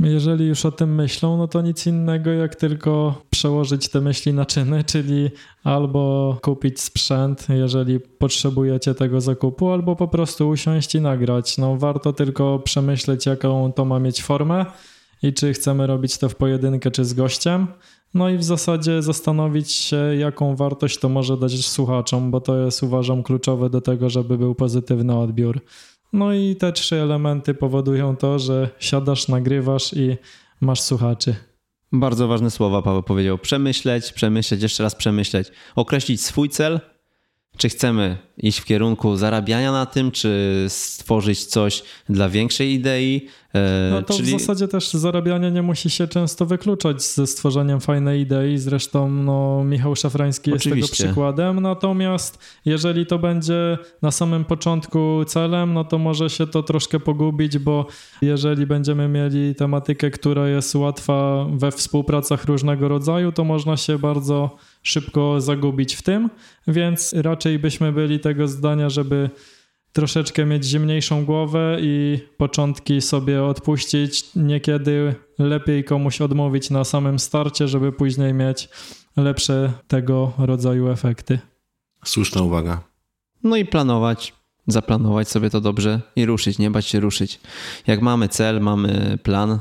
Jeżeli już o tym myślą, no to nic innego jak tylko przełożyć te myśli na czyny, czyli albo kupić sprzęt, jeżeli potrzebujecie tego zakupu, albo po prostu usiąść i nagrać. No warto tylko przemyśleć, jaką to ma mieć formę i czy chcemy robić to w pojedynkę, czy z gościem. No i w zasadzie zastanowić się, jaką wartość to może dać słuchaczom, bo to jest uważam kluczowe do tego, żeby był pozytywny odbiór. No i te trzy elementy powodują to, że siadasz, nagrywasz i masz słuchaczy. Bardzo ważne słowa Paweł powiedział. Przemyśleć, przemyśleć, jeszcze raz przemyśleć. Określić swój cel, czy chcemy iść w kierunku zarabiania na tym, czy stworzyć coś dla większej idei. e, No to czyli... w zasadzie też zarabianie nie musi się często wykluczać ze stworzeniem fajnej idei. Zresztą no, Michał Szafrański jest Oczywiście. tego przykładem. Natomiast jeżeli to będzie na samym początku celem, no to może się to troszkę pogubić, bo jeżeli będziemy mieli tematykę, która jest łatwa we współpracach różnego rodzaju, to można się bardzo szybko zagubić w tym, więc raczej byśmy byli tego zdania, żeby troszeczkę mieć zimniejszą głowę i początki sobie odpuścić. Niekiedy lepiej komuś odmówić na samym starcie, żeby później mieć lepsze tego rodzaju efekty. Słuszna uwaga. No i planować, zaplanować sobie to dobrze i ruszyć, nie bać się ruszyć. Jak mamy cel, mamy plan,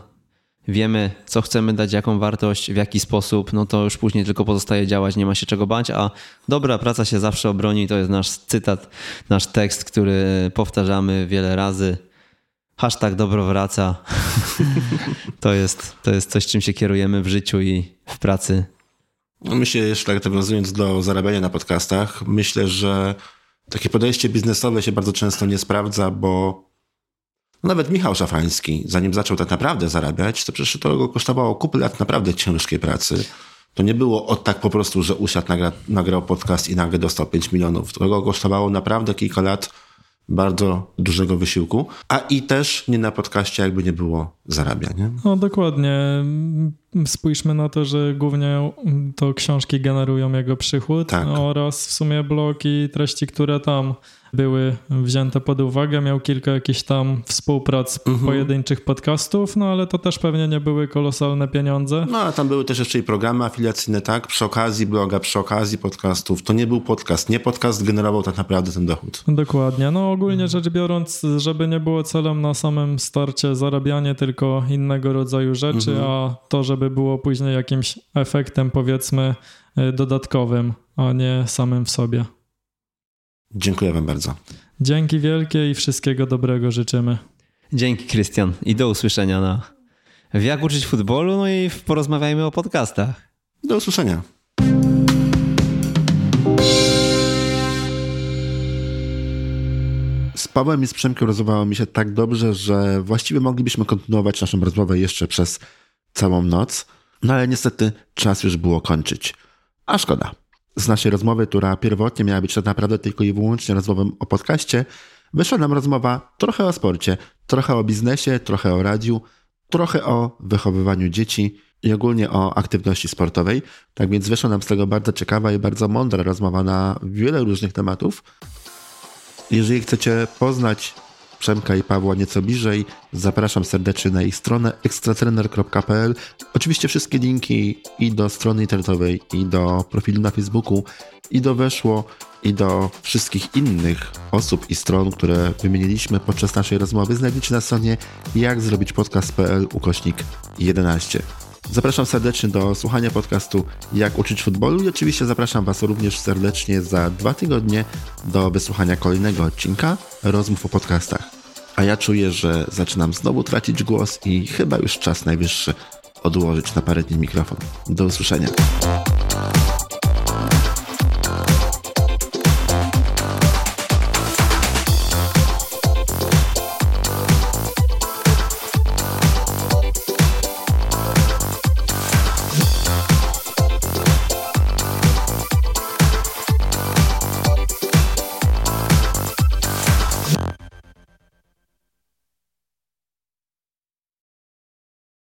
wiemy, co chcemy dać, jaką wartość, w jaki sposób, no to już później tylko pozostaje działać, nie ma się czego bać, a dobra praca się zawsze obroni. To jest nasz cytat, nasz tekst, który powtarzamy wiele razy. Hashtag dobro wraca. to, jest, to jest coś, czym się kierujemy w życiu i w pracy. No Myślę, jeszcze tak nawiązując do zarabiania na podcastach, myślę, że takie podejście biznesowe się bardzo często nie sprawdza, bo nawet Michał Szafański, zanim zaczął tak naprawdę zarabiać, to przecież to go kosztowało kupę lat naprawdę ciężkiej pracy. To nie było od tak po prostu, że usiadł, nagra, nagrał podcast i nagle dostał 5 milionów. To go kosztowało naprawdę kilka lat bardzo dużego wysiłku, a i też nie na podcaście jakby nie było zarabia, nie? No dokładnie. Spójrzmy na to, że głównie to książki generują jego przychód Tak. oraz w sumie blog i treści, które tam były wzięte pod uwagę. Miał kilka jakichś tam współprac pojedynczych podcastów, no ale to też pewnie nie były kolosalne pieniądze. No, a tam były też jeszcze i programy afiliacyjne, tak? Przy okazji bloga, przy okazji podcastów. To nie był podcast. Nie podcast generował tak naprawdę ten dochód. Dokładnie. No ogólnie rzecz biorąc, żeby nie było celem na samym starcie zarabianie tylko innego rodzaju rzeczy, a to, żeby było później jakimś efektem powiedzmy y, dodatkowym, a nie samym w sobie. Dziękuję wam bardzo. Dzięki wielkie i wszystkiego dobrego życzymy. Dzięki, Krystian. I do usłyszenia na w Jak uczyć futbolu, no i w porozmawiajmy o podcastach. Do usłyszenia. Z Pawłem i z Przemkiem rozmawiało mi się tak dobrze, że właściwie moglibyśmy kontynuować naszą rozmowę jeszcze przez całą noc, no ale niestety czas już było kończyć. A szkoda. Z naszej rozmowy, która pierwotnie miała być tak naprawdę tylko i wyłącznie rozmową o podcaście, wyszła nam rozmowa trochę o sporcie, trochę o biznesie, trochę o radiu, trochę o wychowywaniu dzieci i ogólnie o aktywności sportowej. Tak więc wyszła nam z tego bardzo ciekawa i bardzo mądra rozmowa na wiele różnych tematów. Jeżeli chcecie poznać Przemka i Pawła nieco bliżej, zapraszam serdecznie na ich stronę ekstratrener.pl. Oczywiście wszystkie linki i do strony internetowej, i do profilu na Facebooku, i do Weszło, i do wszystkich innych osób i stron, które wymieniliśmy podczas naszej rozmowy, znajdziecie na stronie jak zrobić podcast.pl ukośnik 11. Zapraszam serdecznie do słuchania podcastu Jak uczyć futbolu i oczywiście zapraszam Was również serdecznie za dwa tygodnie do wysłuchania kolejnego odcinka rozmów o podcastach. A ja czuję, że zaczynam znowu tracić głos i chyba już czas najwyższy odłożyć na parę dni mikrofon. Do usłyszenia.